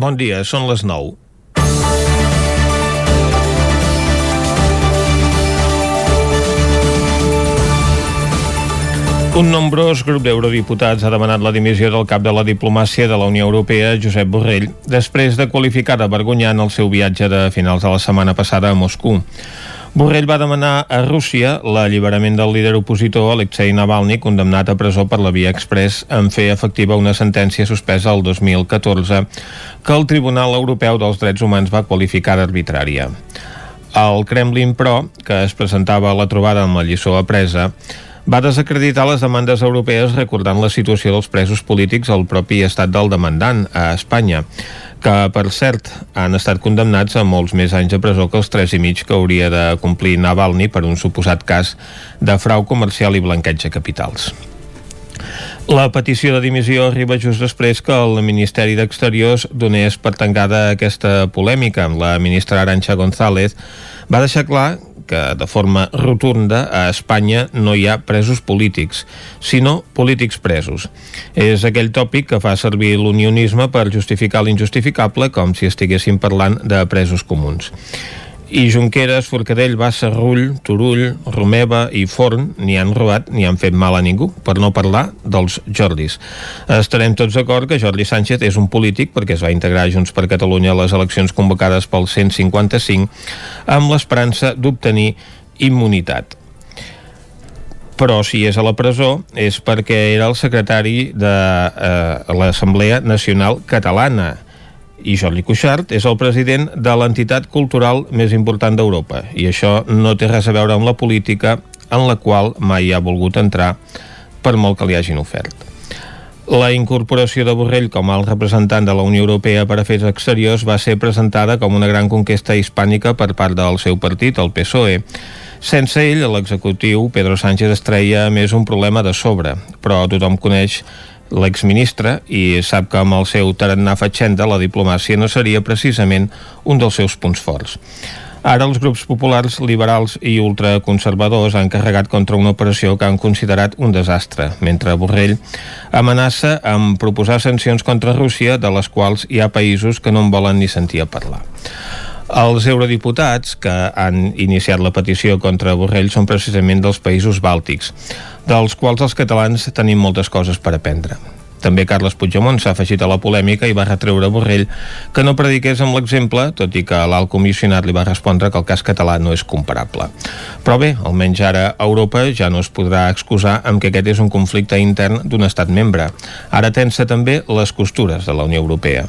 Bon dia, són les 9. Un nombrós grup d'eurodiputats ha demanat la dimissió del cap de la diplomàcia de la Unió Europea, Josep Borrell, després de qualificar de vergonyant el seu viatge de finals de la setmana passada a Moscou. Borrell va demanar a Rússia l'alliberament del líder opositor Alexei Navalny, condemnat a presó per la via express en fer efectiva una sentència suspesa el 2014 que el Tribunal Europeu dels Drets Humans va qualificar d'arbitrària. El Kremlin, però, que es presentava a la trobada amb la lliçó apresa, va desacreditar les demandes europees recordant la situació dels presos polítics al propi estat del demandant, a Espanya, que, per cert, han estat condemnats a molts més anys de presó que els tres i mig que hauria de complir Navalny per un suposat cas de frau comercial i blanqueig de capitals. La petició de dimissió arriba just després que el Ministeri d'Exteriors donés per tancada aquesta polèmica. La ministra Arancha González va deixar clar que de forma rotunda a Espanya no hi ha presos polítics, sinó polítics presos. És aquell tòpic que fa servir l'unionisme per justificar l'injustificable com si estiguéssim parlant de presos comuns i Junqueras, Forcadell, Bassa, Rull, Turull, Romeva i Forn ni han robat ni han fet mal a ningú, per no parlar dels Jordis. Estarem tots d'acord que Jordi Sánchez és un polític perquè es va integrar Junts per Catalunya a les eleccions convocades pel 155 amb l'esperança d'obtenir immunitat però si és a la presó és perquè era el secretari de eh, l'Assemblea Nacional Catalana i Jordi Cuixart és el president de l'entitat cultural més important d'Europa i això no té res a veure amb la política en la qual mai ha volgut entrar per molt que li hagin ofert. La incorporació de Borrell com a representant de la Unió Europea per Afers Exteriors va ser presentada com una gran conquesta hispànica per part del seu partit, el PSOE. Sense ell, l'executiu Pedro Sánchez es treia més un problema de sobre, però tothom coneix l'exministre i sap que amb el seu tarannà fatxenda la diplomàcia no seria precisament un dels seus punts forts. Ara els grups populars, liberals i ultraconservadors han carregat contra una operació que han considerat un desastre, mentre Borrell amenaça amb proposar sancions contra Rússia, de les quals hi ha països que no en volen ni sentir a parlar. Els eurodiputats que han iniciat la petició contra Borrell són precisament dels països bàltics dels quals els catalans tenim moltes coses per aprendre. També Carles Puigdemont s'ha afegit a la polèmica i va retreure Borrell que no prediqués amb l'exemple, tot i que l'alt comissionat li va respondre que el cas català no és comparable. Però bé, almenys ara Europa ja no es podrà excusar amb que aquest és un conflicte intern d'un estat membre. Ara tensa també les costures de la Unió Europea.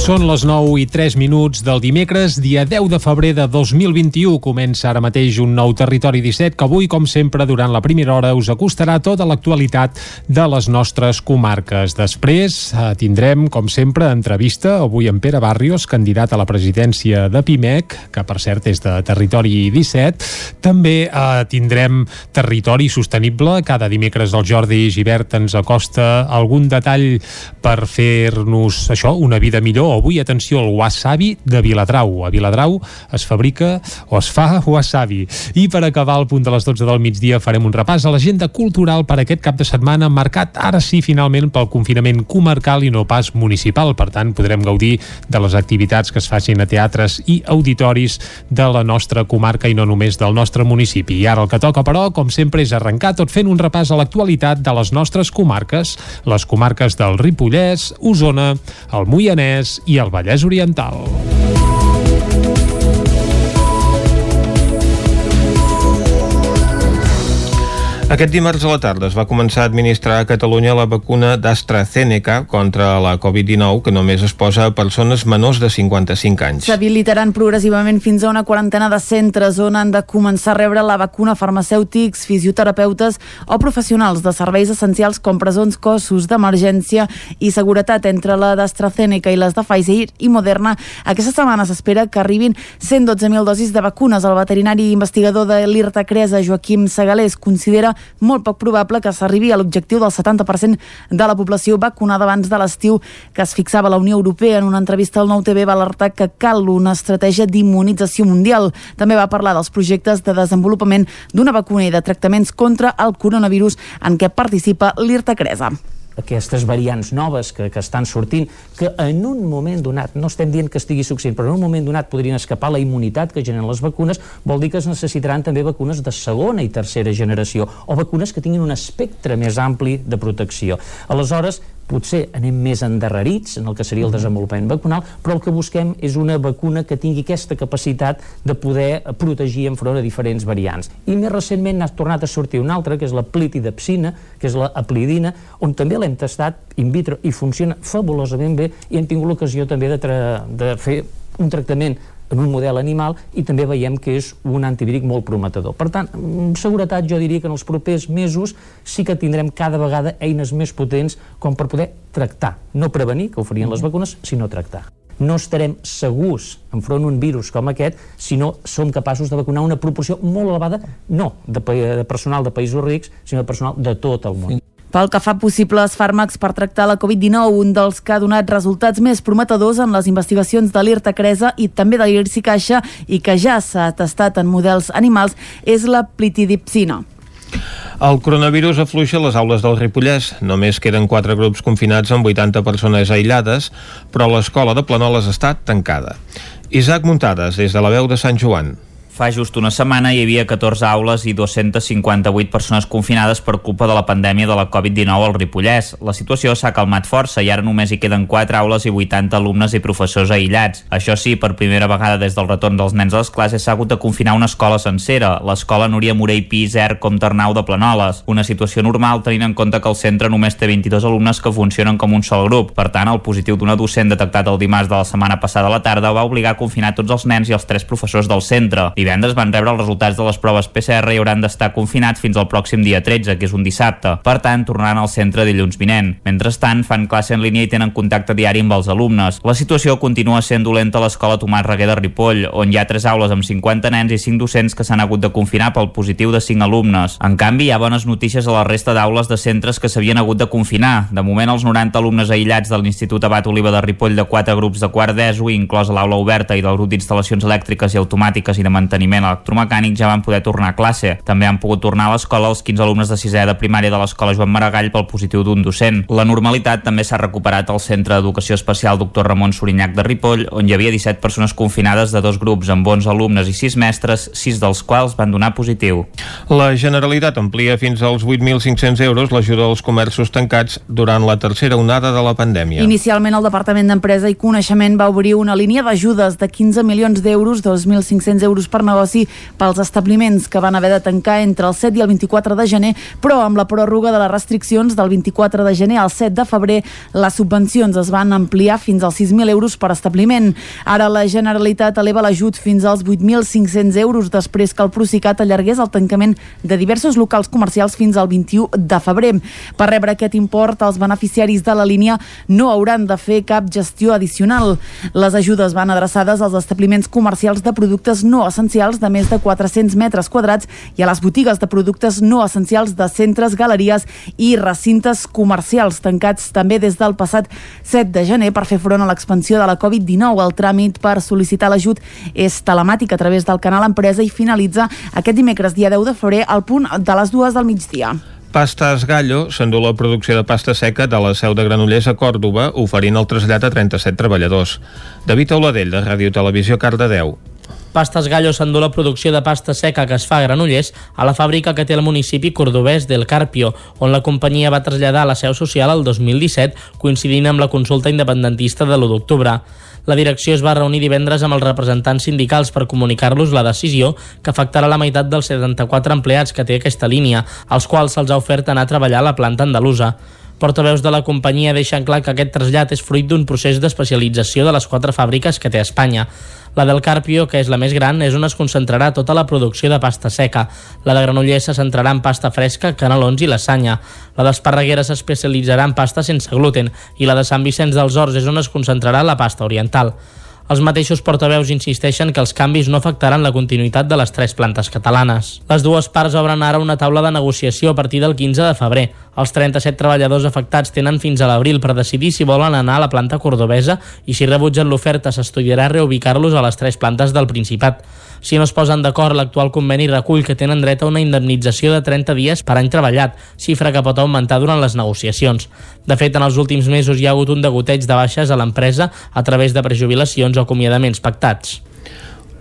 Són les 9 i 3 minuts del dimecres, dia 10 de febrer de 2021. Comença ara mateix un nou Territori 17 que avui, com sempre, durant la primera hora us acostarà tota l'actualitat de les nostres comarques. Després eh, tindrem, com sempre, entrevista avui amb Pere Barrios, candidat a la presidència de PIMEC, que per cert és de Territori 17. També eh, tindrem Territori Sostenible. Cada dimecres el Jordi Givert ens acosta algun detall per fer-nos això, una vida millor avui, atenció, el wasabi de Viladrau. A Viladrau es fabrica o es fa wasabi. I per acabar al punt de les 12 del migdia farem un repàs a l'agenda cultural per aquest cap de setmana marcat ara sí finalment pel confinament comarcal i no pas municipal. Per tant, podrem gaudir de les activitats que es facin a teatres i auditoris de la nostra comarca i no només del nostre municipi. I ara el que toca, però, com sempre, és arrencar tot fent un repàs a l'actualitat de les nostres comarques, les comarques del Ripollès, Osona, el Moianès i el Vallès Oriental. Aquest dimarts a la tarda es va començar a administrar a Catalunya la vacuna d'AstraZeneca contra la Covid-19 que només es posa a persones menors de 55 anys. S'habilitaran progressivament fins a una quarantena de centres on han de començar a rebre la vacuna farmacèutics, fisioterapeutes o professionals de serveis essencials com presons, cossos d'emergència i seguretat entre la d'AstraZeneca i les de Pfizer i Moderna. Aquesta setmana s'espera que arribin 112.000 dosis de vacunes. El veterinari investigador de l'IRTA Cresa, Joaquim Segalés, considera molt poc probable que s'arribi a l'objectiu del 70% de la població vacunada abans de l'estiu que es fixava la Unió Europea. En una entrevista al Nou TV va alertar que cal una estratègia d'immunització mundial. També va parlar dels projectes de desenvolupament d'una vacuna i de tractaments contra el coronavirus en què participa l'IRTA Cresa aquestes variants noves que, que estan sortint, que en un moment donat, no estem dient que estigui succint, però en un moment donat podrien escapar la immunitat que generen les vacunes, vol dir que es necessitaran també vacunes de segona i tercera generació, o vacunes que tinguin un espectre més ampli de protecció. Aleshores, potser anem més endarrerits en el que seria el desenvolupament vacunal, però el que busquem és una vacuna que tingui aquesta capacitat de poder protegir enfront a diferents variants. I més recentment n'ha tornat a sortir una altra, que és la plitidepsina, que és la aplidina, on també l'hem tastat in vitro i funciona fabulosament bé i hem tingut l'ocasió també de, de fer un tractament en un model animal i també veiem que és un antivíric molt prometedor. Per tant, amb seguretat jo diria que en els propers mesos sí que tindrem cada vegada eines més potents com per poder tractar, no prevenir, que ho farien les vacunes, sinó tractar no estarem segurs enfront un virus com aquest si no som capaços de vacunar una proporció molt elevada, no de, de personal de països rics, sinó de personal de tot el món. Pel que fa possibles fàrmacs per tractar la Covid-19, un dels que ha donat resultats més prometedors en les investigacions de l'IRTA Cresa i també de l'IRSI Caixa i que ja s'ha testat en models animals és la plitidipsina. El coronavirus afluixa les aules del Ripollès. Només queden quatre grups confinats amb 80 persones aïllades, però l'escola de Planoles està tancada. Isaac Muntades, des de la veu de Sant Joan. Fa just una setmana hi havia 14 aules i 258 persones confinades per culpa de la pandèmia de la Covid-19 al Ripollès. La situació s'ha calmat força i ara només hi queden 4 aules i 80 alumnes i professors aïllats. Això sí, per primera vegada des del retorn dels nens a les classes s'ha hagut de confinar una escola sencera, l'escola Núria Morell Piser com Ternau de Planoles. Una situació normal tenint en compte que el centre només té 22 alumnes que funcionen com un sol grup. Per tant, el positiu d'una docent detectat el dimarts de la setmana passada a la tarda va obligar a confinar tots els nens i els tres professors del centre divendres van rebre els resultats de les proves PCR i hauran d'estar confinats fins al pròxim dia 13, que és un dissabte. Per tant, tornaran al centre dilluns vinent. Mentrestant, fan classe en línia i tenen contacte diari amb els alumnes. La situació continua sent dolenta a l'escola Tomàs Reguer de Ripoll, on hi ha tres aules amb 50 nens i 5 docents que s'han hagut de confinar pel positiu de 5 alumnes. En canvi, hi ha bones notícies a la resta d'aules de centres que s'havien hagut de confinar. De moment, els 90 alumnes aïllats de l'Institut Abat Oliva de Ripoll de quatre grups de quart d'ESO, inclòs l'aula oberta i del grup d'instal·lacions elèctriques i automàtiques i de electromecànic ja van poder tornar a classe. També han pogut tornar a l'escola els 15 alumnes de sisè de primària de l'escola Joan Maragall pel positiu d'un docent. La normalitat també s'ha recuperat al Centre d'Educació Especial Dr. Ramon Sorinyac de Ripoll, on hi havia 17 persones confinades de dos grups amb 11 alumnes i 6 mestres, 6 dels quals van donar positiu. La Generalitat amplia fins als 8.500 euros l'ajuda als comerços tancats durant la tercera onada de la pandèmia. Inicialment el Departament d'Empresa i Coneixement va obrir una línia d'ajudes de 15 milions d'euros, 2.500 euros per negoci pels establiments que van haver de tancar entre el 7 i el 24 de gener, però amb la pròrroga de les restriccions del 24 de gener al 7 de febrer, les subvencions es van ampliar fins als 6.000 euros per establiment. Ara la Generalitat eleva l'ajut fins als 8.500 euros després que el Procicat allargués el tancament de diversos locals comercials fins al 21 de febrer. Per rebre aquest import, els beneficiaris de la línia no hauran de fer cap gestió addicional. Les ajudes van adreçades als establiments comercials de productes no essencials de més de 400 metres quadrats i a les botigues de productes no essencials de centres, galeries i recintes comercials tancats també des del passat 7 de gener per fer front a l'expansió de la Covid-19. El tràmit per sol·licitar l'ajut és telemàtic a través del canal Empresa i finalitza aquest dimecres, dia 10 de febrer, al punt de les dues del migdia. Pastes Gallo s'endú la producció de pasta seca de la seu de Granollers a Còrdoba, oferint el trasllat a 37 treballadors. David Auladell, de Ràdio Televisió, Cardedeu. Pastes Gallo s'endú la producció de pasta seca que es fa a Granollers a la fàbrica que té el municipi cordobès del Carpio, on la companyia va traslladar la seu social el 2017, coincidint amb la consulta independentista de l'1 d'octubre. La direcció es va reunir divendres amb els representants sindicals per comunicar-los la decisió que afectarà la meitat dels 74 empleats que té aquesta línia, als quals se'ls ha ofert anar a treballar a la planta andalusa. Portaveus de la companyia deixen clar que aquest trasllat és fruit d'un procés d'especialització de les quatre fàbriques que té Espanya. La del Carpio, que és la més gran, és on es concentrarà tota la producció de pasta seca. La de Granollers se centrarà en pasta fresca, canelons i lasanya. La d'Esparreguera s'especialitzarà en pasta sense gluten i la de Sant Vicenç dels Horts és on es concentrarà la pasta oriental. Els mateixos portaveus insisteixen que els canvis no afectaran la continuïtat de les tres plantes catalanes. Les dues parts obren ara una taula de negociació a partir del 15 de febrer. Els 37 treballadors afectats tenen fins a l'abril per decidir si volen anar a la planta cordobesa i si rebutgen l'oferta s'estudiarà reubicar-los a les tres plantes del Principat. Si no es posen d'acord, l'actual conveni recull que tenen dret a una indemnització de 30 dies per any treballat, xifra que pot augmentar durant les negociacions. De fet, en els últims mesos hi ha hagut un degoteig de baixes a l'empresa a través de prejubilacions o acomiadaments pactats.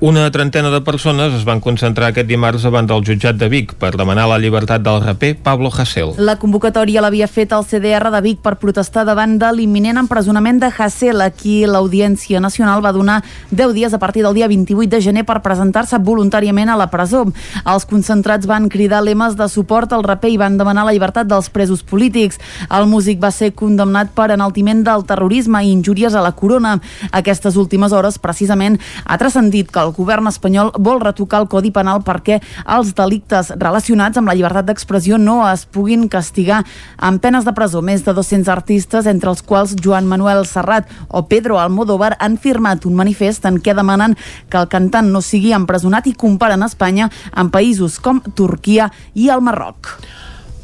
Una trentena de persones es van concentrar aquest dimarts davant del jutjat de Vic per demanar la llibertat del raper Pablo Hasél. La convocatòria l'havia fet el CDR de Vic per protestar davant de l'imminent empresonament de Hasél, a qui l'Audiència Nacional va donar 10 dies a partir del dia 28 de gener per presentar-se voluntàriament a la presó. Els concentrats van cridar lemes de suport al raper i van demanar la llibertat dels presos polítics. El músic va ser condemnat per enaltiment del terrorisme i injúries a la corona. Aquestes últimes hores, precisament, ha transcendit que el el govern espanyol vol retocar el Codi Penal perquè els delictes relacionats amb la llibertat d'expressió no es puguin castigar amb penes de presó. Més de 200 artistes, entre els quals Joan Manuel Serrat o Pedro Almodóvar, han firmat un manifest en què demanen que el cantant no sigui empresonat i comparen Espanya amb països com Turquia i el Marroc.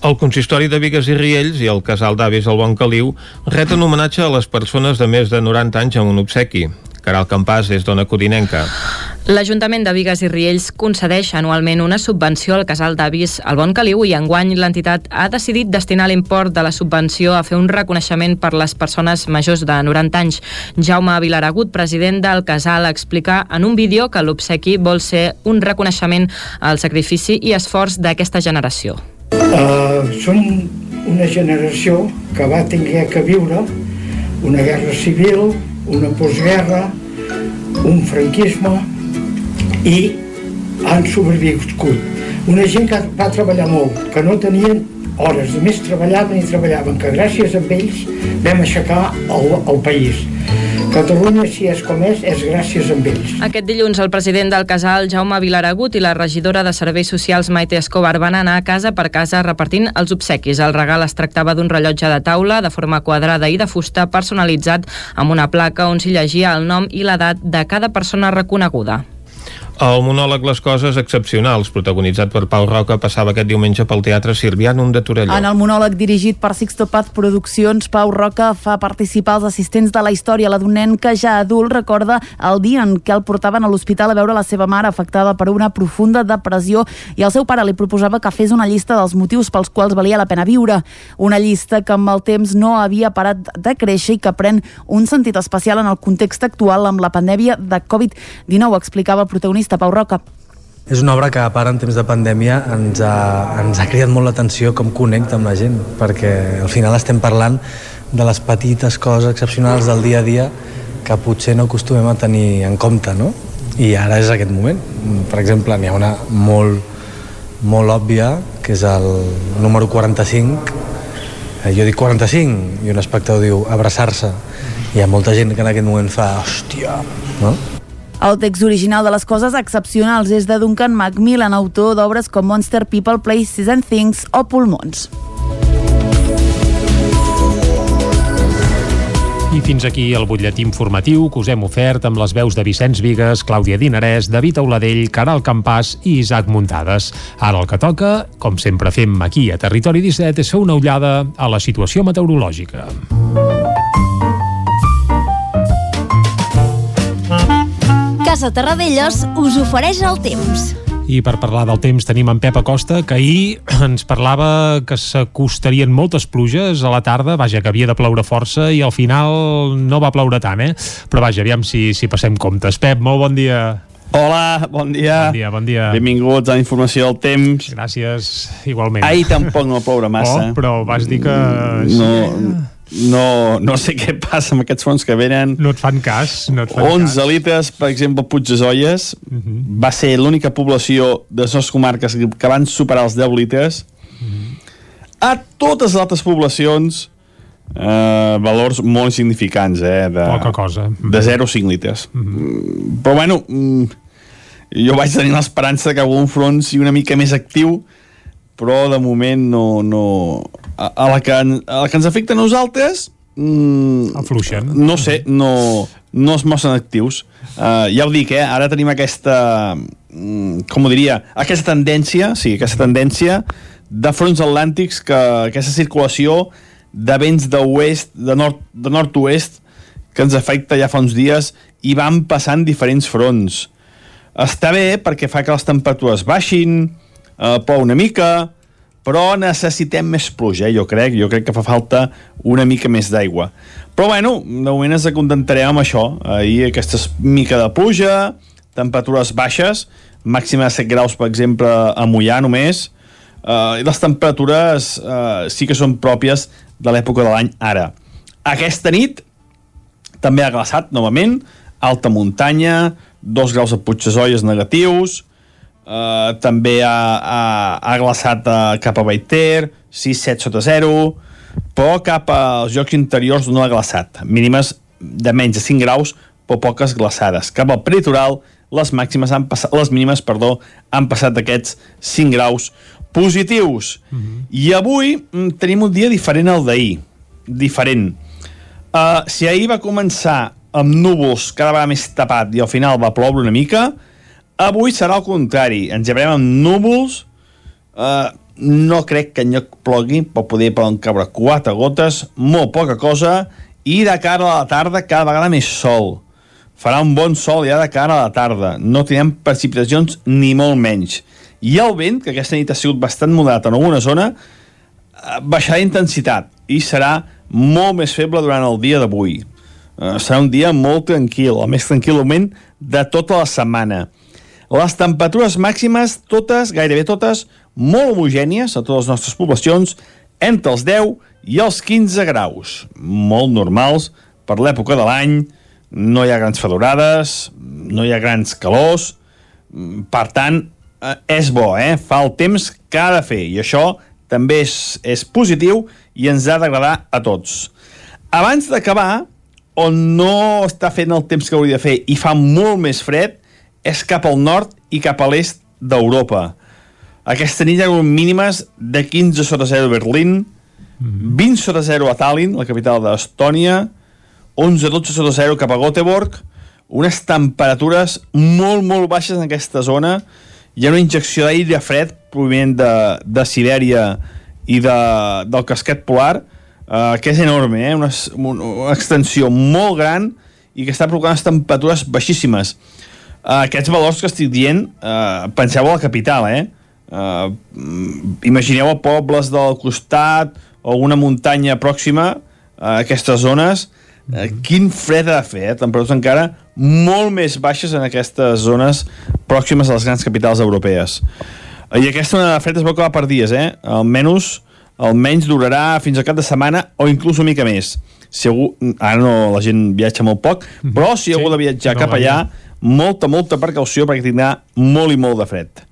El consistori de Vigues i Riells i el casal d'avis al Bon Caliu reten homenatge a les persones de més de 90 anys amb un obsequi. Caral Campàs és d'Ona Codinenca. L'Ajuntament de Vigues i Riells concedeix anualment una subvenció al casal d'avis al Bon Caliu i enguany l'entitat ha decidit destinar l'import de la subvenció a fer un reconeixement per les persones majors de 90 anys. Jaume Vilaragut, president del casal, explica en un vídeo que l'obsequi vol ser un reconeixement al sacrifici i esforç d'aquesta generació. Uh, són una generació que va tenir que viure una guerra civil, una postguerra, un franquisme i han sobreviscut. Una gent que va treballar molt, que no tenien hores, a més treballaven i treballaven, que gràcies a ells vam aixecar el, el país. Catalunya, si és com és, és gràcies a ells. Aquest dilluns el president del casal, Jaume Vilaragut, i la regidora de Serveis Socials, Maite Escobar, van anar casa per casa repartint els obsequis. El regal es tractava d'un rellotge de taula de forma quadrada i de fusta personalitzat amb una placa on s'hi llegia el nom i l'edat de cada persona reconeguda. El monòleg Les coses excepcionals, protagonitzat per Pau Roca, passava aquest diumenge pel Teatre Sirvianum de Torelló. En el monòleg dirigit per Sixto Paz Produccions, Pau Roca fa participar els assistents de la història, la d'un nen que ja adult recorda el dia en què el portaven a l'hospital a veure la seva mare afectada per una profunda depressió i el seu pare li proposava que fes una llista dels motius pels quals valia la pena viure. Una llista que amb el temps no havia parat de créixer i que pren un sentit especial en el context actual amb la pandèmia de Covid-19, explicava el protagonista protagonista, Pau Roca. És una obra que, a part, en temps de pandèmia, ens ha, ens ha cridat molt l'atenció com connecta amb la gent, perquè al final estem parlant de les petites coses excepcionals del dia a dia que potser no acostumem a tenir en compte, no? I ara és aquest moment. Per exemple, n'hi ha una molt, molt òbvia, que és el número 45, eh, jo dic 45 i un espectador diu abraçar-se hi ha molta gent que en aquest moment fa hòstia, no? El text original de les coses excepcionals és de Duncan Macmillan, autor d'obres com Monster People, Places and Things o Pulmons. I fins aquí el butlletí informatiu que us hem ofert amb les veus de Vicenç Vigues, Clàudia Dinarès, David Auladell, Caral Campàs i Isaac Muntades. Ara el que toca, com sempre fem aquí a Territori 17, és fer una ullada a la situació meteorològica. Casa Terradellos us ofereix el temps. I per parlar del temps tenim en Pep Acosta, que ahir ens parlava que s'acostarien moltes pluges a la tarda, vaja, que havia de ploure força i al final no va ploure tant, eh? Però vaja, aviam si, si passem comptes. Pep, molt bon dia. Hola, bon dia. Bon dia, bon dia. Benvinguts a la informació del temps. Gràcies, igualment. Ahir tampoc no ploure massa. Oh, però vas dir que... No, no, no sé què passa amb aquests fons que venen. No et fan cas. No et fan 11 cas. litres, per exemple, Puig de Zolles, uh Mhm. -huh. va ser l'única població de les comarques que van superar els 10 litres. Uh Mhm. -huh. A totes les altres poblacions, eh, valors molt significants, eh? De, Poca cosa. De 0 a 5 litres. Uh -huh. Però bueno, mm, jo vaig tenir l'esperança que algun front sigui una mica més actiu, però de moment no... no a, a, la que, a la que ens afecta a nosaltres, mm, Afluixen. no sé, no, no es mostren actius. Uh, ja ho dic, eh? ara tenim aquesta, mm, com ho diria, aquesta tendència, sí, aquesta tendència de fronts atlàntics, que aquesta circulació de vents d'oest, de nord de nord-oest, que ens afecta ja fa uns dies i van passant diferents fronts. Està bé perquè fa que les temperatures baixin, eh, plou una mica, però necessitem més pluja, eh, jo crec. Jo crec que fa falta una mica més d'aigua. Però bueno, de moment ens acontentarem amb això. Ahir aquesta mica de pluja, temperatures baixes, màxima de 7 graus, per exemple, a Mollà només, eh, i les temperatures eh, sí que són pròpies de l'època de l'any ara. Aquesta nit també ha glaçat novament, alta muntanya, 2 graus a Puigdesolles negatius, Uh, també ha, ha, ha glaçat uh, cap a Baiter 6-7 sota 0 però cap als jocs interiors no ha glaçat mínimes de menys de 5 graus però poques glaçades cap al peritoral les màximes han passat, les mínimes, perdó, han passat d'aquests 5 graus positius. Mm -hmm. I avui mm, tenim un dia diferent al d'ahir. Diferent. Uh, si ahir va començar amb núvols cada vegada més tapat i al final va ploure una mica, Avui serà el contrari. Ens llevarem amb núvols. Uh, no crec que enlloc plogui, però poder poden caure quatre gotes, molt poca cosa, i de cara a la tarda cada vegada més sol. Farà un bon sol ja de cara a la tarda. No tindrem precipitacions ni molt menys. I el vent, que aquesta nit ha sigut bastant moderat en alguna zona, baixarà d'intensitat i serà molt més feble durant el dia d'avui. Uh, serà un dia molt tranquil, el més tranquil moment de tota la setmana. Les temperatures màximes, totes, gairebé totes, molt homogènies a totes les nostres poblacions, entre els 10 i els 15 graus. Molt normals per l'època de l'any, no hi ha grans fedorades, no hi ha grans calors, per tant, eh, és bo, eh? fa el temps que ha de fer, i això també és, és positiu i ens ha d'agradar a tots. Abans d'acabar, on no està fent el temps que hauria de fer i fa molt més fred, és cap al nord i cap a l'est d'Europa. Aquesta nit hi ha mínimes de 15 sota 0 a Berlín, 20 sota 0 a Tallinn, la capital d'Estònia, 11-12 sota 0 cap a Göteborg, unes temperatures molt, molt baixes en aquesta zona. Hi ha una injecció d'aire fred provinent de, de Sibèria i de, del casquet polar, eh, que és enorme, eh? una, una extensió molt gran i que està provocant unes temperatures baixíssimes. Uh, aquests valors que estic dient, uh, penseu a la capital, eh? Uh, imagineu a pobles del costat o una muntanya pròxima a aquestes zones, uh, quin fred ha de fer, eh? temperatures encara molt més baixes en aquestes zones pròximes a les grans capitals europees. Uh, I aquesta onada de fred es va acabar per dies, eh? Almenys, almenys durarà fins al cap de setmana o inclús una mica més. Si algú, ara no, la gent viatja molt poc, però si sí, algú de viatjar no, cap allà, molta, molta precaució perquè tindrà molt i molt de fred.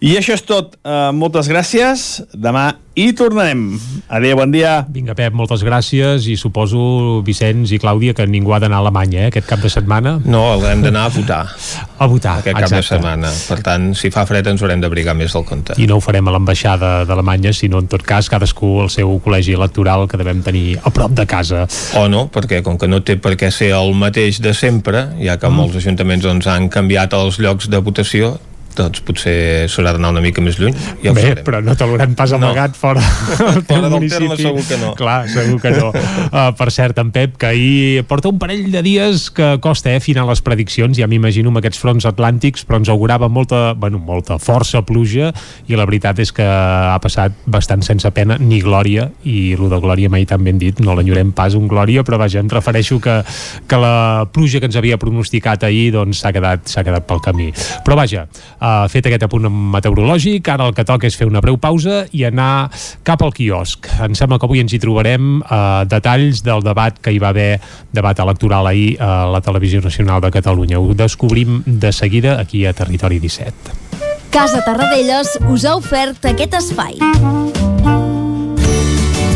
I això és tot. Uh, moltes gràcies. Demà hi tornarem. Adéu, bon dia. Vinga, Pep, moltes gràcies i suposo, Vicenç i Clàudia, que ningú ha d'anar a Alemanya eh, aquest cap de setmana. No, hem d'anar a votar. A votar, Aquest cap de setmana. Per tant, si fa fred ens haurem d'abrigar més del compte. I no ho farem a l'ambaixada d'Alemanya, sinó en tot cas cadascú al seu col·legi electoral que devem tenir a prop de casa. O no, perquè com que no té per què ser el mateix de sempre, ja que mm. molts ajuntaments doncs, han canviat els llocs de votació, doncs potser s'haurà d'anar una mica més lluny. Ja Bé, però no te l'haurem pas amagat no. fora del fora del terme segur que no. Clar, segur que no. Uh, per cert, en Pep, que ahir porta un parell de dies que costa eh, afinar les prediccions, ja m'imagino amb aquests fronts atlàntics, però ens augurava molta, bueno, molta força pluja i la veritat és que ha passat bastant sense pena ni glòria, i el de glòria mai tan ben dit, no l'enyorem pas un glòria, però vaja, em refereixo que, que la pluja que ens havia pronosticat ahir doncs s'ha quedat, quedat pel camí. Però vaja, uh, fet aquest apunt meteorològic, ara el que toca és fer una breu pausa i anar cap al quiosc. Em sembla que avui ens hi trobarem uh, detalls del debat que hi va haver, debat electoral ahir a la Televisió Nacional de Catalunya. Ho descobrim de seguida aquí a Territori 17. Casa Tarradellas us ha ofert aquest espai.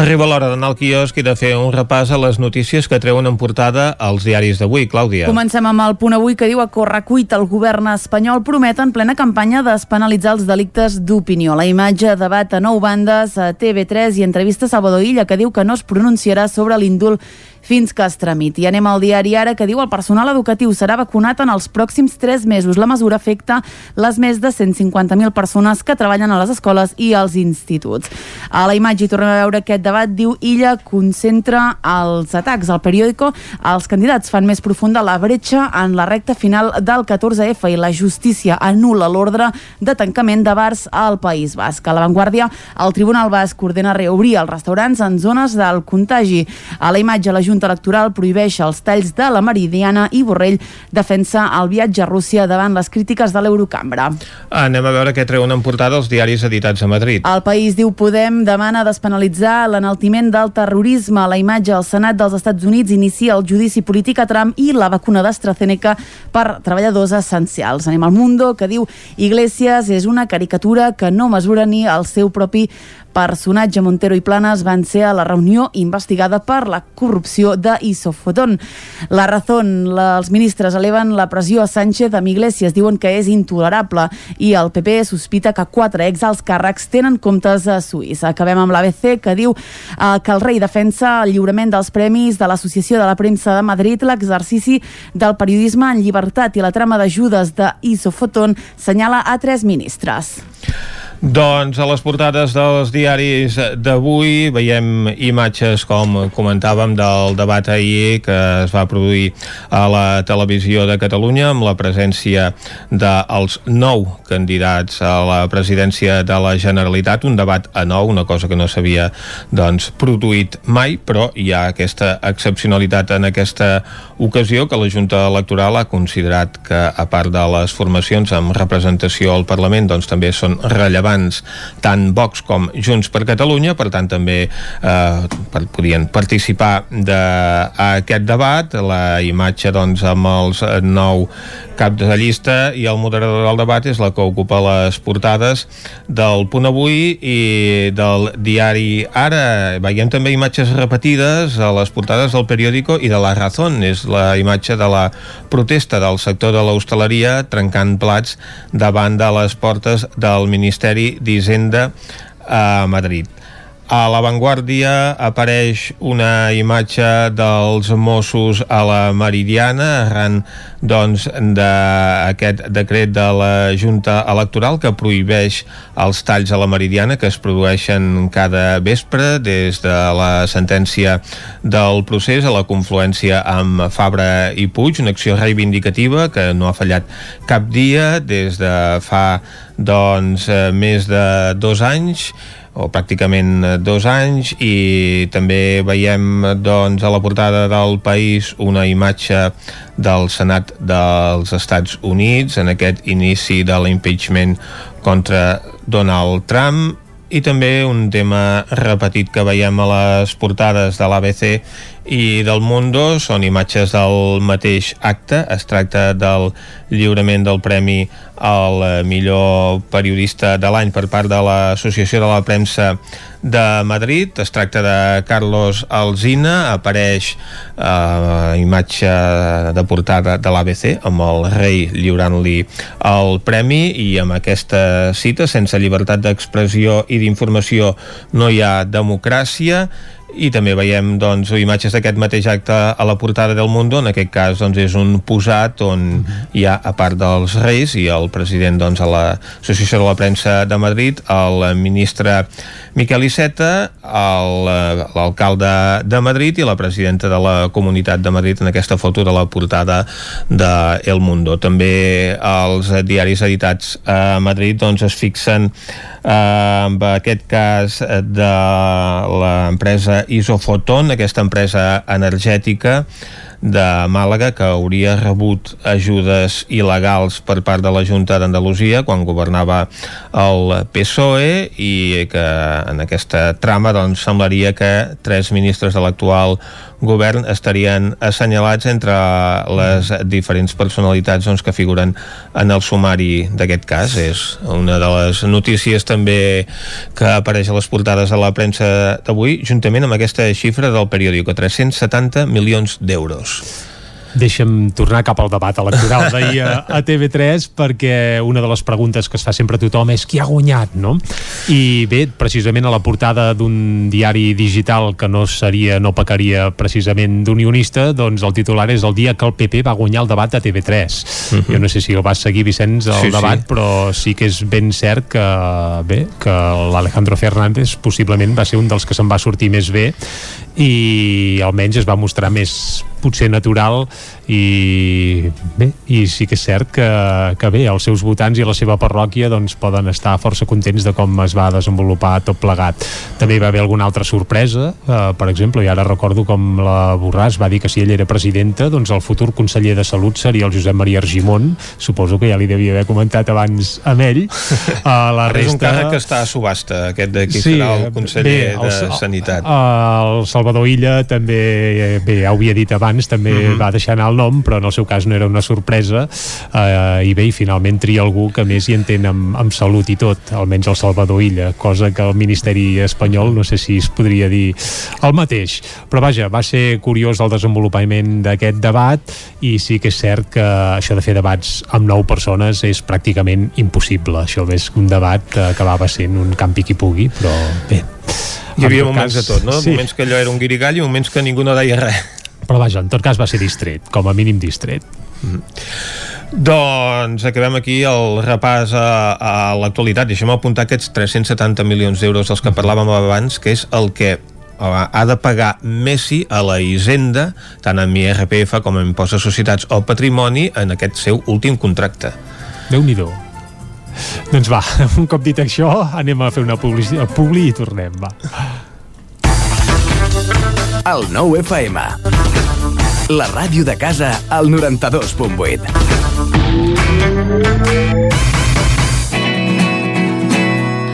Arriba l'hora d'anar al quiosc i de fer un repàs a les notícies que treuen en portada als diaris d'avui. Clàudia. Comencem amb el punt avui que diu a correcuit el govern espanyol promet en plena campanya despenalitzar els delictes d'opinió. La imatge debat a nou bandes a TV3 i entrevista a Salvador Illa que diu que no es pronunciarà sobre l'indult fins que es tramiti. Anem al diari Ara que diu el personal educatiu serà vacunat en els pròxims 3 mesos. La mesura afecta les més de 150.000 persones que treballen a les escoles i als instituts. A la imatge hi tornem a veure aquest debat, diu Illa concentra els atacs al periòdico. Els candidats fan més profunda la bretxa en la recta final del 14F i la justícia anula l'ordre de tancament de bars al País Basc. A l'avantguàrdia, el Tribunal Basc ordena reobrir els restaurants en zones del contagi. A la imatge, la Junta Electoral prohibeix els talls de la Meridiana i Borrell defensa el viatge a Rússia davant les crítiques de l'Eurocambra. Anem a veure què treuen en portada els diaris editats a Madrid. El país diu Podem demana despenalitzar l'enaltiment del terrorisme. La imatge al Senat dels Estats Units inicia el judici polític a Trump i la vacuna d'AstraZeneca per treballadors essencials. Anem al Mundo, que diu Iglesias és una caricatura que no mesura ni el seu propi personatge Montero i Planes van ser a la reunió investigada per la corrupció de Isofotón. La la, els ministres eleven la pressió a Sánchez amb Iglesias, diuen que és intolerable i el PP sospita que quatre exalts càrrecs tenen comptes a Suïssa. Acabem amb l'ABC que diu eh, que el rei defensa el lliurament dels premis de l'Associació de la Premsa de Madrid, l'exercici del periodisme en llibertat i la trama d'ajudes de Isofotón senyala a tres ministres. Doncs a les portades dels diaris d'avui veiem imatges, com comentàvem, del debat ahir que es va produir a la televisió de Catalunya amb la presència dels nou candidats a la presidència de la Generalitat, un debat a nou, una cosa que no s'havia doncs, produït mai, però hi ha aquesta excepcionalitat en aquesta ocasió que la Junta Electoral ha considerat que, a part de les formacions amb representació al Parlament, doncs també són rellevants rellevants tant Vox com Junts per Catalunya, per tant també eh, per, podien participar d'aquest debat, la imatge doncs amb els nou cap de llista i el moderador del debat és la que ocupa les portades del Punt Avui i del diari Ara. Veiem també imatges repetides a les portades del periòdico i de la Razón. És la imatge de la protesta del sector de l'hostaleria trencant plats davant de les portes del Ministeri d'Hisenda a Madrid. A l'avantguàrdia apareix una imatge dels Mossos a la Meridiana arran doncs, d'aquest decret de la Junta Electoral que prohibeix els talls a la Meridiana que es produeixen cada vespre des de la sentència del procés a la confluència amb Fabra i Puig, una acció reivindicativa que no ha fallat cap dia des de fa doncs, més de dos anys o pràcticament dos anys i també veiem doncs, a la portada del país una imatge del Senat dels Estats Units en aquest inici de l'impeachment contra Donald Trump i també un tema repetit que veiem a les portades de l'ABC i del Mundo són imatges del mateix acte. Es tracta del lliurament del Premi al millor periodista de l'any per part de l'Associació de la Premsa de Madrid. Es tracta de Carlos Alzina. Apareix eh, imatge de portada de l'ABC amb el rei lliurant-li el premi i amb aquesta cita, sense llibertat d'expressió i d'informació no hi ha democràcia i també veiem doncs, imatges d'aquest mateix acte a la portada del Mundo, en aquest cas doncs, és un posat on hi ha, a part dels Reis i el president doncs, a l'Associació de la Premsa de Madrid, el ministre Miquel Iceta, l'alcalde de Madrid i la presidenta de la Comunitat de Madrid en aquesta foto de la portada de El Mundo. També els diaris editats a Madrid doncs, es fixen eh, amb aquest cas de l'empresa Isofoton, aquesta empresa energètica de Màlaga que hauria rebut ajudes il·legals per part de la Junta d'Andalusia quan governava el PSOE i que en aquesta trama doncs, semblaria que tres ministres de l'actual govern estarien assenyalats entre les diferents personalitats doncs, que figuren en el sumari d'aquest cas. És una de les notícies també que apareix a les portades de la premsa d'avui, juntament amb aquesta xifra del periòdico, 370 milions d'euros deixa'm tornar cap al debat electoral d'ahir a, a TV3 perquè una de les preguntes que es fa sempre a tothom és qui ha guanyat, no? I bé, precisament a la portada d'un diari digital que no seria, no pecaria precisament d'unionista, doncs el titular és el dia que el PP va guanyar el debat a TV3. Uh -huh. Jo no sé si el vas seguir, Vicenç, el sí, debat, sí. però sí que és ben cert que, bé, que l'Alejandro Fernández possiblement va ser un dels que se'n va sortir més bé i almenys es va mostrar més potser natural i bé, i sí que és cert que, que bé, els seus votants i la seva parròquia doncs poden estar força contents de com es va desenvolupar tot plegat. També hi va haver alguna altra sorpresa, eh, per exemple, i ara recordo com la Borràs va dir que si ell era presidenta, doncs el futur conseller de Salut seria el Josep Maria Argimon, suposo que ja li devia haver comentat abans amb ell. Uh, la resta... És un càrrec que està a subhasta, aquest de qui sí, serà el conseller bé, el, de Sanitat. El Salvador Illa també, eh, bé, ja ho havia dit abans, també uh mhm. -huh. va deixar anar el nom, però en el seu cas no era una sorpresa eh, i bé, i finalment tria algú que més hi entén amb, amb salut i tot, almenys el Salvador Illa, cosa que el Ministeri espanyol no sé si es podria dir el mateix. Però vaja, va ser curiós el desenvolupament d'aquest debat i sí que és cert que això de fer debats amb nou persones és pràcticament impossible. Això és un debat que acabava sent un campi qui pugui, però bé, hi havia moments cas, de tot, no? Sí. Moments que allò era un guirigall i moments que ningú no deia res. Però vaja, en tot cas va ser distret, com a mínim distret. Mm. Doncs acabem aquí el repàs a, a l'actualitat. Deixem apuntar aquests 370 milions d'euros dels que parlàvem abans, que és el que ha de pagar Messi a la Hisenda, tant amb IRPF com en impost de societats o patrimoni, en aquest seu últim contracte. déu nhi doncs va, un cop dit això, anem a fer una publicitat, publi i tornem, va. El nou FM. La ràdio de casa al 92.8.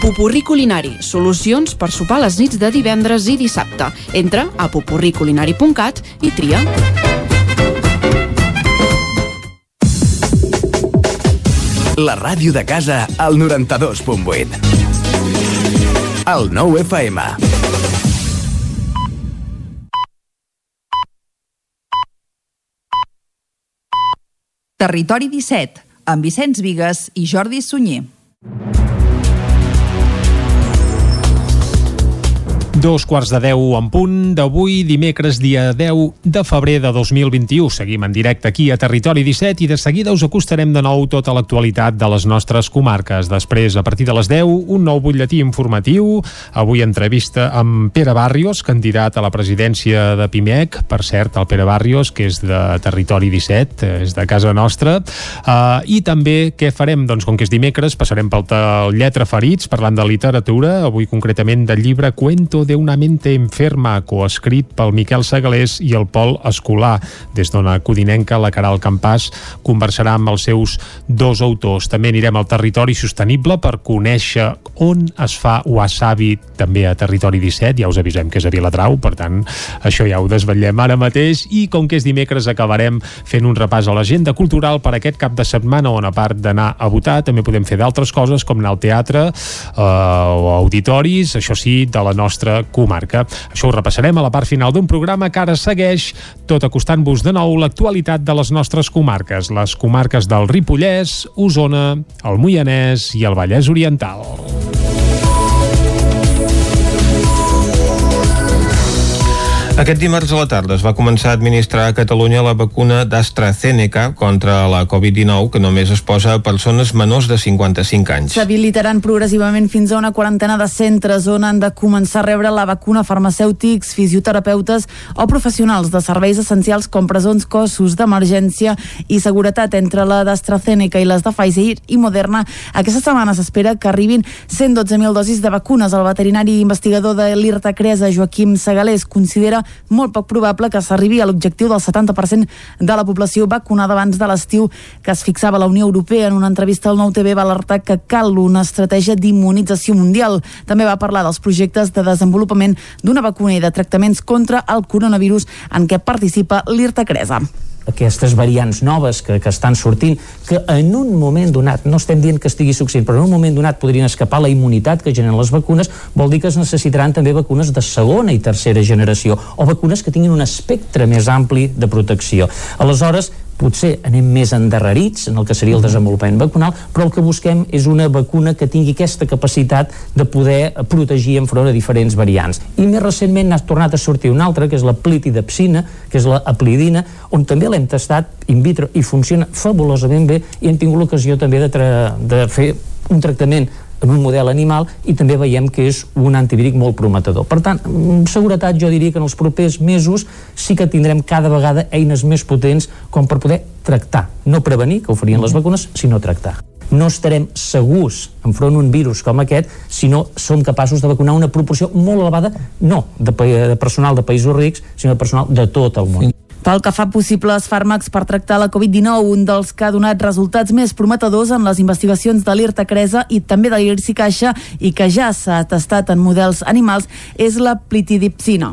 Pupurri Culinari, solucions per sopar les nits de divendres i dissabte. Entra a pupurriculinari.cat i tria. La ràdio de casa al 92.8. El 9 FM. Territori 17, amb Vicenç Vigues i Jordi Sunyer. Dos quarts de deu en punt d'avui, dimecres, dia 10 de febrer de 2021. Seguim en directe aquí a Territori 17 i de seguida us acostarem de nou tota l'actualitat de les nostres comarques. Després, a partir de les 10, un nou butlletí informatiu. Avui entrevista amb Pere Barrios, candidat a la presidència de PIMEC. Per cert, el Pere Barrios, que és de Territori 17, és de casa nostra. Uh, I també què farem? Doncs com que és dimecres, passarem pel Lletra Ferits, parlant de literatura, avui concretament del llibre Cuento de una mente enferma, coescrit pel Miquel Segalés i el Pol Escolar. Des d'una codinenca, la Caral Campàs conversarà amb els seus dos autors. També anirem al territori sostenible per conèixer on es fa wasabi també a Territori 17. Ja us avisem que és a Viladrau, per tant, això ja ho desvetllem ara mateix. I com que és dimecres, acabarem fent un repàs a l'agenda cultural per aquest cap de setmana, on a part d'anar a votar, també podem fer d'altres coses, com anar al teatre eh, o auditoris, això sí, de la nostra comarca. Això ho repassarem a la part final d'un programa que ara segueix tot acostant-vos de nou l'actualitat de les nostres comarques, les comarques del Ripollès, Osona, el Moianès i el Vallès Oriental. Aquest dimarts a la tarda es va començar a administrar a Catalunya la vacuna d'AstraZeneca contra la Covid-19 que només es posa a persones menors de 55 anys. S'habilitaran progressivament fins a una quarantena de centres on han de començar a rebre la vacuna farmacèutics, fisioterapeutes o professionals de serveis essencials com presons, cossos d'emergència i seguretat entre la d'AstraZeneca i les de Pfizer i Moderna. Aquesta setmana s'espera que arribin 112.000 dosis de vacunes. El veterinari investigador de l'IRTA Cresa, Joaquim Segalés, considera molt poc probable que s'arribi a l'objectiu del 70% de la població vacunada abans de l'estiu que es fixava la Unió Europea. En una entrevista al Nou TV va alertar que cal una estratègia d'immunització mundial. També va parlar dels projectes de desenvolupament d'una vacuna i de tractaments contra el coronavirus en què participa l'IRTA Cresa aquestes variants noves que, que estan sortint, que en un moment donat, no estem dient que estigui succeint, però en un moment donat podrien escapar la immunitat que generen les vacunes, vol dir que es necessitaran també vacunes de segona i tercera generació, o vacunes que tinguin un espectre més ampli de protecció. Aleshores, potser anem més endarrerits en el que seria el desenvolupament vacunal, però el que busquem és una vacuna que tingui aquesta capacitat de poder protegir enfront a diferents variants. I més recentment n'ha tornat a sortir una altra, que és la plitidepsina, que és la aplidina, on també l'hem tastat in vitro i funciona fabulosament bé i hem tingut l'ocasió també de, de fer un tractament en un model animal i també veiem que és un antivíric molt prometedor. Per tant, amb seguretat jo diria que en els propers mesos sí que tindrem cada vegada eines més potents com per poder tractar, no prevenir, que ho farien les vacunes, sinó tractar no estarem segurs enfront un virus com aquest si no som capaços de vacunar una proporció molt elevada, no de, de personal de països rics, sinó de personal de tot el món. Pel que fa possibles fàrmacs per tractar la Covid-19, un dels que ha donat resultats més prometedors en les investigacions de l'IRTA Cresa i també de l'IRSI Caixa i que ja s'ha testat en models animals és la plitidipsina.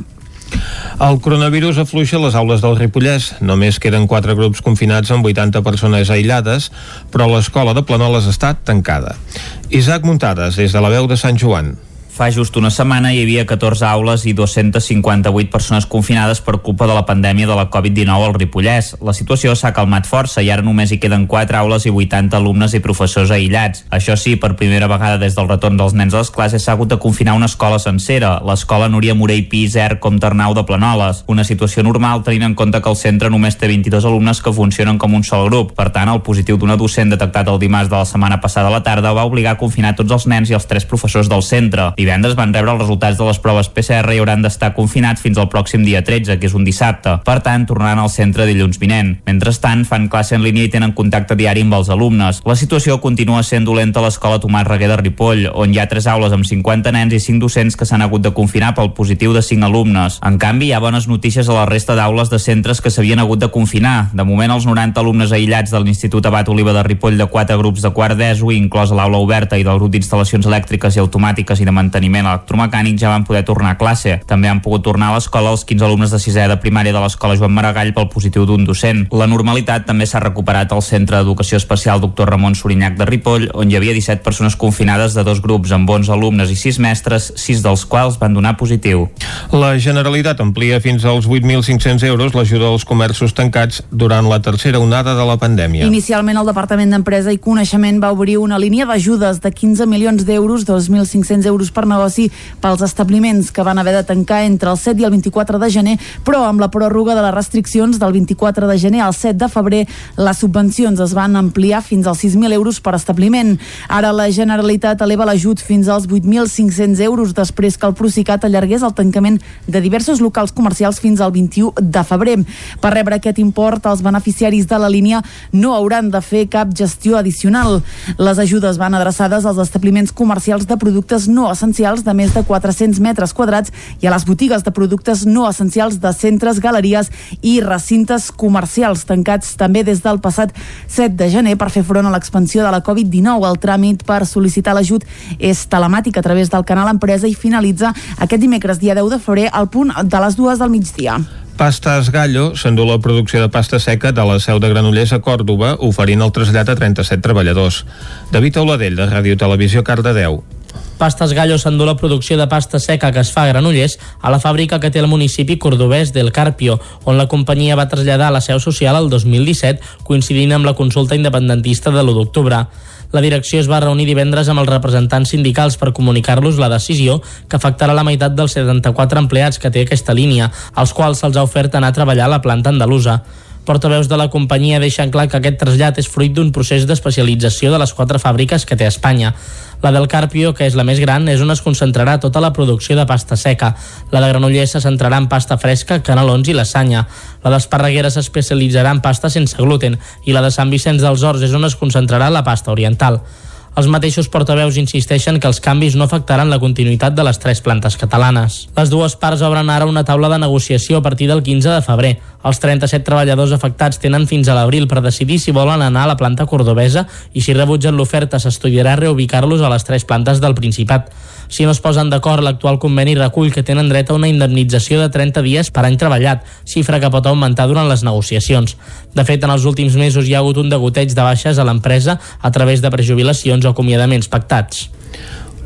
El coronavirus afluixa les aules del Ripollès. Només queden quatre grups confinats amb 80 persones aïllades, però l'escola de Planoles està tancada. Isaac Muntades, des de la veu de Sant Joan. Fa just una setmana hi havia 14 aules i 258 persones confinades per culpa de la pandèmia de la Covid-19 al Ripollès. La situació s'ha calmat força i ara només hi queden 4 aules i 80 alumnes i professors aïllats. Això sí, per primera vegada des del retorn dels nens a les classes s'ha hagut de confinar una escola sencera, l'escola Núria Morell Piser com Ternau de Planoles. Una situació normal tenint en compte que el centre només té 22 alumnes que funcionen com un sol grup. Per tant, el positiu d'una docent detectat el dimarts de la setmana passada a la tarda va obligar a confinar tots els nens i els tres professors del centre Divendres van rebre els resultats de les proves PCR i hauran d'estar confinats fins al pròxim dia 13, que és un dissabte. Per tant, tornaran al centre dilluns vinent. Mentrestant, fan classe en línia i tenen contacte diari amb els alumnes. La situació continua sent dolenta a l'escola Tomàs Reguer de Ripoll, on hi ha tres aules amb 50 nens i 5 docents que s'han hagut de confinar pel positiu de 5 alumnes. En canvi, hi ha bones notícies a la resta d'aules de centres que s'havien hagut de confinar. De moment, els 90 alumnes aïllats de l'Institut Abat Oliva de Ripoll de quatre grups de quart d'ESO, inclòs l'aula oberta i del grup d'instal·lacions elèctriques i automàtiques i de electromecànic, ja van poder tornar a classe. També han pogut tornar a l'escola els 15 alumnes de sisè de primària de l'escola Joan Maragall pel positiu d'un docent. La normalitat també s'ha recuperat al Centre d'Educació Especial Dr. Ramon Sorinyac de Ripoll, on hi havia 17 persones confinades de dos grups amb 11 alumnes i 6 mestres, 6 dels quals van donar positiu. La Generalitat amplia fins als 8.500 euros l'ajuda als comerços tancats durant la tercera onada de la pandèmia. Inicialment el Departament d'Empresa i Coneixement va obrir una línia d'ajudes de 15 milions d'euros, 2.500 euros per negoci pels establiments que van haver de tancar entre el 7 i el 24 de gener, però amb la pròrroga de les restriccions del 24 de gener al 7 de febrer, les subvencions es van ampliar fins als 6.000 euros per establiment. Ara la Generalitat eleva l'ajut fins als 8.500 euros després que el Procicat allargués el tancament de diversos locals comercials fins al 21 de febrer. Per rebre aquest import, els beneficiaris de la línia no hauran de fer cap gestió addicional. Les ajudes van adreçades als establiments comercials de productes no essencials de més de 400 metres quadrats i a les botigues de productes no essencials de centres, galeries i recintes comercials tancats també des del passat 7 de gener per fer front a l'expansió de la Covid-19. El tràmit per sol·licitar l'ajut és telemàtic a través del canal Empresa i finalitza aquest dimecres, dia 10 de febrer, al punt de les dues del migdia. Pastes Gallo s'endú la producció de pasta seca de la seu de Granollers a Còrdoba, oferint el trasllat a 37 treballadors. David Auladell, de Ràdio Televisió, Cardedeu. Pastes Gallo s'endú la producció de pasta seca que es fa a Granollers a la fàbrica que té el municipi cordobès del Carpio, on la companyia va traslladar la seu social el 2017, coincidint amb la consulta independentista de l'1 d'octubre. La direcció es va reunir divendres amb els representants sindicals per comunicar-los la decisió que afectarà la meitat dels 74 empleats que té aquesta línia, als quals se'ls ha ofert anar a treballar a la planta andalusa. Portaveus de la companyia deixen clar que aquest trasllat és fruit d'un procés d'especialització de les quatre fàbriques que té Espanya. La del Carpio, que és la més gran, és on es concentrarà tota la producció de pasta seca. La de Granollers se centrarà en pasta fresca, canelons i lasanya. La d'Esparreguera s'especialitzarà en pasta sense gluten i la de Sant Vicenç dels Horts és on es concentrarà la pasta oriental. Els mateixos portaveus insisteixen que els canvis no afectaran la continuïtat de les tres plantes catalanes. Les dues parts obren ara una taula de negociació a partir del 15 de febrer. Els 37 treballadors afectats tenen fins a l'abril per decidir si volen anar a la planta cordobesa i si rebutgen l'oferta s'estudiarà reubicar-los a les tres plantes del Principat. Si no es posen d'acord, l'actual conveni recull que tenen dret a una indemnització de 30 dies per any treballat, xifra que pot augmentar durant les negociacions. De fet, en els últims mesos hi ha hagut un degoteig de baixes a l'empresa a través de prejubilacions o acomiadaments pactats.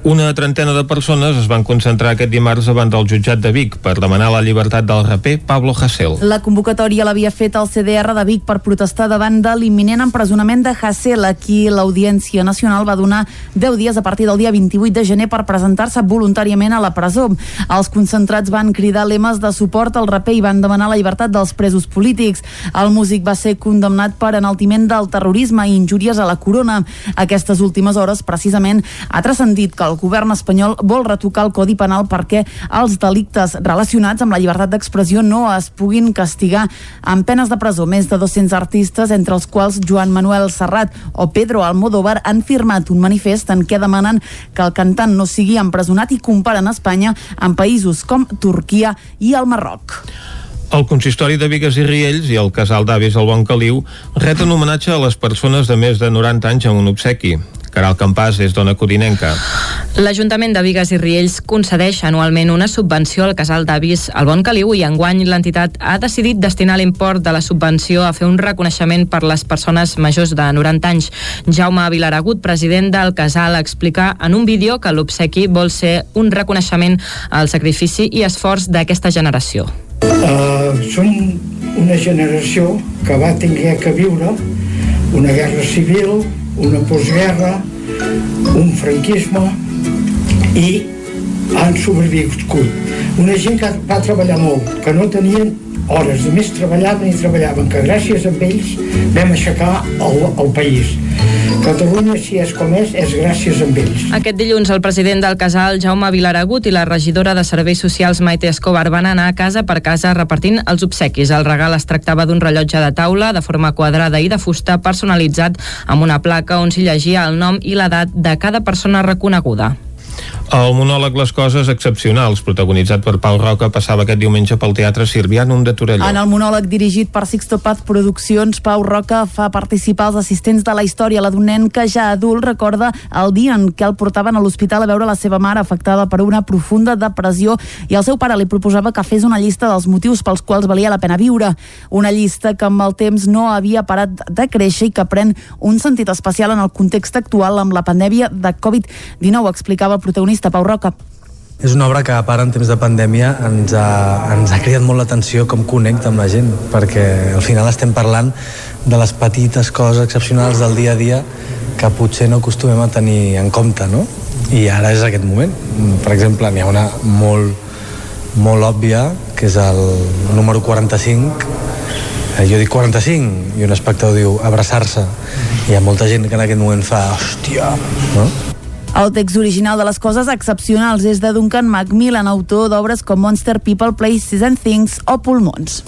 Una trentena de persones es van concentrar aquest dimarts davant del jutjat de Vic per demanar la llibertat del raper Pablo Hasél. La convocatòria l'havia fet el CDR de Vic per protestar davant de l'imminent empresonament de Hasél, a qui l'Audiència Nacional va donar 10 dies a partir del dia 28 de gener per presentar-se voluntàriament a la presó. Els concentrats van cridar lemes de suport al raper i van demanar la llibertat dels presos polítics. El músic va ser condemnat per enaltiment del terrorisme i injúries a la corona. Aquestes últimes hores, precisament, ha transcendit que el govern espanyol vol retocar el Codi Penal perquè els delictes relacionats amb la llibertat d'expressió no es puguin castigar amb penes de presó. Més de 200 artistes, entre els quals Joan Manuel Serrat o Pedro Almodóvar, han firmat un manifest en què demanen que el cantant no sigui empresonat i comparen Espanya amb països com Turquia i el Marroc. El consistori de Vigues i Riells i el casal d'avis al Bon Caliu reten homenatge a les persones de més de 90 anys amb un obsequi. Caral Campàs és dona codinenca. L'Ajuntament de Vigues i Riells concedeix anualment una subvenció al casal d'avis al Bon Caliu i enguany l'entitat ha decidit destinar l'import de la subvenció a fer un reconeixement per les persones majors de 90 anys. Jaume Vilaragut, president del casal, explica en un vídeo que l'obsequi vol ser un reconeixement al sacrifici i esforç d'aquesta generació. Uh, són una generació que va tenir que viure una guerra civil, una postguerra, un franquisme i han sobreviscut. Una gent que va treballar molt, que no tenien hores, de més treballaven i treballaven, que gràcies a ells vam aixecar el, el país. Catalunya, si és com és, és gràcies a ells. Aquest dilluns el president del casal, Jaume Vilaragut, i la regidora de Serveis Socials, Maite Escobar, van anar a casa per casa repartint els obsequis. El regal es tractava d'un rellotge de taula de forma quadrada i de fusta personalitzat amb una placa on s'hi llegia el nom i l'edat de cada persona reconeguda. El monòleg Les coses excepcionals, protagonitzat per Pau Roca, passava aquest diumenge pel Teatre Sirvianum de Torelló. En el monòleg dirigit per Sixto Paz Produccions, Pau Roca fa participar els assistents de la història, la d'un que ja adult recorda el dia en què el portaven a l'hospital a veure la seva mare afectada per una profunda depressió i el seu pare li proposava que fes una llista dels motius pels quals valia la pena viure. Una llista que amb el temps no havia parat de créixer i que pren un sentit especial en el context actual amb la pandèmia de Covid-19, explicava el protagonista Pau Roca. És una obra que, a part, en temps de pandèmia, ens ha, ens ha cridat molt l'atenció com connecta amb la gent, perquè al final estem parlant de les petites coses excepcionals del dia a dia que potser no acostumem a tenir en compte, no? I ara és aquest moment. Per exemple, n'hi ha una molt, molt òbvia, que és el número 45, Eh, jo dic 45 i un espectador diu abraçar-se. Hi ha molta gent que en aquest moment fa hòstia, no? El text original de les coses excepcionals és de Duncan Macmillan, autor d'obres com Monster People, Places and Things o Pulmons.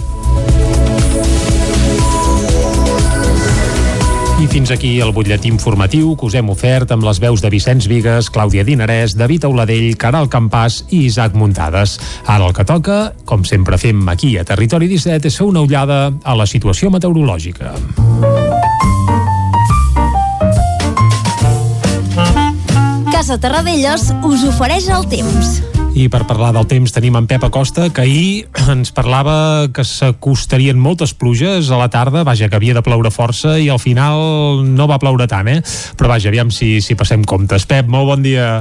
I fins aquí el butlletí informatiu que us hem ofert amb les veus de Vicenç Vigues, Clàudia Dinarès, David Auladell, Caral Campàs i Isaac Muntades. Ara el que toca, com sempre fem aquí a Territori 17, és fer una ullada a la situació meteorològica. Casa Terradellos us ofereix el temps. I per parlar del temps tenim en Pep Acosta, que ahir ens parlava que s'acostarien moltes pluges a la tarda, vaja, que havia de ploure força i al final no va ploure tant, eh? Però vaja, aviam si, si passem comptes. Pep, molt bon dia.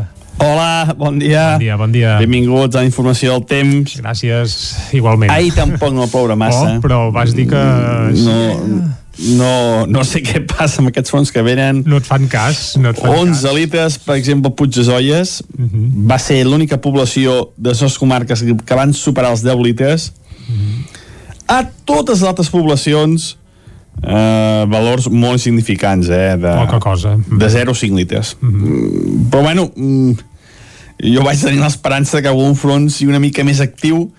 Hola, bon dia. Bon dia, bon dia. Benvinguts a la informació del temps. Gràcies, igualment. Ahir tampoc no va ploure massa. Oh, però vas dir que... No, no, no sé què passa amb aquests fronts que venen. No et fan cas, no et fan 11 cas. litres, per exemple, Puigdesolles, uh Mhm. -huh. va ser l'única població de les dues comarques que van superar els 10 litres. Uh Mhm. -huh. A totes les altres poblacions, eh, valors molt insignificants, eh? De, Poca cosa. De 0 a 5 litres. Uh -huh. Però bueno, mm, jo vaig tenir l'esperança que algun front sigui una mica més actiu,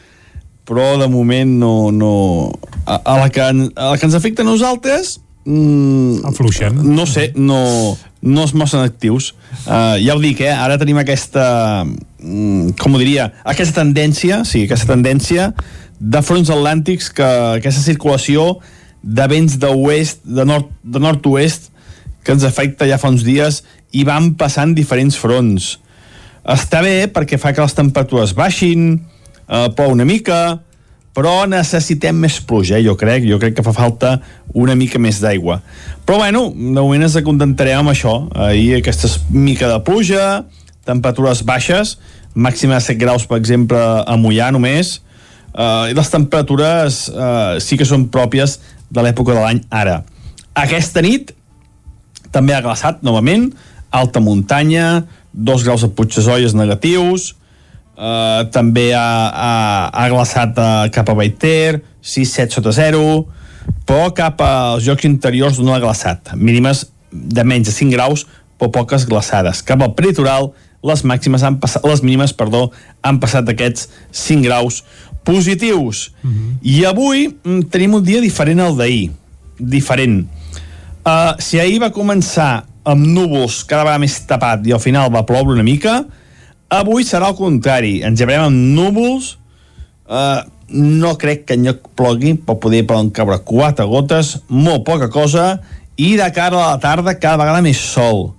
però de moment no... no a, a, la que, a la que ens afecta a nosaltres mm, Afluixen. no sé, no, no es mostren actius uh, ja ho dic, eh? ara tenim aquesta mm, com ho diria, aquesta tendència sí, aquesta tendència de fronts atlàntics que aquesta circulació de vents d'oest, de nord de nord-oest que ens afecta ja fa uns dies i van passant diferents fronts està bé perquè fa que les temperatures baixin, eh, plou una mica, però necessitem més pluja, eh, jo crec. Jo crec que fa falta una mica més d'aigua. Però bueno, de moment ens acontentarem amb això. Ahir aquesta mica de pluja, temperatures baixes, màxima de 7 graus, per exemple, a Mollà només, eh, i les temperatures eh, sí que són pròpies de l'època de l'any ara. Aquesta nit també ha glaçat novament, alta muntanya, 2 graus a Puigdesolles negatius, eh, també ha, ha, ha glaçat eh, cap a Baiter, 6-7 sota 0, però cap als jocs interiors no ha glaçat, mínimes de menys de 5 graus, però poques glaçades. Cap al peritoral, les màximes han passat, les mínimes, perdó, han passat aquests 5 graus positius. I avui mm, tenim un dia diferent al d'ahir. Diferent. Uh, si ahir va començar amb núvols cada vegada més tapat i al final va ploure una mica, avui serà el contrari. Ens llevarem amb núvols, uh, no crec que enlloc plogui, però poder poden caure quatre gotes, molt poca cosa, i de cara a la tarda cada vegada més sol.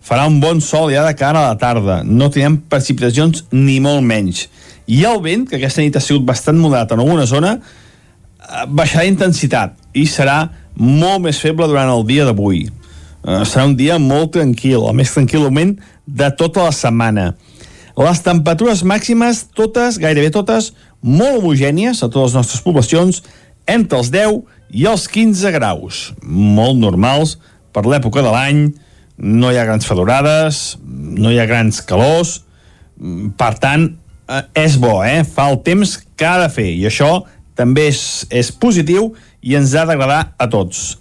Farà un bon sol ja de cara a la tarda. No tindrem precipitacions ni molt menys. I el vent, que aquesta nit ha sigut bastant moderat en alguna zona, eh, baixarà d'intensitat i serà molt més feble durant el dia d'avui. Uh, serà un dia molt tranquil, el més tranquil moment de tota la setmana. Les temperatures màximes, totes, gairebé totes, molt homogènies a totes les nostres poblacions, entre els 10 i els 15 graus. Molt normals per l'època de l'any, no hi ha grans fedorades, no hi ha grans calors, per tant, eh, és bo, eh? fa el temps que ha de fer, i això també és, és positiu i ens ha d'agradar a tots.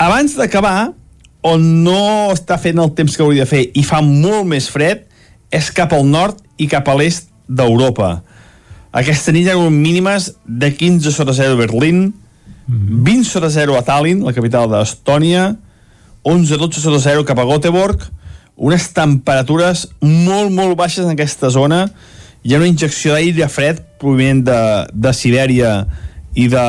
Abans d'acabar, on no està fent el temps que hauria de fer i fa molt més fred és cap al nord i cap a l'est d'Europa. Aquesta nit hi ha hagut mínimes de 15 sota 0 a Berlín, 20 sota 0 a Tallinn, la capital d'Estònia, 11-12 sota 0 cap a Göteborg, unes temperatures molt, molt baixes en aquesta zona. Hi ha una injecció d'aire fred provinent de, de Sibèria i de,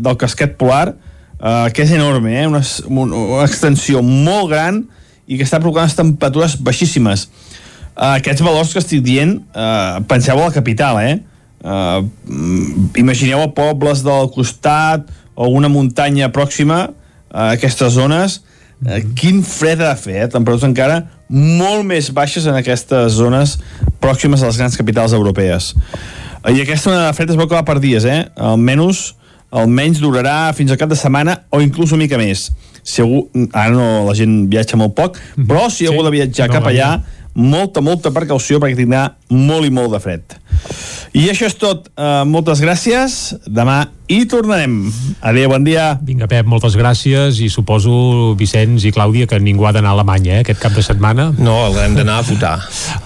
del casquet polar, eh, que és enorme, eh? una, una extensió molt gran i que està provocant unes temperatures baixíssimes. Uh, aquests valors que estic dient, uh, penseu a la capital, eh? Uh, imagineu a pobles del costat o una muntanya pròxima a aquestes zones, uh, quin fred ha de fer, eh? temperatures encara molt més baixes en aquestes zones pròximes a les grans capitals europees. Uh, I aquesta onada de fred es veu que va per dies, eh? Almenys, almenys durarà fins al cap de setmana o inclús una mica més. Segur, ara no, la gent viatja molt poc, però si algú de viatjar no, cap allà, molta, molta precaució perquè tindrà molt i molt de fred. I això és tot. Uh, moltes gràcies. Demà hi tornarem. Adéu, bon dia. Vinga, Pep, moltes gràcies i suposo, Vicenç i Clàudia, que ningú ha d'anar a Alemanya, eh, aquest cap de setmana. No, hem d'anar a votar.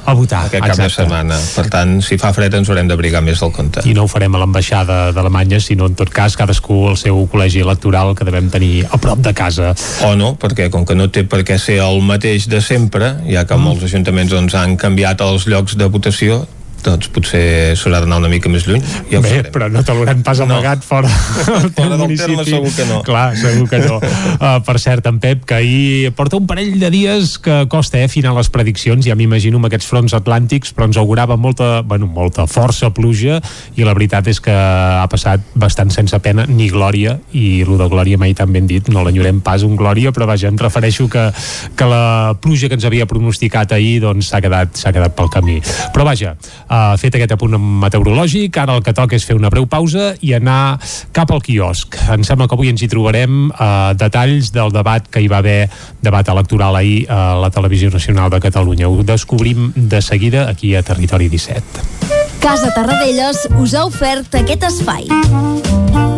A votar, Aquest cap de exacte. setmana. Per tant, si fa fred ens haurem d'abrigar més del compte. I no ho farem a l'ambaixada d'Alemanya, sinó en tot cas cadascú al seu col·legi electoral que devem tenir a prop de casa. O no, perquè com que no té per què ser el mateix de sempre, ja que molts ajuntaments doncs, han canviat els llocs de votació, doncs potser s'haurà d'anar una mica més lluny. Ja ho Bé, sabrem. però no te l'haurem pas amagat no. fora del Fora del municipi. terme segur que no. Clar, segur que no. Uh, per cert, en Pep, que ahir porta un parell de dies que costa eh, afinar les prediccions, ja m'imagino amb aquests fronts atlàntics, però ens augurava molta, bueno, molta força pluja i la veritat és que ha passat bastant sense pena ni glòria i el de glòria mai tan ben dit, no l'enyorem pas un glòria, però vaja, em refereixo que, que la pluja que ens havia pronosticat ahir doncs s'ha quedat, quedat pel camí. Però vaja, uh, fet aquest apunt meteorològic, ara el que toca és fer una breu pausa i anar cap al quiosc. Em sembla que avui ens hi trobarem uh, detalls del debat que hi va haver, debat electoral ahir a la Televisió Nacional de Catalunya. Ho descobrim de seguida aquí a Territori 17. Casa Tarradellas us ha ofert aquest espai.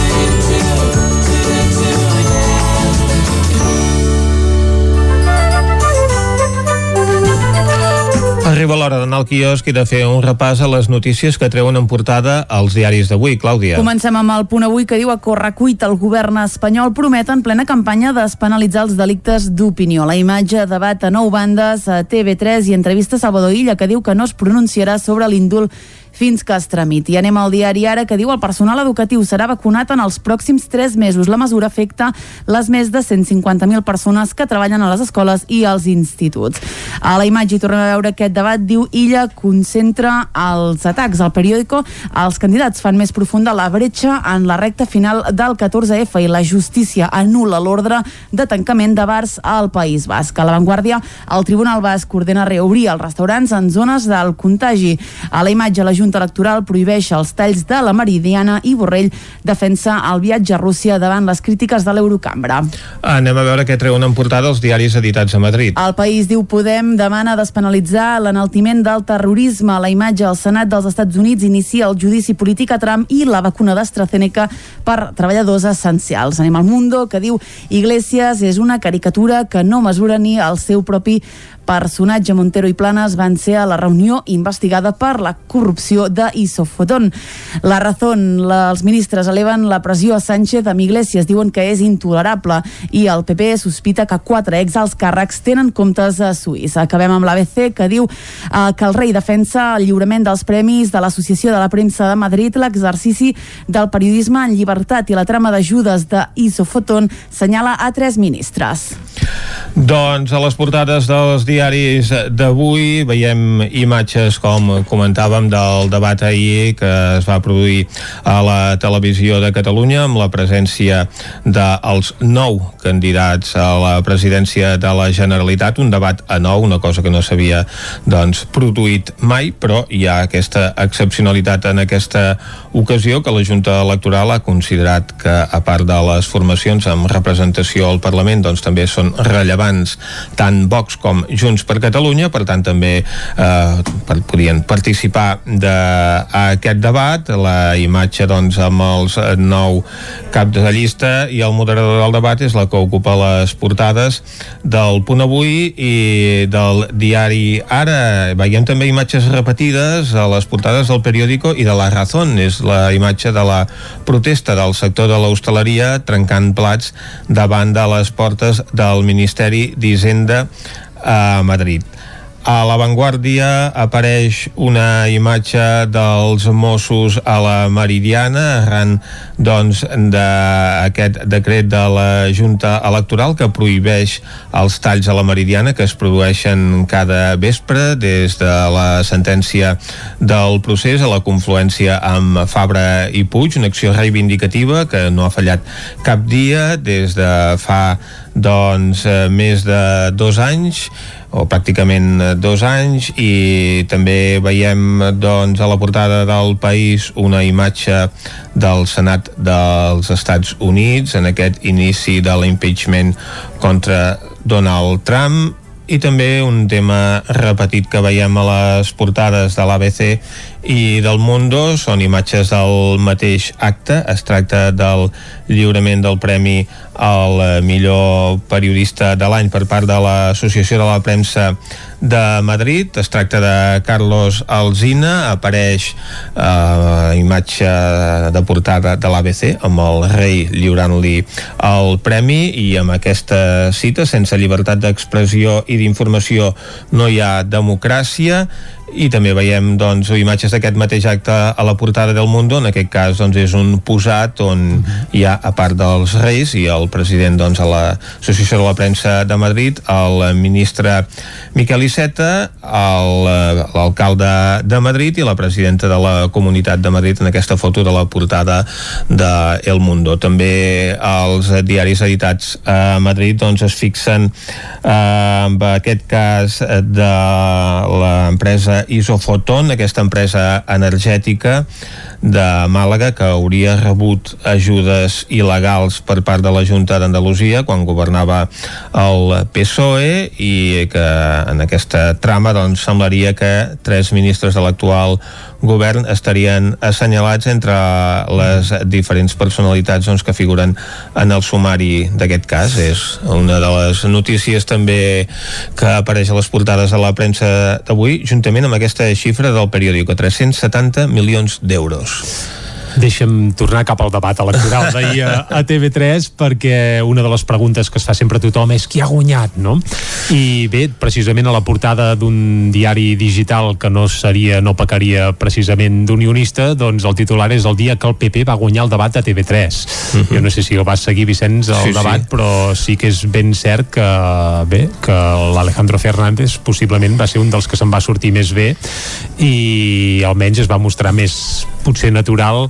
Arriba l'hora d'anar al quiosc i de fer un repàs a les notícies que treuen en portada als diaris d'avui. Clàudia. Comencem amb el punt avui que diu a correcuit el govern espanyol promet en plena campanya despenalitzar els delictes d'opinió. La imatge debat a nou bandes a TV3 i entrevista a Salvador Illa que diu que no es pronunciarà sobre l'indult fins que es tramiti. Anem al diari ara que diu el personal educatiu serà vacunat en els pròxims 3 mesos. La mesura afecta les més de 150.000 persones que treballen a les escoles i als instituts. A la imatge hi tornem a veure aquest debat. Diu Illa concentra els atacs. Al periòdico els candidats fan més profunda la bretxa en la recta final del 14F i la justícia anula l'ordre de tancament de bars al País Basc. A l'avantguàrdia, el Tribunal Basc ordena reobrir els restaurants en zones del contagi. A la imatge, la Junta Electoral prohibeix els talls de la Meridiana i Borrell defensa el viatge a Rússia davant les crítiques de l'Eurocambra. Anem a veure què treuen en portada els diaris editats a Madrid. El país diu Podem demana despenalitzar l'enaltiment del terrorisme. La imatge al Senat dels Estats Units inicia el judici polític a Trump i la vacuna d'AstraZeneca per treballadors essencials. Anem al Mundo, que diu Iglesias és una caricatura que no mesura ni el seu propi personatge Montero i Planes van ser a la reunió investigada per la corrupció de Isofotón. La la, els ministres eleven la pressió a Sánchez amb Iglesias, diuen que és intolerable i el PP sospita que quatre exalts càrrecs tenen comptes a Suïssa. Acabem amb l'ABC que diu eh, que el rei defensa el lliurament dels premis de l'Associació de la Premsa de Madrid, l'exercici del periodisme en llibertat i la trama d'ajudes de Isofotón senyala a tres ministres. Doncs a les portades dels diaris d'avui. Veiem imatges, com comentàvem, del debat ahir que es va produir a la televisió de Catalunya amb la presència dels nou candidats a la presidència de la Generalitat, un debat a nou, una cosa que no s'havia doncs, produït mai, però hi ha aquesta excepcionalitat en aquesta ocasió que la Junta Electoral ha considerat que, a part de les formacions amb representació al Parlament, doncs també són rellevants tant Vox com Junts per Catalunya, per tant també eh, per, podien participar d'aquest debat, la imatge doncs amb els nou caps de llista i el moderador del debat és la que ocupa les portades del Punt Avui i del diari Ara. Veiem també imatges repetides a les portades del periòdico i de La Razón, és la imatge de la protesta del sector de l'hostaleria trencant plats davant de les portes del Ministeri d'Hisenda a Madrid. A l'avantguàrdia apareix una imatge dels Mossos a la Meridiana arran doncs, d'aquest decret de la Junta Electoral que prohibeix els talls a la Meridiana que es produeixen cada vespre des de la sentència del procés a la confluència amb Fabra i Puig, una acció reivindicativa que no ha fallat cap dia des de fa doncs, més de dos anys o pràcticament dos anys i també veiem doncs, a la portada del país una imatge del Senat dels Estats Units en aquest inici de l'impeachment contra Donald Trump i també un tema repetit que veiem a les portades de l'ABC i del Mundo són imatges del mateix acte. Es tracta del lliurament del premi al millor periodista de l'any per part de l'Associació de la Premsa de Madrid. Es tracta de Carlos Alzina apareix eh, imatge de portada de l'ABC amb el rei lliurant-li el premi. I amb aquesta cita sense llibertat d'expressió i d'informació no hi ha democràcia i també veiem doncs, imatges d'aquest mateix acte a la portada del Mundo, en aquest cas doncs, és un posat on hi ha, a part dels Reis i el president doncs, a l'Associació de la Premsa de Madrid, el ministre Miquel Iceta, l'alcalde de Madrid i la presidenta de la Comunitat de Madrid en aquesta foto de la portada de El Mundo. També els diaris editats a Madrid doncs, es fixen eh, amb aquest cas de l'empresa Isofoton, aquesta empresa energètica de Màlaga que hauria rebut ajudes il·legals per part de la Junta d'Andalusia quan governava el PSOE i que en aquesta trama doncs, semblaria que tres ministres de l'actual govern estarien assenyalats entre les diferents personalitats doncs, que figuren en el sumari d'aquest cas. És una de les notícies també que apareix a les portades de la premsa d'avui, juntament amb aquesta xifra del periòdico, 370 milions d'euros. Deixa'm tornar cap al debat electoral d'ahir a, a TV3 perquè una de les preguntes que es fa sempre a tothom és qui ha guanyat, no? I bé, precisament a la portada d'un diari digital que no seria, no pecaria precisament d'unionista, doncs el titular és el dia que el PP va guanyar el debat a TV3. Uh -huh. Jo no sé si el vas seguir, Vicenç, el Sí, sí. debat, però sí que és ben cert que, bé, que l'Alejandro Fernández possiblement va ser un dels que se'n va sortir més bé i almenys es va mostrar més potser natural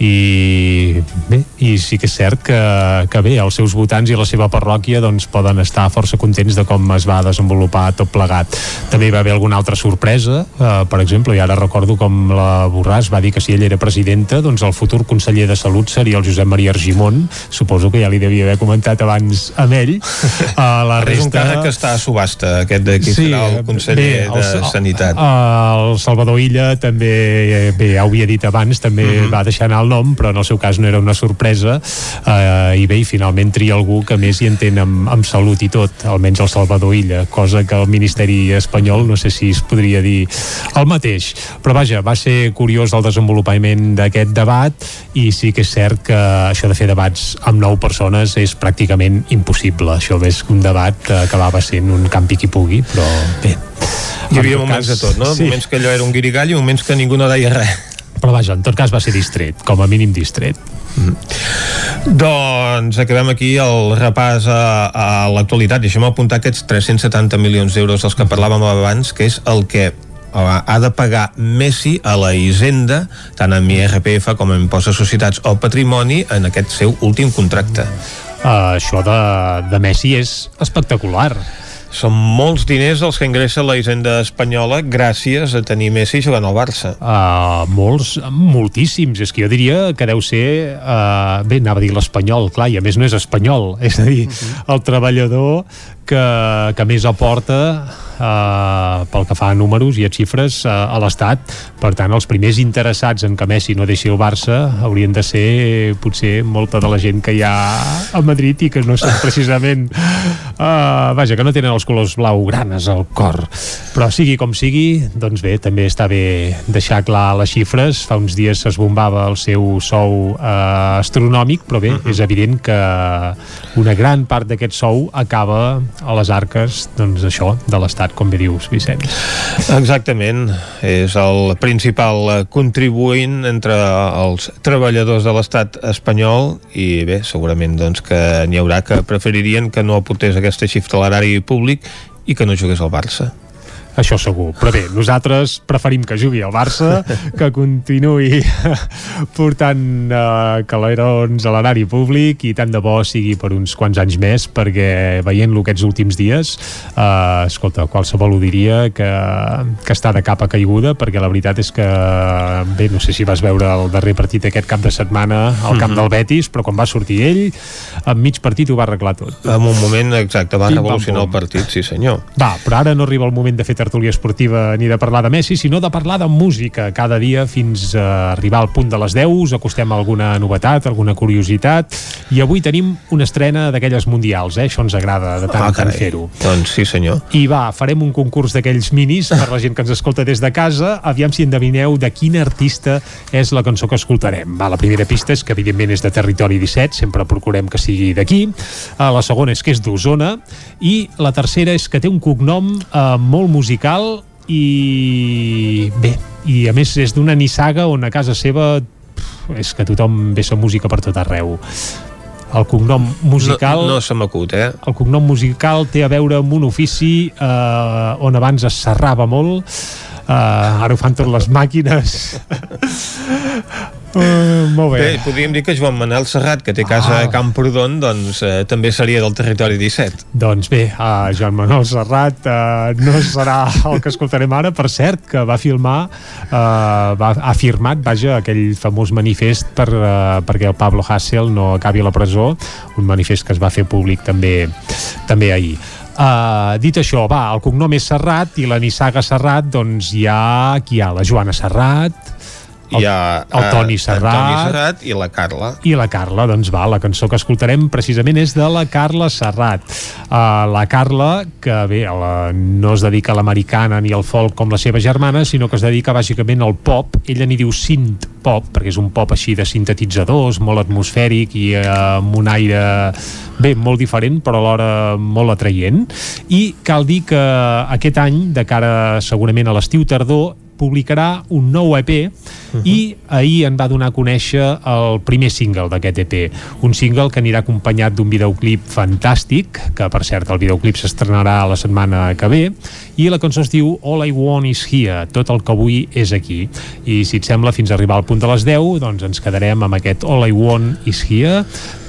i bé, i sí que és cert que, que bé, els seus votants i la seva parròquia doncs poden estar força contents de com es va desenvolupar tot plegat. També hi va haver alguna altra sorpresa, eh, per exemple, i ara recordo com la Borràs va dir que si ell era presidenta, doncs el futur conseller de Salut seria el Josep Maria Argimon, suposo que ja li devia haver comentat abans amb ell. A la És un resta... càrrec que està a subhasta, aquest de qui serà el conseller bé, el- de Sanitat. El Salvador Illa també, eh, bé, ja ho havia dit abans, també Mhm. va deixar anar el nom, però en el seu cas no era una sorpresa, eh, i bé, i finalment tria algú que més hi entén amb, amb salut i tot, almenys el Salvador Illa, cosa que el Ministeri espanyol no sé si es podria dir el mateix. Però vaja, va ser curiós el desenvolupament d'aquest debat i sí que és cert que això de fer debats amb nou persones és pràcticament impossible. Això és un debat que acabava sent un campi qui pugui, però bé, Hi havia moments cas, de tot, no? sí. Moments que allò era un guirigall i moments que ningú no deia res. Però vaja, en tot cas va ser distret, com a mínim distret. Mm. Doncs acabem aquí el repàs a, a l'actualitat. Deixem apuntar aquests 370 milions d'euros dels que parlàvem abans, que és el que ha de pagar Messi a la Hisenda, tant amb IRPF com amb impost de societats o patrimoni, en aquest seu últim contracte. Uh, això de, de Messi és espectacular. Són molts diners els que ingressa la Hisenda espanyola gràcies a tenir Messi jugant al Barça. Uh, molts, moltíssims. És que jo diria que deu ser... Uh, bé, anava a dir l'espanyol, clar, i a més no és espanyol. És a dir, uh -huh. el treballador que, que més aporta eh, pel que fa a números i a xifres eh, a l'Estat. Per tant, els primers interessats en que Messi no deixi el Barça haurien de ser potser molta de la gent que hi ha a Madrid i que no són precisament eh, vaja, que no tenen els colors blaugranes al cor. Però sigui com sigui, doncs bé, també està bé deixar clar les xifres. Fa uns dies s'esbombava el seu sou eh, astronòmic, però bé, uh -huh. és evident que una gran part d'aquest sou acaba a les arques, doncs això, de l'Estat estat, com bé dius, Vicenç. Exactament, és el principal contribuint entre els treballadors de l'estat espanyol i bé, segurament doncs, que n'hi haurà que preferirien que no aportés aquesta xifra a l'erari públic i que no jugués al Barça això segur. Però bé, nosaltres preferim que jugui al Barça, que continuï portant uh, calerons a l'erari públic i tant de bo sigui per uns quants anys més, perquè veient-lo aquests últims dies, uh, escolta, qualsevol ho diria que, que està de capa caiguda, perquè la veritat és que, bé, no sé si vas veure el darrer partit aquest cap de setmana al camp mm -hmm. del Betis, però quan va sortir ell, en mig partit ho va arreglar tot. En un moment, exacte, va revolucionar el partit, sí senyor. Va, però ara no arriba el moment de fer tertúlia esportiva ni de parlar de Messi, sinó de parlar de música cada dia fins a arribar al punt de les 10, us acostem a alguna novetat, alguna curiositat, i avui tenim una estrena d'aquelles mundials, eh? això ens agrada de tant ah, en tant fer-ho. Doncs sí senyor. I va, farem un concurs d'aquells minis per la gent que ens escolta des de casa, aviam si endevineu de quin artista és la cançó que escoltarem. Va, la primera pista és que evidentment és de Territori 17, sempre procurem que sigui d'aquí, la segona és que és d'Osona, i la tercera és que té un cognom eh, molt musical i bé, i a més és d'una nissaga on a casa seva pff, és que tothom ve sa música per tot arreu el cognom musical... No, no se m'acut, eh? El cognom musical té a veure amb un ofici eh, on abans es serrava molt, eh, ara ho fan totes les màquines. Uh, molt bé. bé. Podríem dir que Joan Manel Serrat, que té casa ah. a Camprodon, doncs eh, també seria del territori 17. Doncs bé, uh, Joan Manel Serrat uh, no serà el que escoltarem ara, per cert, que va filmar, uh, va, ha firmat, vaja, aquell famós manifest per, uh, perquè el Pablo Hassel no acabi a la presó, un manifest que es va fer públic també, també ahir. Uh, dit això, va, el cognom és Serrat i la Nissaga Serrat, doncs hi ha, qui hi ha? La Joana Serrat, el, hi ha el Toni Serrat, el Toni Serrat. I la Carla. I la Carla, doncs va, la cançó que escoltarem precisament és de la Carla Serrat. Uh, la Carla que bé, la, no es dedica a l'americana ni al folk com la seva germana, sinó que es dedica bàsicament al pop, ella n'hi diu synth pop, perquè és un pop així de sintetitzadors molt atmosfèric i uh, amb un aire bé, molt diferent però alhora molt atraient. I cal dir que aquest any de cara segurament a l'estiu-tardor publicarà un nou EP uh -huh. i ahir en va donar a conèixer el primer single d'aquest EP, un single que anirà acompanyat d'un videoclip fantàstic, que per cert el videoclip s'estrenarà la setmana que ve, i la cançó es diu All I Want Is Here, tot el que vull és aquí. I si et sembla, fins a arribar al punt de les 10, doncs ens quedarem amb aquest All I Want Is Here,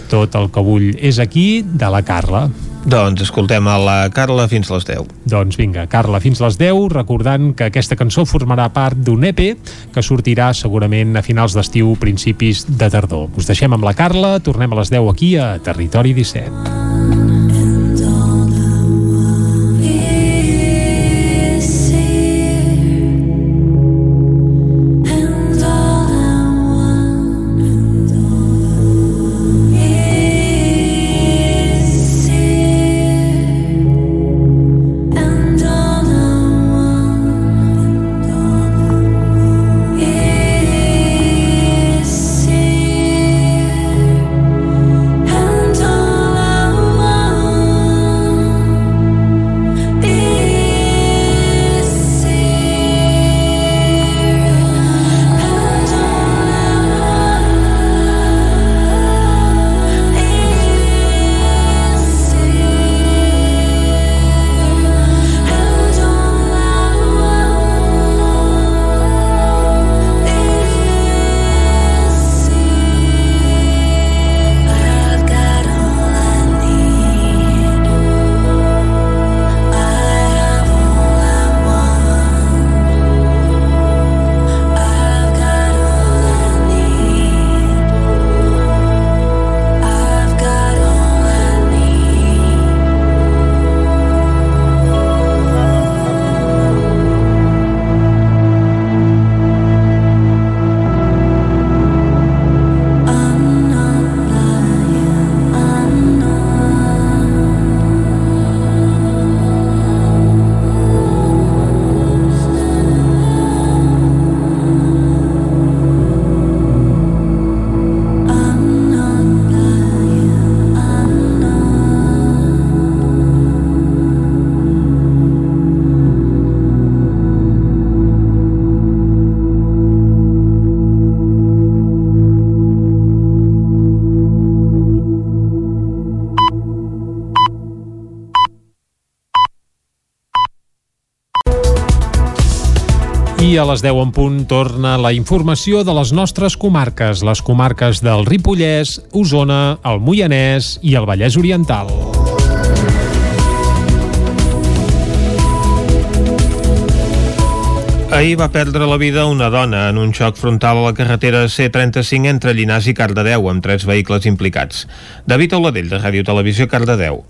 tot el que vull és aquí, de la Carla. Doncs escoltem a la Carla fins a les 10. Doncs vinga, Carla fins a les 10, recordant que aquesta cançó formarà part d'un EP que sortirà segurament a finals d'estiu, principis de tardor. Us deixem amb la Carla, tornem a les 10 aquí a Territori 17. I a les 10 en punt torna la informació de les nostres comarques, les comarques del Ripollès, Osona, el Moianès i el Vallès Oriental. Ahir va perdre la vida una dona en un xoc frontal a la carretera C35 entre Llinars i Cardedeu, amb tres vehicles implicats. David Auladell, de Ràdio Televisió, Cardedeu.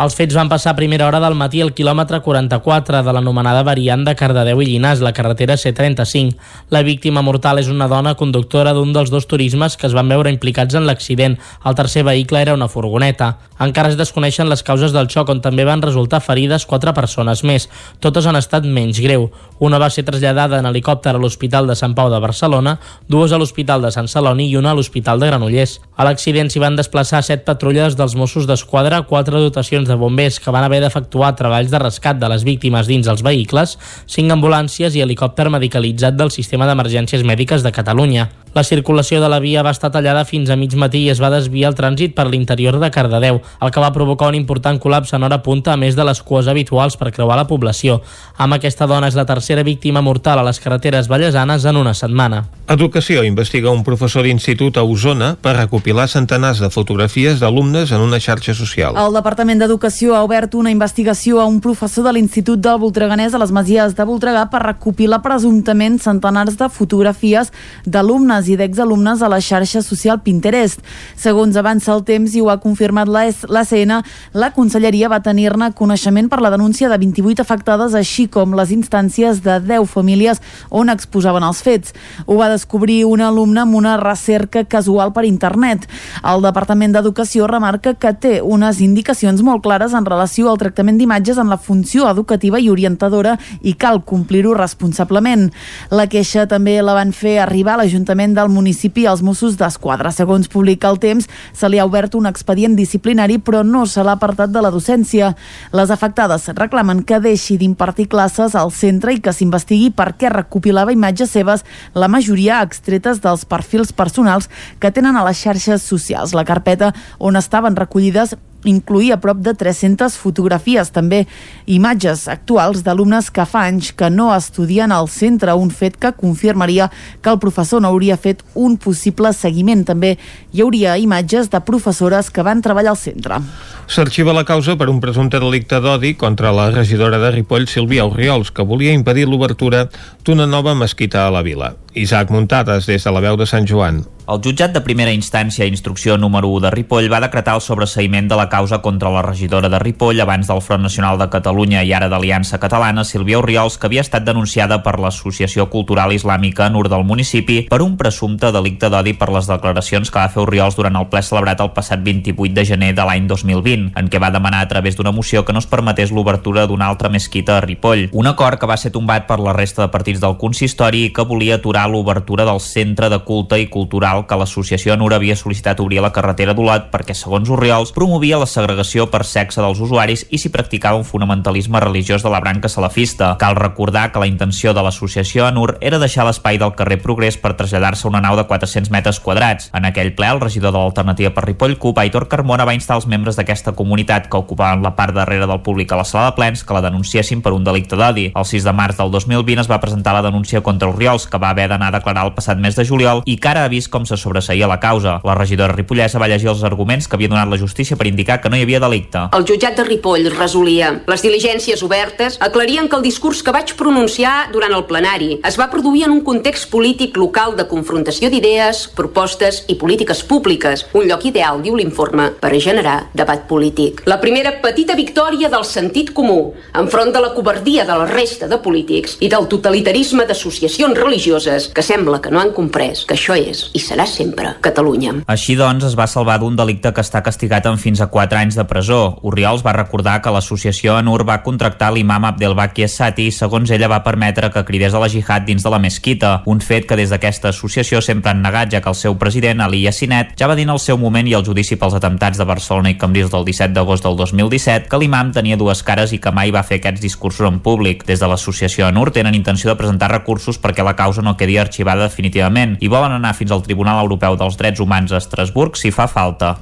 Els fets van passar a primera hora del matí al quilòmetre 44 de l'anomenada variant de Cardedeu i Llinars, la carretera C35. La víctima mortal és una dona conductora d'un dels dos turismes que es van veure implicats en l'accident. El tercer vehicle era una furgoneta. Encara es desconeixen les causes del xoc, on també van resultar ferides quatre persones més. Totes han estat menys greu. Una va ser traslladada en helicòpter a l'Hospital de Sant Pau de Barcelona, dues a l'Hospital de Sant Celoni i una a l'Hospital de Granollers. A l'accident s'hi van desplaçar set patrulles dels Mossos d'Esquadra, quatre dotacions de bombers que van haver d'efectuar treballs de rescat de les víctimes dins els vehicles, cinc ambulàncies i helicòpter medicalitzat del Sistema d'Emergències Mèdiques de Catalunya. La circulació de la via va estar tallada fins a mig matí i es va desviar el trànsit per l'interior de Cardedeu, el que va provocar un important col·lapse en hora punta a més de les cues habituals per creuar la població. Amb aquesta dona és la tercera víctima mortal a les carreteres vallesanes en una setmana. Educació investiga un professor d'institut a Osona per recopilar centenars de fotografies d'alumnes en una xarxa social. El Departament d'Educació ha obert una investigació a un professor de l'Institut del Voltreganès a les Masies de Voltregà per recopilar presumptament centenars de fotografies d'alumnes alumnes i d'exalumnes a la xarxa social Pinterest. Segons avança el temps i ho ha confirmat l'ACN, la Conselleria va tenir-ne coneixement per la denúncia de 28 afectades, així com les instàncies de 10 famílies on exposaven els fets. Ho va descobrir un alumne amb una recerca casual per internet. El Departament d'Educació remarca que té unes indicacions molt clares en relació al tractament d'imatges en la funció educativa i orientadora i cal complir-ho responsablement. La queixa també la van fer arribar a l'Ajuntament del municipi als Mossos d'Esquadra. Segons publica el temps, se li ha obert un expedient disciplinari però no se l'ha apartat de la docència. Les afectades reclamen que deixi d'impartir classes al centre i que s'investigui per què recopilava imatges seves, la majoria extretes dels perfils personals que tenen a les xarxes socials. La carpeta on estaven recollides incluïa prop de 300 fotografies, també imatges actuals d'alumnes que fa anys que no estudien al centre, un fet que confirmaria que el professor no hauria fet un possible seguiment. També hi hauria imatges de professores que van treballar al centre. S'arxiva la causa per un presumpte delicte d'odi contra la regidora de Ripoll, Sílvia Oriols, que volia impedir l'obertura d'una nova mesquita a la vila. Isaac Muntades, des de la veu de Sant Joan. El jutjat de primera instància instrucció número 1 de Ripoll va decretar el sobreseïment de la causa contra la regidora de Ripoll abans del Front Nacional de Catalunya i ara d'Aliança Catalana, Sílvia Oriols, que havia estat denunciada per l'Associació Cultural Islàmica Nur del municipi per un presumpte delicte d'odi per les declaracions que va fer Oriols durant el ple celebrat el passat 28 de gener de l'any 2020, en què va demanar a través d'una moció que no es permetés l'obertura d'una altra mesquita a Ripoll. Un acord que va ser tombat per la resta de partits del consistori i que volia aturar l'obertura del centre de culte i cultural que l'associació Anura havia sol·licitat obrir la carretera d'Olot perquè, segons Oriols, promovia la segregació per sexe dels usuaris i s'hi practicava un fonamentalisme religiós de la branca salafista. Cal recordar que la intenció de l'associació Anur era deixar l'espai del carrer Progrés per traslladar-se a una nau de 400 metres quadrats. En aquell ple, el regidor de l'Alternativa per Ripoll, CUP, Aitor Carmona, va instar els membres d'aquesta comunitat que ocupaven la part darrere del públic a la sala de plens que la denunciessin per un delicte d'odi. El 6 de març del 2020 es va presentar la denúncia contra Oriols, que va haver d'anar a declarar el passat mes de juliol i que ara ha vist com se sobreseïa la causa. La regidora ripollesa va llegir els arguments que havia donat la justícia per indicar que no hi havia delicte. El jutjat de Ripoll resolia les diligències obertes, aclarien que el discurs que vaig pronunciar durant el plenari es va produir en un context polític local de confrontació d'idees, propostes i polítiques públiques, un lloc ideal, diu l'informe, per generar debat polític. La primera petita victòria del sentit comú enfront de la covardia de la resta de polítics i del totalitarisme d'associacions religioses que sembla que no han comprès que això és i serà sempre Catalunya. Així doncs, es va salvar d'un delicte que està castigat amb fins a 4 anys de presó. Oriols va recordar que l'associació Anur va contractar l'imam Abdelbaki Essati i segons ella va permetre que cridés a la jihad dins de la mesquita, un fet que des d'aquesta associació sempre han negat, ja que el seu president, Ali Yassinet, ja va dir en el seu moment i al judici pels atemptats de Barcelona i Cambrils del 17 d'agost del 2017 que l'imam tenia dues cares i que mai va fer aquests discursos en públic. Des de l'associació Anur tenen intenció de presentar recursos perquè la causa no quedi arxivada definitivament i volen anar fins al Tribunal Europeu dels Drets Humans a Estrasburg si fa falta.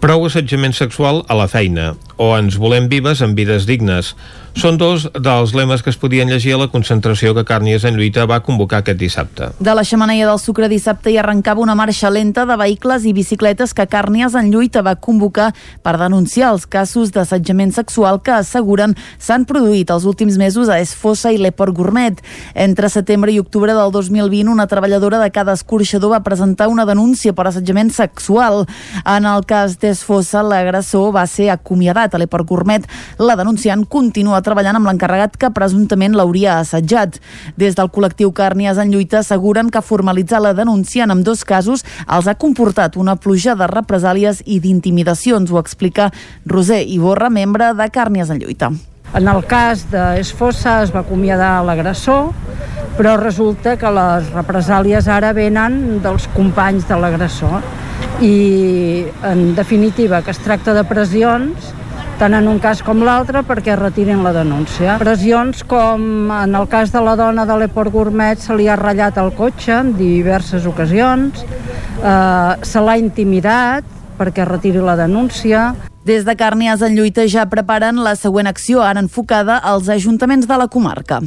Prou assetjament sexual a la feina o ens volem vives amb vides dignes. Són dos dels lemes que es podien llegir a la concentració que Càrnies en lluita va convocar aquest dissabte. De la xemeneia del Sucre dissabte hi arrencava una marxa lenta de vehicles i bicicletes que Càrnies en lluita va convocar per denunciar els casos d'assetjament sexual que asseguren s'han produït els últims mesos a Esfossa i l'Eport Gourmet. Entre setembre i octubre del 2020, una treballadora de cada escorxador va presentar una denúncia per assetjament sexual. En el cas d'Esfossa, l'agressor va ser acomiadat a l'Eport Gourmet. La denunciant continua treballant amb l'encarregat que presumptament l'hauria assetjat. Des del col·lectiu Càrnies en lluita asseguren que formalitzar la denúncia en dos casos els ha comportat una pluja de represàlies i d'intimidacions, ho explica Roser Iborra, membre de Càrnies en lluita. En el cas d'Esfossa es va acomiadar l'agressor, però resulta que les represàlies ara venen dels companys de l'agressor i en definitiva que es tracta de pressions tant en un cas com l'altre perquè retirin la denúncia. Pressions com en el cas de la dona de l'Eport Gourmet se li ha ratllat el cotxe en diverses ocasions, eh, se l'ha intimidat perquè retiri la denúncia. Des de Càrnies en lluita ja preparen la següent acció, ara enfocada als ajuntaments de la comarca.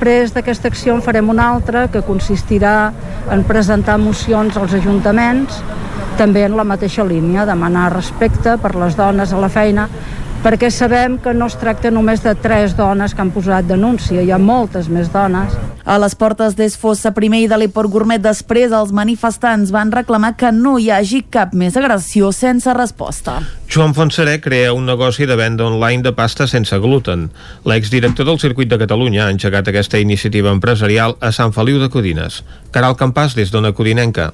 Després d'aquesta acció en farem una altra que consistirà en presentar mocions als ajuntaments també en la mateixa línia, demanar respecte per les dones a la feina, perquè sabem que no es tracta només de tres dones que han posat denúncia, hi ha moltes més dones. A les portes d'Esfossa primer i de l'Eport Gourmet després, els manifestants van reclamar que no hi hagi cap més agressió sense resposta. Joan Fonseré crea un negoci de venda online de pasta sense gluten. L'exdirector del Circuit de Catalunya ha engegat aquesta iniciativa empresarial a Sant Feliu de Codines. Caral Campàs, des d'Ona Codinenca.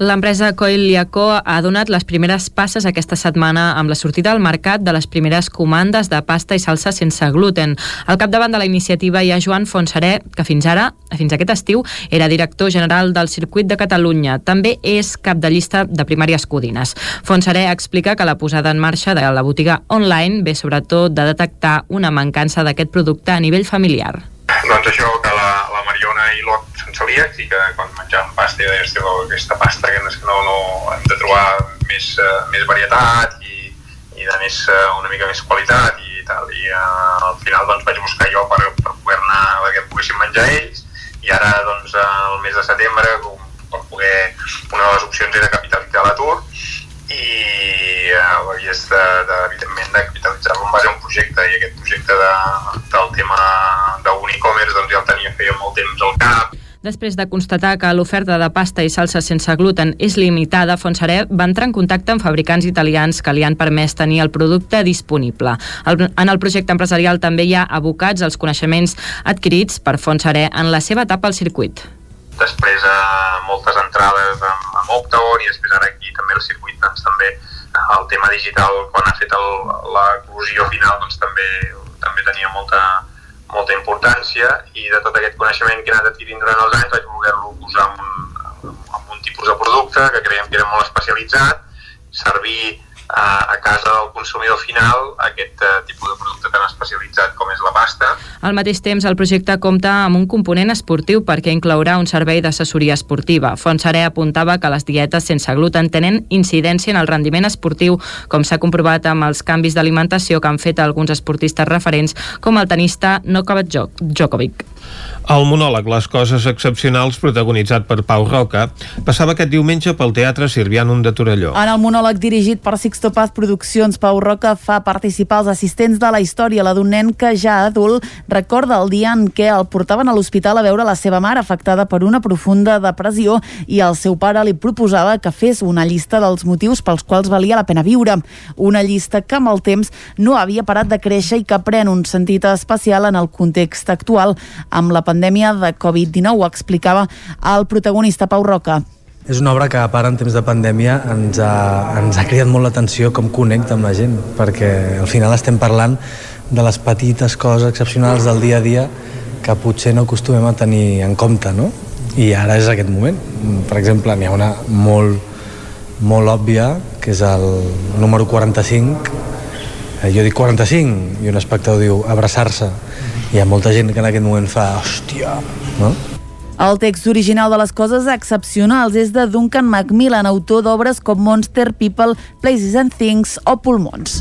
L'empresa Coil Liaco ha donat les primeres passes aquesta setmana amb la sortida al mercat de les primeres comandes de pasta i salsa sense gluten. Al capdavant de la iniciativa hi ha Joan Fonseré, que fins ara, fins aquest estiu, era director general del Circuit de Catalunya. També és cap de llista de primàries Codines. Fonseré explica que la posada en marxa de la botiga online ve sobretot de detectar una mancança d'aquest producte a nivell familiar. Doncs això, que i l'Ot són celíacs i que quan menjàvem pasta i deies, aquesta pasta que no, no hem de trobar més, uh, més varietat i, i de més, uh, una mica més qualitat i tal. I uh, al final doncs, vaig buscar jo per, per poder-ne, perquè poguéssim menjar ells i ara doncs, el mes de setembre per poder, una de les opcions era capitalitzar l'atur i eh, havies de, de, evidentment de capitalitzar-lo en base a un projecte i aquest projecte de, del tema d'un e-commerce doncs ja el tenia feia molt temps al cap Després de constatar que l'oferta de pasta i salsa sense gluten és limitada, Fonseré va entrar en contacte amb fabricants italians que li han permès tenir el producte disponible. El, en el projecte empresarial també hi ha abocats els coneixements adquirits per Fonseré en la seva etapa al circuit després eh, moltes entrades amb, amb Octagon i després ara aquí també el circuit doncs, també el tema digital quan ha fet l'eclusió final doncs, també, també tenia molta, molta importància i de tot aquest coneixement que he anat adquirint durant els anys vaig voler-lo posar en un, en un tipus de producte que creiem que era molt especialitzat, servir a, a casa del consumidor final aquest uh, tipus de producte tan especialitzat com és la pasta. Al mateix temps, el projecte compta amb un component esportiu perquè inclourà un servei d'assessoria esportiva. Fonseré apuntava que les dietes sense gluten tenen incidència en el rendiment esportiu, com s'ha comprovat amb els canvis d'alimentació que han fet alguns esportistes referents, com el tenista Novak Djokovic. El monòleg Les coses excepcionals, protagonitzat per Pau Roca, passava aquest diumenge pel Teatre Sirvianum de Torelló. En el monòleg dirigit per Sixto Paz Produccions, Pau Roca fa participar els assistents de la història, la d'un nen que ja adult recorda el dia en què el portaven a l'hospital a veure la seva mare afectada per una profunda depressió i el seu pare li proposava que fes una llista dels motius pels quals valia la pena viure. Una llista que amb el temps no havia parat de créixer i que pren un sentit especial en el context actual amb la pandèmia de Covid-19, ho explicava el protagonista Pau Roca. És una obra que, a part, en temps de pandèmia, ens ha, ens ha cridat molt l'atenció com connecta amb la gent, perquè al final estem parlant de les petites coses excepcionals del dia a dia que potser no acostumem a tenir en compte, no? I ara és aquest moment. Per exemple, n'hi ha una molt, molt òbvia, que és el número 45, eh, jo dic 45 i un espectador diu abraçar-se hi ha molta gent que en aquest moment fa hòstia, no? El text original de les coses excepcionals és de Duncan Macmillan, autor d'obres com Monster, People, Places and Things o Pulmons.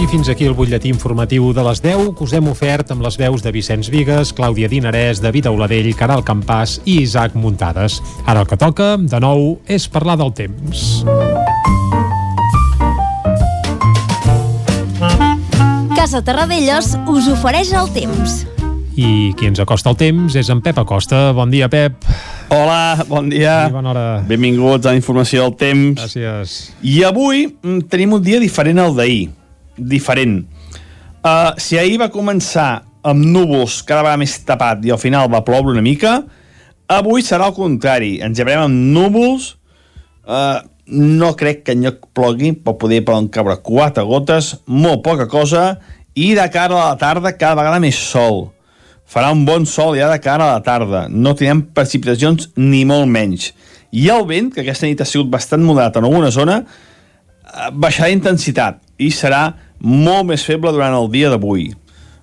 I fins aquí el butlletí informatiu de les 10 que us hem ofert amb les veus de Vicenç Vigues, Clàudia Dinarès, David Auladell, Caral Campàs i Isaac Muntades. Ara el que toca, de nou, és parlar del temps. Casa Terradellos us ofereix el temps. I qui ens acosta el temps és en Pep Acosta. Bon dia, Pep. Hola, bon dia. I bona hora. Benvinguts a la informació del temps. Gràcies. I avui mm, tenim un dia diferent al d'ahir. Diferent. Uh, si ahir va començar amb núvols cada vegada més tapat i al final va ploure una mica, avui serà el contrari. Ens llevarem amb núvols, uh, no crec que enlloc plogui, però poder poden caure quatre gotes, molt poca cosa, i de cara a la tarda cada vegada més sol. Farà un bon sol ja de cara a la tarda. No tindrem precipitacions ni molt menys. I el vent, que aquesta nit ha sigut bastant moderat en alguna zona, eh, baixarà d'intensitat i serà molt més feble durant el dia d'avui.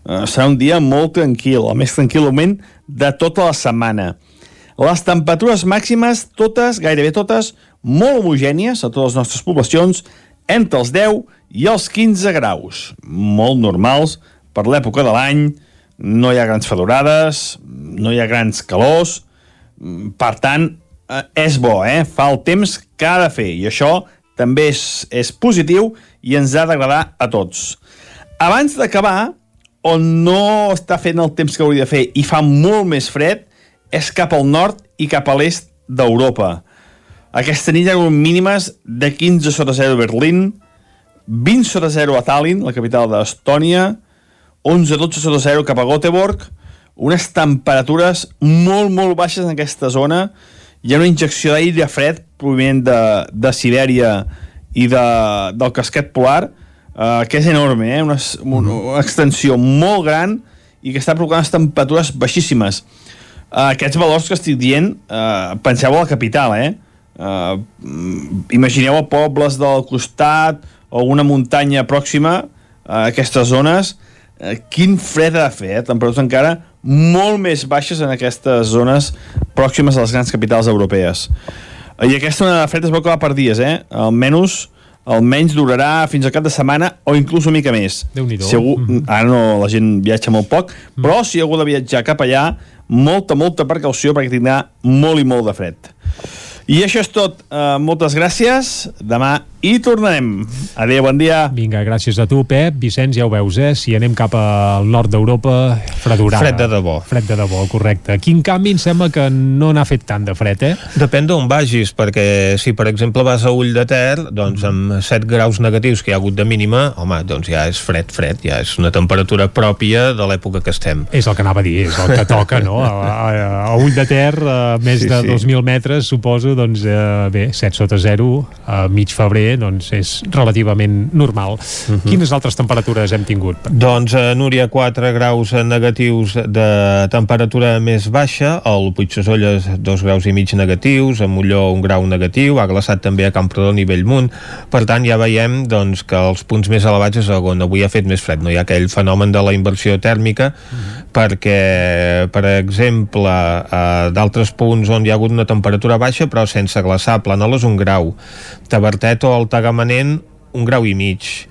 Uh, serà un dia molt tranquil, el més tranquil moment de tota la setmana. Les temperatures màximes, totes, gairebé totes, molt homogènies a totes les nostres poblacions, entre els 10 i els 15 graus. Molt normals per l'època de l'any, no hi ha grans fedorades, no hi ha grans calors, per tant, eh, és bo, eh? fa el temps que ha de fer, i això també és, és positiu i ens ha d'agradar a tots. Abans d'acabar, on no està fent el temps que hauria de fer i fa molt més fred, és cap al nord i cap a l'est d'Europa. Aquesta nit hi ha mínimes de 15 sota 0 a Berlín, 20 sota 0 a Tallinn, la capital d'Estònia, 11-12 sota 0 cap a Göteborg, unes temperatures molt, molt baixes en aquesta zona, hi ha una injecció d'aire fred provinent de, de Sibèria i de, del casquet polar, eh, que és enorme, eh? una, una, una extensió molt gran i que està provocant unes temperatures baixíssimes. Uh, aquests valors que estic dient, uh, penseu a la capital, eh? Uh, imagineu a pobles del costat o una muntanya pròxima a aquestes zones, uh, quin fred ha de fer, eh? temperatures encara molt més baixes en aquestes zones pròximes a les grans capitals europees. I aquesta onada de fred es va per dies, eh? Almenys almenys durarà fins al cap de setmana o inclús una mica més. Si algú, mm -hmm. Ara no, la gent viatja molt poc, mm. però si algú ha de viatjar cap allà, molta, molta precaució perquè tindrà molt i molt de fred. I això és tot. Uh, moltes gràcies. Demà hi tornarem. Adéu, bon dia. Vinga, gràcies a tu, Pep. Vicenç, ja ho veus, eh? Si anem cap al nord d'Europa, fredurada. Fred de debò. Fred de debò, correcte. Aquí, en canvi, em sembla que no n'ha fet tant de fred, eh? Depèn d'on vagis, perquè si, per exemple, vas a Ull de Ter, doncs amb 7 graus negatius que hi ha hagut de mínima, home, doncs ja és fred, fred, ja és una temperatura pròpia de l'època que estem. És el que anava a dir, és el que toca, no? A, a, a Ull de Ter, a més Sí, de sí. 2.000 metres, suposo, doncs, eh, bé, 7 sota 0, a mig febrer, doncs és relativament normal. Uh Mhm. -huh. Quines altres temperatures hem tingut? Doncs a Núria 4 graus negatius de temperatura més baixa, al Puigsesolles 2 graus i mig negatius, a Molló un grau negatiu, ha glaçat també a Camprodon i Bellmunt, per tant ja veiem doncs, que els punts més elevats és on avui ha fet més fred, no hi ha aquell fenomen de la inversió tèrmica, perquè per exemple a d'altres punts on hi ha hagut una temperatura baixa però sense glaçar, Planoles un grau Tabertet o el Tagamanent un grau i mig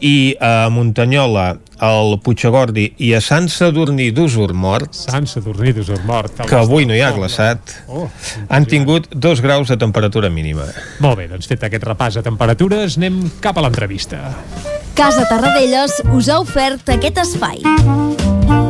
i a Muntanyola, al Puigagordi i a Sant Sadurní d'Usurmort Sant Sadurní d'Usurmort que avui no hi ha glaçat Oh, han tingut dos graus de temperatura mínima Molt bé, doncs fet aquest repàs de temperatures, anem cap a l'entrevista. Casa Tarradellas us ha ofert aquest espai.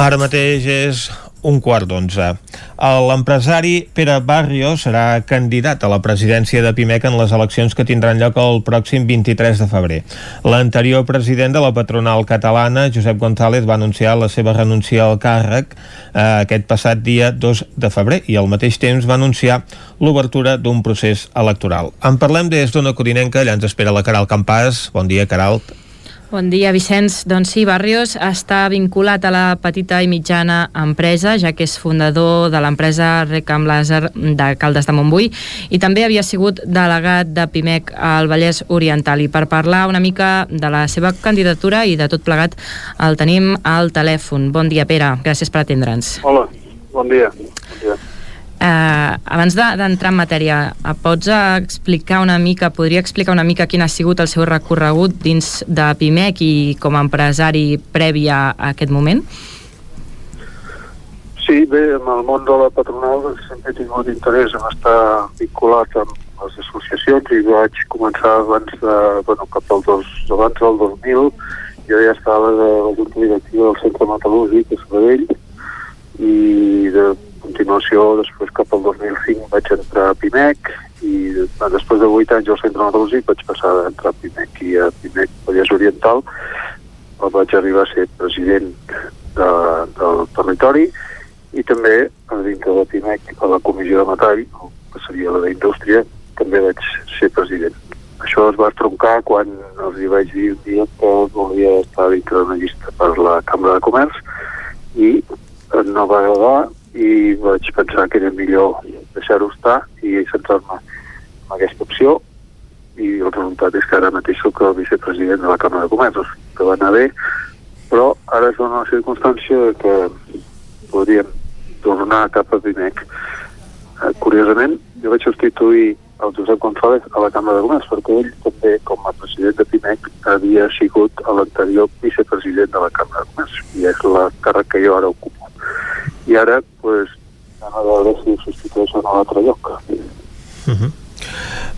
Ara mateix és un quart d'onze. L'empresari Pere Barrio serà candidat a la presidència de Pimec en les eleccions que tindran lloc el pròxim 23 de febrer. L'anterior president de la patronal catalana, Josep González, va anunciar la seva renúncia al càrrec eh, aquest passat dia 2 de febrer i al mateix temps va anunciar l'obertura d'un procés electoral. En parlem des d'una Codinenca, allà ens espera la Caral Campàs. Bon dia, Caral. Bon dia, Vicenç. Doncs sí, Barrios està vinculat a la petita i mitjana empresa, ja que és fundador de l'empresa Recam Laser de Caldes de Montbui i també havia sigut delegat de PIMEC al Vallès Oriental. I per parlar una mica de la seva candidatura i de tot plegat el tenim al telèfon. Bon dia, Pere. Gràcies per atendre'ns. Hola, bon dia. Bon dia. Eh, abans d'entrar de, en matèria, pots explicar una mica, podria explicar una mica quin ha sigut el seu recorregut dins de PIMEC i com a empresari previ a, aquest moment? Sí, bé, en el món de la patronal sempre he tingut interès en estar vinculat amb les associacions i vaig començar abans de, bueno, cap al dos, abans del 2000 jo ja estava de la junta directiva del Centre Metal·lúrgic de Sabadell i de continuació, després cap al 2005 vaig entrar a PIMEC i després de 8 anys al centre metal·lúrgic vaig passar a entrar a PIMEC i a PIMEC Vallès Oriental vaig arribar a ser president de, del territori i també a dintre de PIMEC a la comissió de metall, que seria la d'indústria, també vaig ser president. Això es va troncar quan els hi vaig dir un dia que volia estar dintre d'una llista per la Cambra de Comerç i no va agradar i vaig pensar que era millor deixar-ho estar i centrar-me en aquesta opció i el resultat és que ara mateix soc el vicepresident de la Càmera de Comerç, que va anar bé, però ara és una circumstància que podríem tornar cap a PIMEC. Eh, curiosament, jo vaig substituir el Josep González a la Càmera de Comerç, perquè ell també, com a president de PIMEC, havia sigut l'anterior vicepresident de la Càmera de Comerç, i és la càrrec que jo ara ocupo i ara pues, anem a veure si substitueix en un altre lloc. Uh -huh.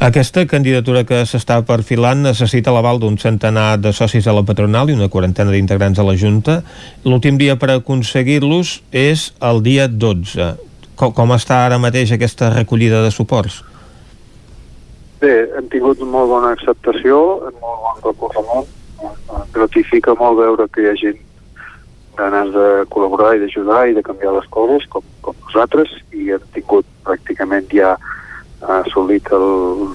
Aquesta candidatura que s'està perfilant necessita l'aval d'un centenar de socis de la patronal i una quarantena d'integrants de la Junta. L'últim dia per aconseguir-los és el dia 12. Com, com està ara mateix aquesta recollida de suports? Bé, hem tingut molt bona acceptació, molt bon recorregut. Gratifica molt veure que hi ha gent ganes de col·laborar i d'ajudar i de canviar les coses com, com nosaltres i hem tingut pràcticament ja assolit el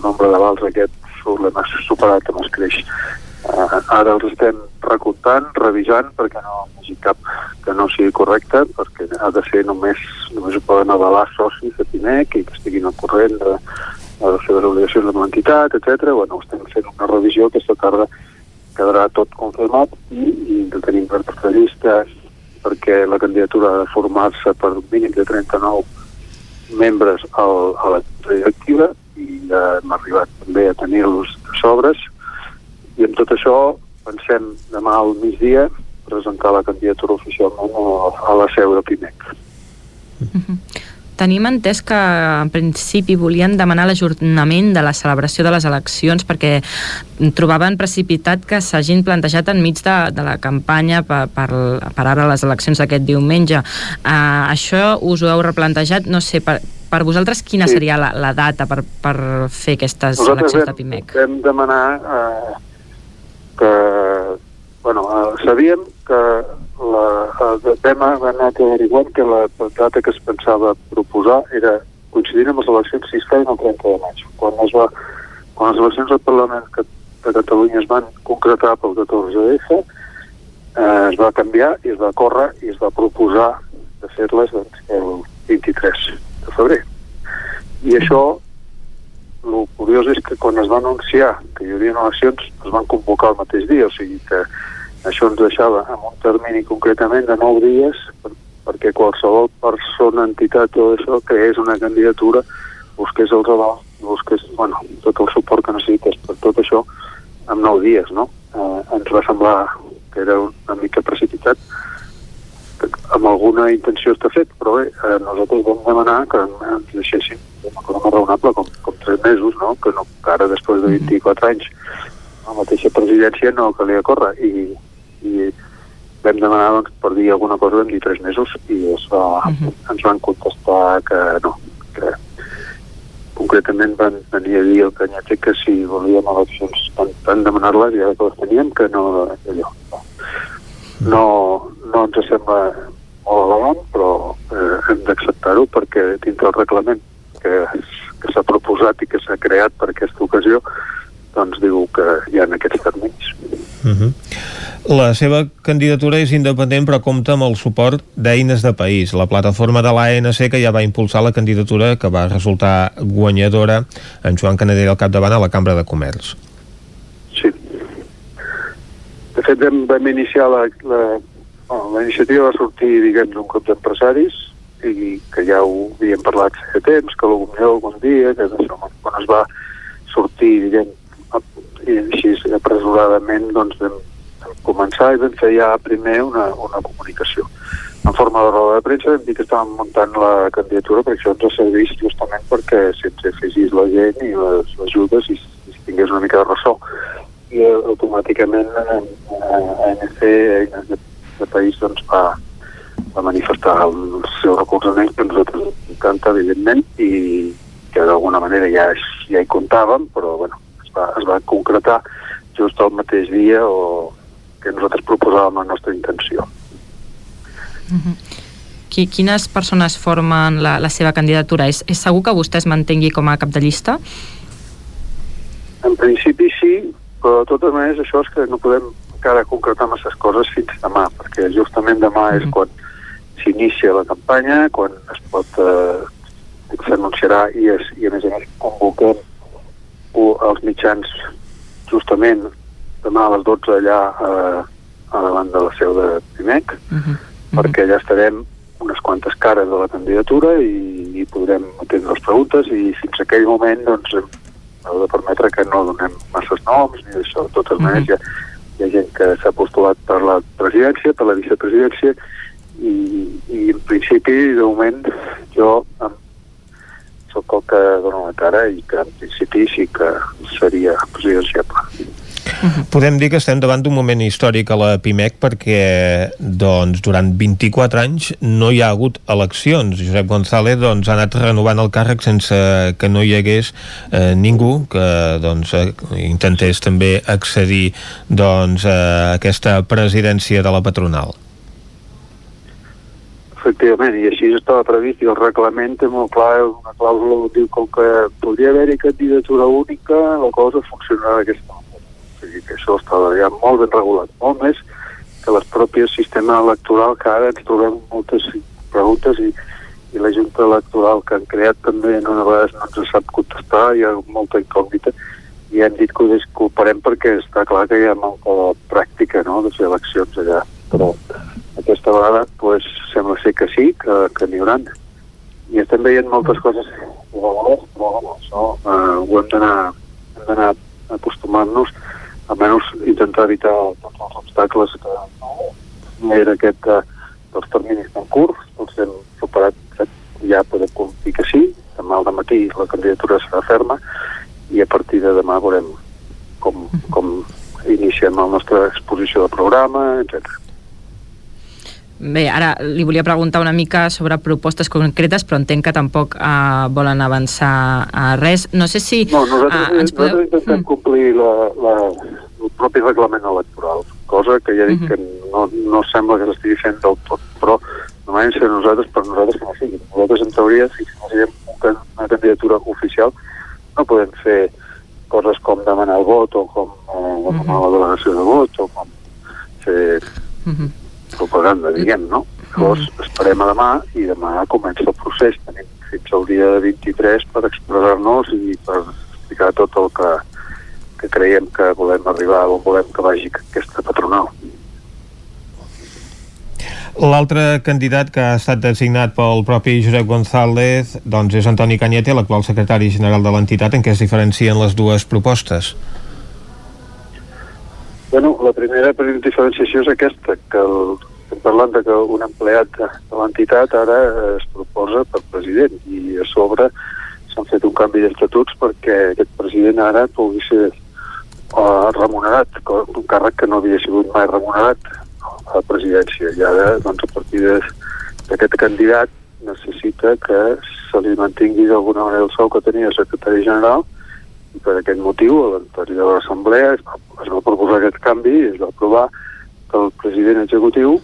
nombre d'avals aquest l'hem superat amb escreix uh, ara els estem recomptant, revisant perquè no hi cap que no sigui correcte perquè ha de ser només només ho poden avalar socis de PIMEC que estiguin al corrent de, de les seves obligacions de l'entitat, etc. Bueno, estem fent una revisió aquesta tarda quedarà tot confirmat i, i tenim per llistes perquè la candidatura ha de formar-se per un mínim de 39 membres al, a la directiva i ja hem arribat també a tenir-los sobres i amb tot això pensem demà al migdia presentar la candidatura oficialment a, a la seu de PIMEC. Uh -huh. Tenim entès que en principi volien demanar l'ajornament de la celebració de les eleccions perquè trobaven precipitat que s'hagin plantejat enmig de, de la campanya per, per, per ara les eleccions d'aquest diumenge. Uh, això us ho heu replantejat? No sé, per, per vosaltres quina sí. seria la, la data per, per fer aquestes Nosaltres eleccions de PIMEC? Vam demanar uh, que... Bueno, uh, sabíem que la, el tema va anar averiguant que la data que es pensava proposar era coincidint amb les eleccions si es feien el 30 de maig. Quan, es va, quan les eleccions al Parlament de Catalunya es van concretar pel 14F, eh, es va canviar i es va córrer i es va proposar de fer-les doncs, el 23 de febrer. I això, el curiós és que quan es va anunciar que hi hauria eleccions, es van convocar el mateix dia, o sigui que això ens deixava amb un termini concretament de 9 dies per, perquè qualsevol persona, entitat o això que és una candidatura busqués els avals, busqués bueno, tot el suport que necessites per tot això en 9 dies, no? Eh, ens va semblar que era una mica precipitat amb alguna intenció està fet, però bé, eh, nosaltres vam demanar que ens deixessin una cosa més raonable, com, com 3 mesos, no? Que, no, que ara, després de 24 anys, la mateixa presidència no calia córrer, i i vam demanar doncs, per dir alguna cosa vam dir tres mesos i es va, uh -huh. ens van contestar que no, que concretament van venir a dir el Canyete que si volíem eleccions van, van demanar-les i ara que les teníem que no allò no, no ens sembla molt elegant però eh, hem d'acceptar-ho perquè dintre el reglament que, que s'ha proposat i que s'ha creat per aquesta ocasió doncs diu que hi ha aquests terminis. Uh -huh. La seva candidatura és independent però compta amb el suport d'Eines de País, la plataforma de l'ANC que ja va impulsar la candidatura que va resultar guanyadora en Joan Canadell al capdavant a la Cambra de Comerç. Sí. De fet, vam, vam iniciar la, la, bueno, la iniciativa va sortir, diguem d'un grup d'empresaris i que ja ho havíem parlat fa temps, que potser algun dia, que quan es va sortir, diguem, i així apresuradament doncs, vam començar i vam fer ja primer una, una comunicació. En forma de roda de premsa vam dir que estàvem muntant la candidatura perquè això ens ha servit justament perquè se'ns afegís la gent i les, ajudes i, i tingués una mica de ressò. I eh, automàticament eh, ANC, Eines de, de País, doncs va, va manifestar el seu recolzament que nosaltres encanta, evidentment, i que d'alguna manera ja, ja hi comptàvem, però bueno, es va, es va concretar just el mateix dia o que nosaltres proposàvem la nostra intenció. -huh. Qui, quines persones formen la, la seva candidatura? És, és segur que vostè es mantengui com a cap de llista? En principi sí, però de totes maneres això és que no podem encara concretar masses coses fins demà, perquè justament demà és quan s'inicia la campanya, quan es pot eh, s'anunciarà i, es, i a més a més convoquem els mitjans justament demà a les 12 allà eh, a davant de la seu de Pimec uh -huh. Uh -huh. perquè allà estarem unes quantes cares de la candidatura i, i podrem atendre les preguntes i fins a aquell moment doncs hem de permetre que no donem masses noms ni això, de totes maneres uh -huh. hi, ha, hi ha gent que s'ha postulat per la presidència, per la vicepresidència i, i en principi de moment jo em sóc el que dona la cara i que en principi sí que seria presidenciable. Podem dir que estem davant d'un moment històric a la PIMEC perquè doncs, durant 24 anys no hi ha hagut eleccions. Josep González doncs, ha anat renovant el càrrec sense que no hi hagués eh, ningú que doncs, eh, intentés també accedir doncs, a aquesta presidència de la patronal. Efectivament, i així estava previst, i el reglament té molt clar una clàusula que diu com que podria haver-hi candidatura única, la cosa funcionarà d'aquesta manera. O sigui que això estava ja molt ben regulat, molt més que les pròpies sistema electoral, que ara ens trobem moltes preguntes i, i la Junta Electoral que han creat també en una vegada no ens sap contestar, hi ha molta incògnita, i hem dit que ho disculparem perquè està clar que hi ha molta pràctica no, de fer eleccions allà, però aquesta vegada pues, sembla ser que sí, que, que n'hi haurà. I estem veient moltes coses però bueno, això eh, ho hem d'anar acostumant-nos, almenys intentar evitar tots els obstacles que no era aquest eh, dels terminis tan curts, els hem superat, ja podem dir que sí, demà al matí la candidatura serà ferma i a partir de demà veurem com, com iniciem la nostra exposició de programa, etc. Bé, ara li volia preguntar una mica sobre propostes concretes, però entenc que tampoc uh, volen avançar a uh, res. No sé si... No, nosaltres, uh, ens podeu... nosaltres intentem mm. complir la, la, el propi reglament electoral, cosa que ja dic uh -huh. que no, no sembla que s'estigui fent del tot, però normalment ser nosaltres, per nosaltres que no sigui. Nosaltres, en teoria, si necessitem una candidatura oficial, no podem fer coses com demanar el vot o com eh, demanar uh -huh. la delegació de vot o com fer... Uh -huh propaganda, diguem, no? Llavors mm. esperem a demà i demà comença el procés. Tenim fins al dia 23 per expressar-nos i per explicar tot el que, que creiem que volem arribar, on volem que vagi aquesta patronal. L'altre candidat que ha estat designat pel propi Josep González doncs és Antoni Cañete, l'actual secretari general de l'entitat, en què es diferencien les dues propostes. Bueno, la primera diferenciació és aquesta, que el, estem parlant de que un empleat de, l'entitat ara es proposa per president i a sobre s'han fet un canvi d'estatuts perquè aquest president ara pugui ser uh, remunerat, un càrrec que no havia sigut mai remunerat a la presidència. I ara, doncs, a partir d'aquest candidat necessita que se li mantingui d'alguna manera el sou que tenia secretari general per aquest motiu a l'anterior assemblea es va, es va proposar aquest canvi i es va aprovar que el president executiu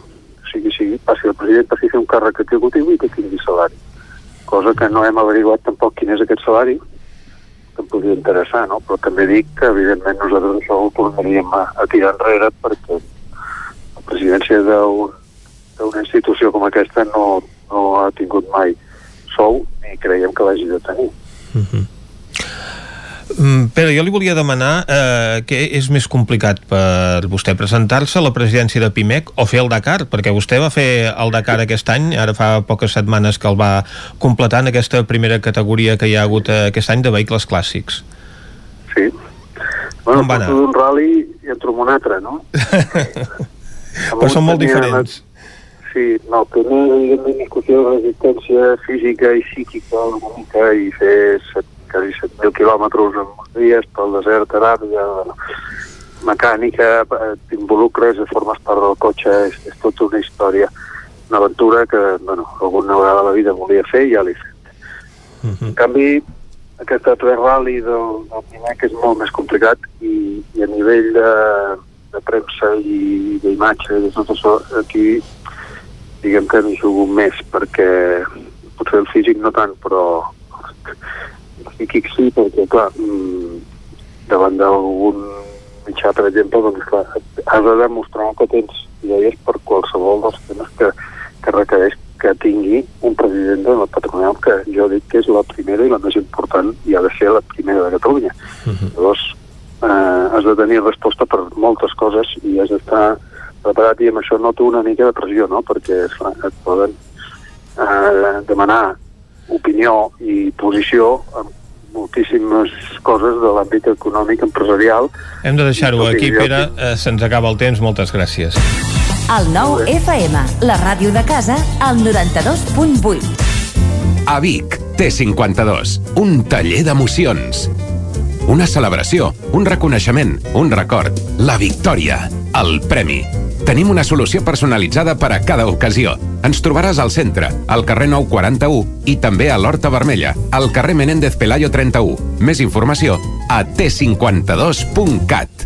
sigui, sigui, passi el president passi a fer un càrrec executiu i que tingui salari cosa que no hem averiguat tampoc quin és aquest salari que em podria interessar, no? però també dic que evidentment nosaltres això ho tornaríem a, a tirar enrere perquè la presidència d'una un, institució com aquesta no, no ha tingut mai sou ni creiem que l'hagi de tenir. Uh -huh. Mm, Pere, jo li volia demanar eh, què és més complicat per vostè presentar-se a la presidència de PIMEC o fer el Dakar, perquè vostè va fer el Dakar aquest any, ara fa poques setmanes que el va completar en aquesta primera categoria que hi ha hagut eh, aquest any de vehicles clàssics. Sí. Bueno, Com va anar? d'un rally i entro en un altre, no? Però són molt diferents. Sí, no, primer, evidentment, és qüestió de resistència física i psíquica una mica i fer set, quasi 7.000 quilòmetres en uns dies pel desert aràbia, bueno, mecànica, eh, t'involucres, formes part del cotxe, és, és tota una història, una aventura que, bueno, alguna vegada a la vida volia fer i ja l'he fet. Uh -huh. En canvi, aquest altre rally del, del que és molt més complicat i, i a nivell de, de premsa i d'imatge i de tot això, aquí diguem que m'hi jugo més perquè potser el físic no tant, però psíquic sí, perquè clar, mm, davant d'algun mitjà, per exemple, doncs clar, has de demostrar que tens idees per qualsevol dels temes que, que requereix que tingui un president de la patronal que jo dic que és la primera i la més important i ha de ser la primera de Catalunya. Uh -huh. Llavors, eh, has de tenir resposta per moltes coses i has d'estar preparat i amb això noto una mica de pressió, no? perquè esclar, et poden eh, demanar opinió i posició en moltíssimes coses de l'àmbit econòmic, empresarial. Hem de deixar-ho aquí, Pere, eh, se'ns acaba el temps, moltes gràcies. El nou FM, la ràdio de casa, al 92.8. A Vic, T52, un taller d'emocions. Una celebració, un reconeixement, un record, la victòria, el premi. Tenim una solució personalitzada per a cada ocasió. Ens trobaràs al centre, al carrer 941 i també a l'Horta Vermella, al carrer Menéndez Pelayo 31. Més informació a t52.cat.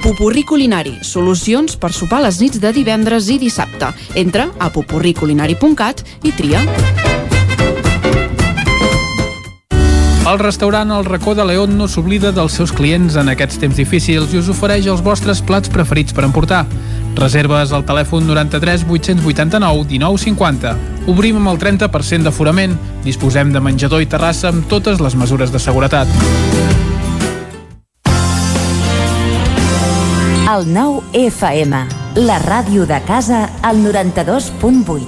Pupurri Culinari, solucions per sopar les nits de divendres i dissabte. Entra a pupurriculinari.cat i tria. El restaurant El Racó de León no s'oblida dels seus clients en aquests temps difícils i us ofereix els vostres plats preferits per emportar. Reserves al telèfon 93 889 1950. Obrim amb el 30% d'aforament. Disposem de menjador i terrassa amb totes les mesures de seguretat. El 9 FM, la ràdio de casa, al 92.8.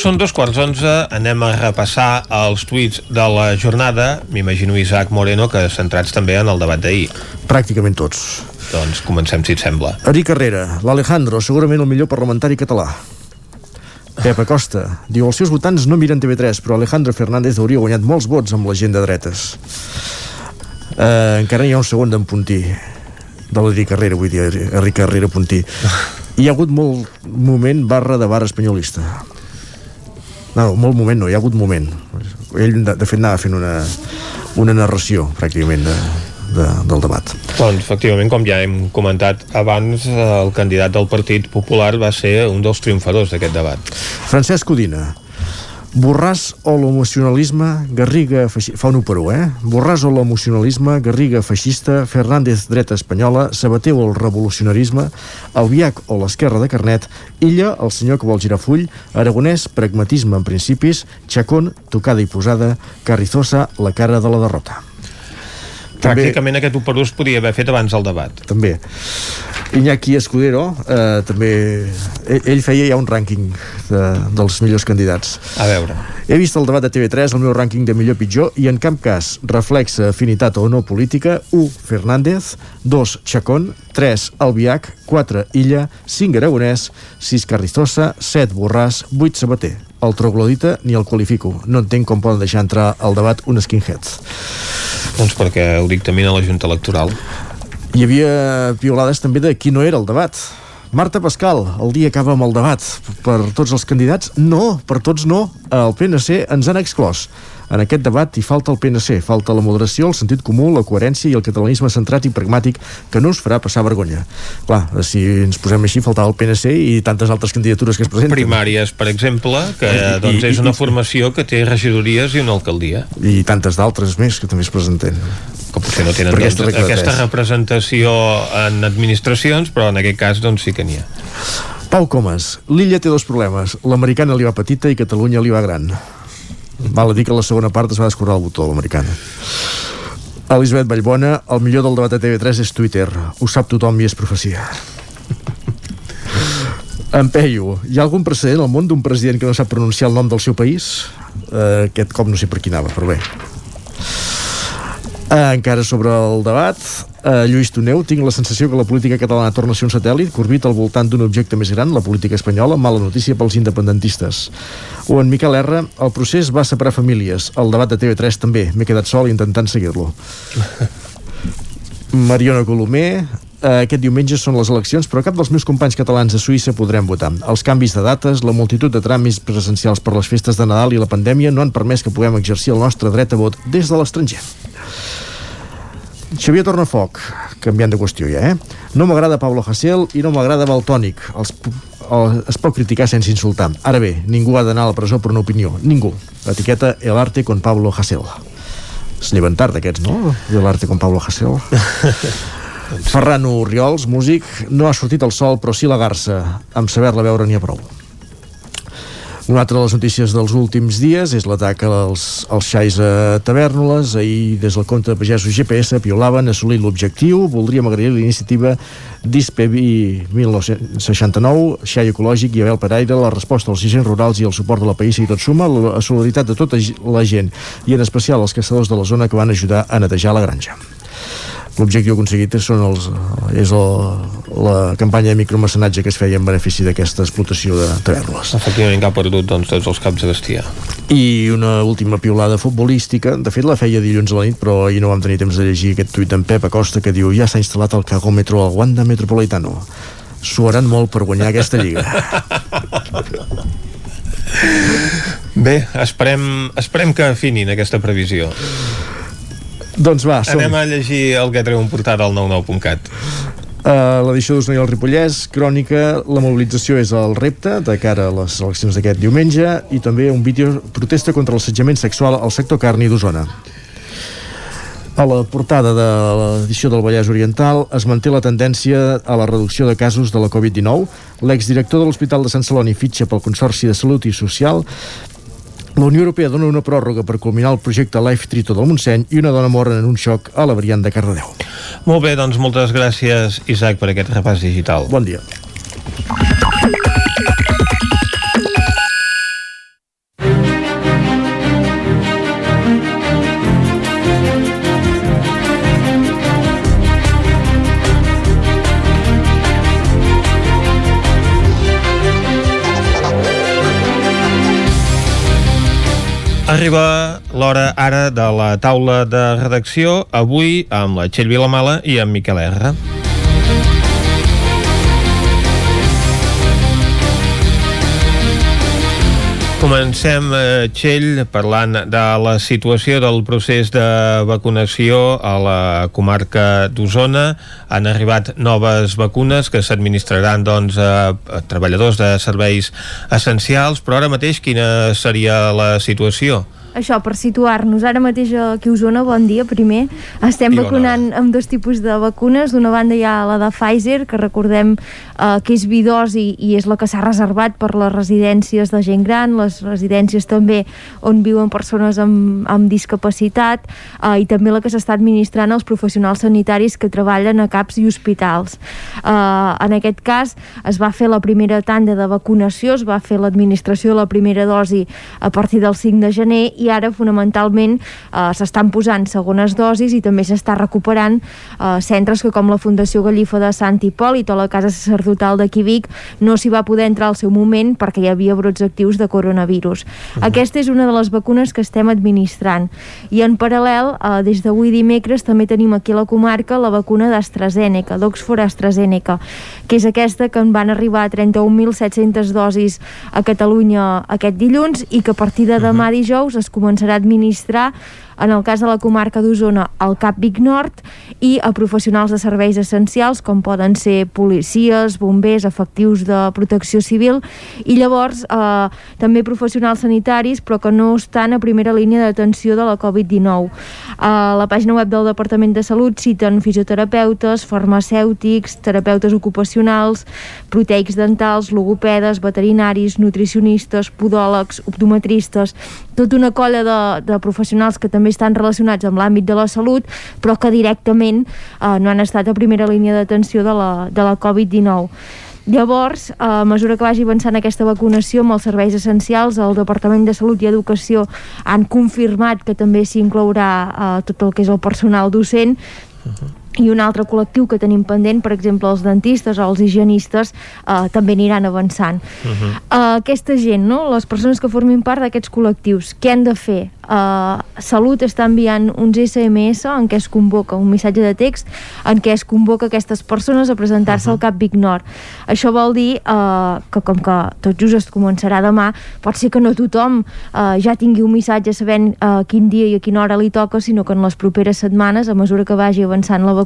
Són dos quarts onze, anem a repassar els tuits de la jornada, m'imagino Isaac Moreno, que centrats també en el debat d'ahir. Pràcticament tots. Doncs comencem, si et sembla. Eric Carrera, l'Alejandro, segurament el millor parlamentari català. Pep Acosta, diu, els seus votants no miren TV3, però Alejandro Fernández hauria guanyat molts vots amb la gent de dretes. Uh, encara hi ha un segon d'en Puntí de l'Eric Carrera, vull dir, Eric Carrera Puntí. Hi ha hagut molt moment barra de bar espanyolista. No, molt moment no, hi ha hagut moment. Ell, de, de fet, anava fent una, una narració, pràcticament, de, de, del debat. Doncs, efectivament, com ja hem comentat abans, el candidat del Partit Popular va ser un dels triomfadors d'aquest debat. Francesc Codina, Borràs o l'emocionalisme, Garriga feixista... Fa un 1 per 1, eh? Borràs o l'emocionalisme, Garriga feixista, Fernández dreta espanyola, Sabater o el revolucionarisme, Albiac o l'esquerra de Carnet, Illa, el senyor que vol girar full, Aragonès, pragmatisme en principis, Chacón, tocada i posada, Carrizosa, la cara de la derrota. Pràcticament aquest 1 per 1 es podia haver fet abans del debat. També. Iñaki Escudero, eh, també... Ell, ell feia ja un rànquing de, dels millors candidats. A veure. He vist el debat de TV3, el meu rànquing de millor pitjor, i en cap cas reflexa afinitat o no política. 1. Fernández, 2. Chacón, 3. Albiac, 4. Illa, 5. Aragonès, 6. Carrizosa, 7. Borràs, 8. Sabater. El troglodita ni el qualifico. No entenc com poden deixar entrar al debat un skinhead. Doncs perquè ho dictamina la Junta Electoral. Hi havia piolades també de qui no era el debat. Marta Pascal, el dia acaba amb el debat. Per tots els candidats? No, per tots no. El PNC ens han exclòs. En aquest debat hi falta el PNC, falta la moderació, el sentit comú, la coherència i el catalanisme centrat i pragmàtic que no us farà passar vergonya. Clar, si ens posem així, faltava el PNC i tantes altres candidatures que es presenten. Primàries, per exemple, que I, doncs, és una formació que té regidories i una alcaldia. I tantes d'altres més que també es presenten que potser no tenen doncs, aquesta, aquesta representació en administracions, però en aquest cas doncs sí que n'hi ha. Pau Comas, l'illa té dos problemes. L'americana li va petita i Catalunya li va gran. Val a dir que la segona part es va descorrar el botó, l'americana. Elisabet Vallbona, el millor del debat de TV3 és Twitter. Ho sap tothom i és profecia. En Peyu, hi ha algun precedent al món d'un president que no sap pronunciar el nom del seu país? Uh, aquest cop no sé per qui anava, però bé. Uh, encara sobre el debat, uh, Lluís Toneu, tinc la sensació que la política catalana torna a ser un satèl·lit que orbita al voltant d'un objecte més gran, la política espanyola, mala notícia pels independentistes. O en Miquel R, el procés va separar famílies, el debat de TV3 també, m'he quedat sol intentant seguir-lo. Mariona Colomer, eh, aquest diumenge són les eleccions, però cap dels meus companys catalans a Suïssa podrem votar. Els canvis de dates, la multitud de tràmits presencials per les festes de Nadal i la pandèmia no han permès que puguem exercir el nostre dret a vot des de l'estranger. Xavier Tornafoc, canviant de qüestió ja, eh? No m'agrada Pablo Hasél i no m'agrada Baltònic. Els, el, es pot criticar sense insultar. Ara bé, ningú ha d'anar a la presó per una opinió. Ningú. L'etiqueta El arte con Pablo Hasél. Es lleven tard aquests, no? El arte con Pablo Hasél. Ferran Riols, músic, no ha sortit el sol, però sí la garça. Amb saber-la veure n'hi ha prou. Una altra de les notícies dels últims dies és l'atac als, als xais a Tavernoles. Ahir, des del compte de pagesos GPS, piolaven, assolit l'objectiu. Voldríem agrair l'iniciativa DISPEVI 1969, Xai Ecològic i Abel Peraire, la resposta als agents rurals i el suport de la País i tot suma, la solidaritat de tota la gent i en especial els caçadors de la zona que van ajudar a netejar la granja l'objectiu aconseguit són els, és el, la campanya de micromecenatge que es feia en benefici d'aquesta explotació de tavernes. Efectivament que ha perdut doncs, tots els caps de bestiar. I una última piulada futbolística, de fet la feia dilluns a la nit, però ahir no vam tenir temps de llegir aquest tuit d'en Pep Acosta que diu ja s'ha instal·lat el cagòmetro al Wanda Metropolitano. Suaran molt per guanyar aquesta lliga. Bé, esperem, esperem que afinin aquesta previsió. Doncs va, som Anem a llegir el que treu un portada al 99.cat. Uh, l'edició d'Osona i el Ripollès, crònica, la mobilització és el repte de cara a les eleccions d'aquest diumenge i també un vídeo protesta contra l'assetjament sexual al sector carni d'Osona. A la portada de l'edició del Vallès Oriental es manté la tendència a la reducció de casos de la Covid-19. L'exdirector de l'Hospital de Sant Celoni fitxa pel Consorci de Salut i Social la Unió Europea dona una pròrroga per culminar el projecte Life Trito del Montseny i una dona mor en un xoc a la variant de Cardedeu. Molt bé, doncs moltes gràcies, Isaac, per aquest repàs digital. Bon dia. Arriba l'hora ara de la taula de redacció, avui amb la Txell Vilamala i amb Miquel R. Comencem, eh, Txell, parlant de la situació del procés de vacunació a la comarca d'Osona. Han arribat noves vacunes que s'administraran doncs, a, treballadors de serveis essencials, però ara mateix quina seria la situació? això, per situar-nos, ara mateix aquí a Osona, bon dia, primer, estem I vacunant amb dos tipus de vacunes, d'una banda hi ha la de Pfizer, que recordem eh, que és bidosi i és la que s'ha reservat per les residències de gent gran, les residències també on viuen persones amb, amb discapacitat, eh, i també la que s'està administrant als professionals sanitaris que treballen a CAPs i hospitals. Eh, en aquest cas es va fer la primera tanda de vacunació, es va fer l'administració de la primera dosi a partir del 5 de gener i ara fonamentalment eh, s'estan posant segones dosis i també s'està recuperant eh, centres que com la Fundació Gallifa de Sant Hipòlit o la Casa Sacerdotal de Quivic no s'hi va poder entrar al seu moment perquè hi havia brots actius de coronavirus. Uh -huh. Aquesta és una de les vacunes que estem administrant. I en paral·lel, eh, des d'avui dimecres també tenim aquí a la comarca la vacuna d'AstraZeneca, d'Oxford AstraZeneca, que és aquesta que en van arribar a 31.700 dosis a Catalunya aquest dilluns i que a partir de demà dijous es començarà a administrar en el cas de la comarca d'Osona al CAP Vic Nord i a professionals de serveis essencials com poden ser policies, bombers, efectius de protecció civil i llavors eh, també professionals sanitaris però que no estan a primera línia d'atenció de la Covid-19. A la pàgina web del Departament de Salut citen fisioterapeutes, farmacèutics, terapeutes ocupacionals, proteics dentals, logopedes, veterinaris, nutricionistes, podòlegs, optometristes, tota una colla de, de professionals que també estan relacionats amb l'àmbit de la salut, però que directament eh, no han estat a primera línia d'atenció de la, de la Covid-19. Llavors, a mesura que vagi avançant aquesta vacunació amb els serveis essencials, el Departament de Salut i Educació han confirmat que també s'hi inclourà eh, tot el que és el personal docent i un altre col·lectiu que tenim pendent, per exemple els dentistes o els higienistes eh, també aniran avançant uh -huh. uh, aquesta gent, no? les persones que formin part d'aquests col·lectius, què han de fer? Uh, Salut està enviant uns SMS en què es convoca un missatge de text en què es convoca aquestes persones a presentar-se uh -huh. al CAP Vic Nord això vol dir uh, que com que tot just es començarà demà pot ser que no tothom uh, ja tingui un missatge sabent uh, quin dia i a quina hora li toca sinó que en les properes setmanes a mesura que vagi avançant la vacunació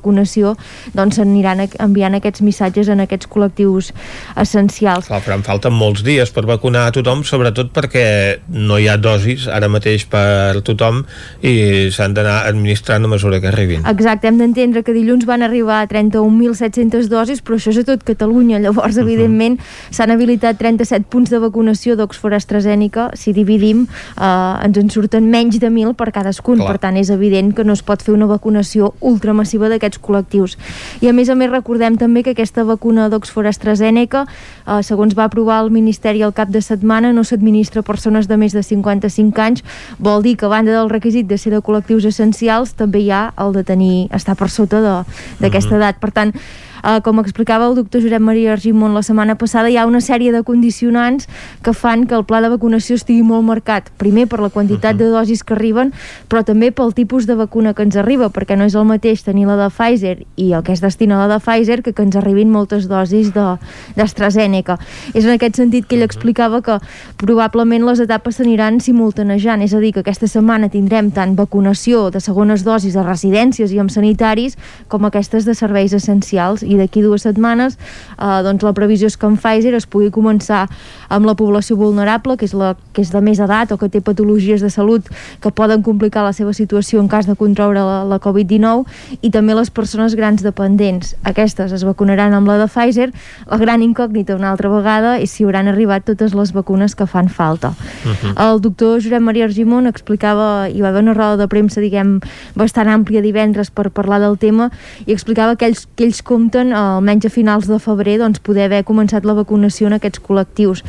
doncs s'aniran enviant aquests missatges en aquests col·lectius essencials Clar, però en falten molts dies per vacunar a tothom, sobretot perquè no hi ha dosis ara mateix per tothom i s'han d'anar administrant a mesura que arribin. Exacte, hem d'entendre que dilluns van arribar a 31.700 dosis, però això és a tot Catalunya. Llavors, Mhm. evidentment, s'han habilitat 37 punts de vacunació d'Oxford AstraZeneca. Si dividim, eh, ens en surten menys de 1.000 per cadascun. Clar. Per tant, és evident que no es pot fer una vacunació ultramassiva d'aquests col·lectius. I a més a més, recordem també que aquesta vacuna d'Oxford AstraZeneca, eh, segons va aprovar el Ministeri al cap de setmana, no s'administra a persones de més de 55 anys. Vol dir que a banda del requisit de ser de col·lectius essencials, també hi ha el de tenir, estar per sota d'aquesta edat. Per tant, Uh, com explicava el doctor Josep Maria Argimon la setmana passada, hi ha una sèrie de condicionants que fan que el pla de vacunació estigui molt marcat. Primer per la quantitat de dosis que arriben, però també pel tipus de vacuna que ens arriba, perquè no és el mateix tenir la de Pfizer i el que es destina a la de Pfizer que que ens arribin moltes dosis d'AstraZeneca. És en aquest sentit que ell explicava que probablement les etapes s'aniran simultanejant, és a dir, que aquesta setmana tindrem tant vacunació de segones dosis a residències i amb sanitaris com aquestes de serveis essencials i d'aquí dues setmanes eh, doncs la previsió és que en Pfizer es pugui començar amb la població vulnerable, que és, la, que és de més edat o que té patologies de salut que poden complicar la seva situació en cas de contraure la, la Covid-19 i també les persones grans dependents. Aquestes es vacunaran amb la de Pfizer. La gran incògnita una altra vegada és si hauran arribat totes les vacunes que fan falta. Uh -huh. El doctor Josep Maria Argimon explicava, hi va haver una roda de premsa, diguem, bastant àmplia divendres per parlar del tema i explicava que ells, que ells compten, almenys a finals de febrer, doncs, poder haver començat la vacunació en aquests col·lectius.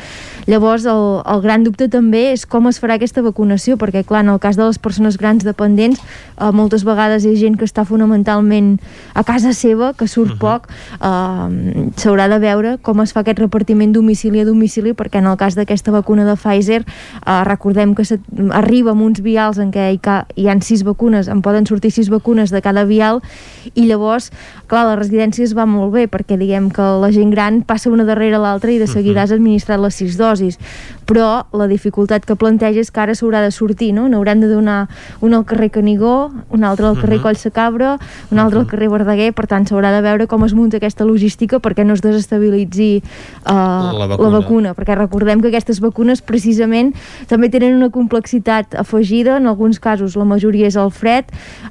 Llavors, el, el gran dubte també és com es farà aquesta vacunació, perquè, clar, en el cas de les persones grans dependents, eh, moltes vegades hi ha gent que està fonamentalment a casa seva, que surt uh -huh. poc, eh, s'haurà de veure com es fa aquest repartiment domicili a domicili, perquè en el cas d'aquesta vacuna de Pfizer, eh, recordem que arriba amb uns vials en què hi, ca, hi han sis vacunes, en poden sortir sis vacunes de cada vial, i llavors, clar, la residència es va molt bé, perquè diguem que la gent gran passa una darrere l'altra i de seguida has administrat les sis dosis, però la dificultat que planteja és que ara s'haurà de sortir, no? N'haurem de donar una al carrer Canigó, una altra al carrer uh -huh. Coll Sacabra, una altra al carrer Verdaguer, per tant s'haurà de veure com es munta aquesta logística perquè no es desestabilitzi uh, la, vacuna. la vacuna, perquè recordem que aquestes vacunes precisament també tenen una complexitat afegida, en alguns casos la majoria és el fred,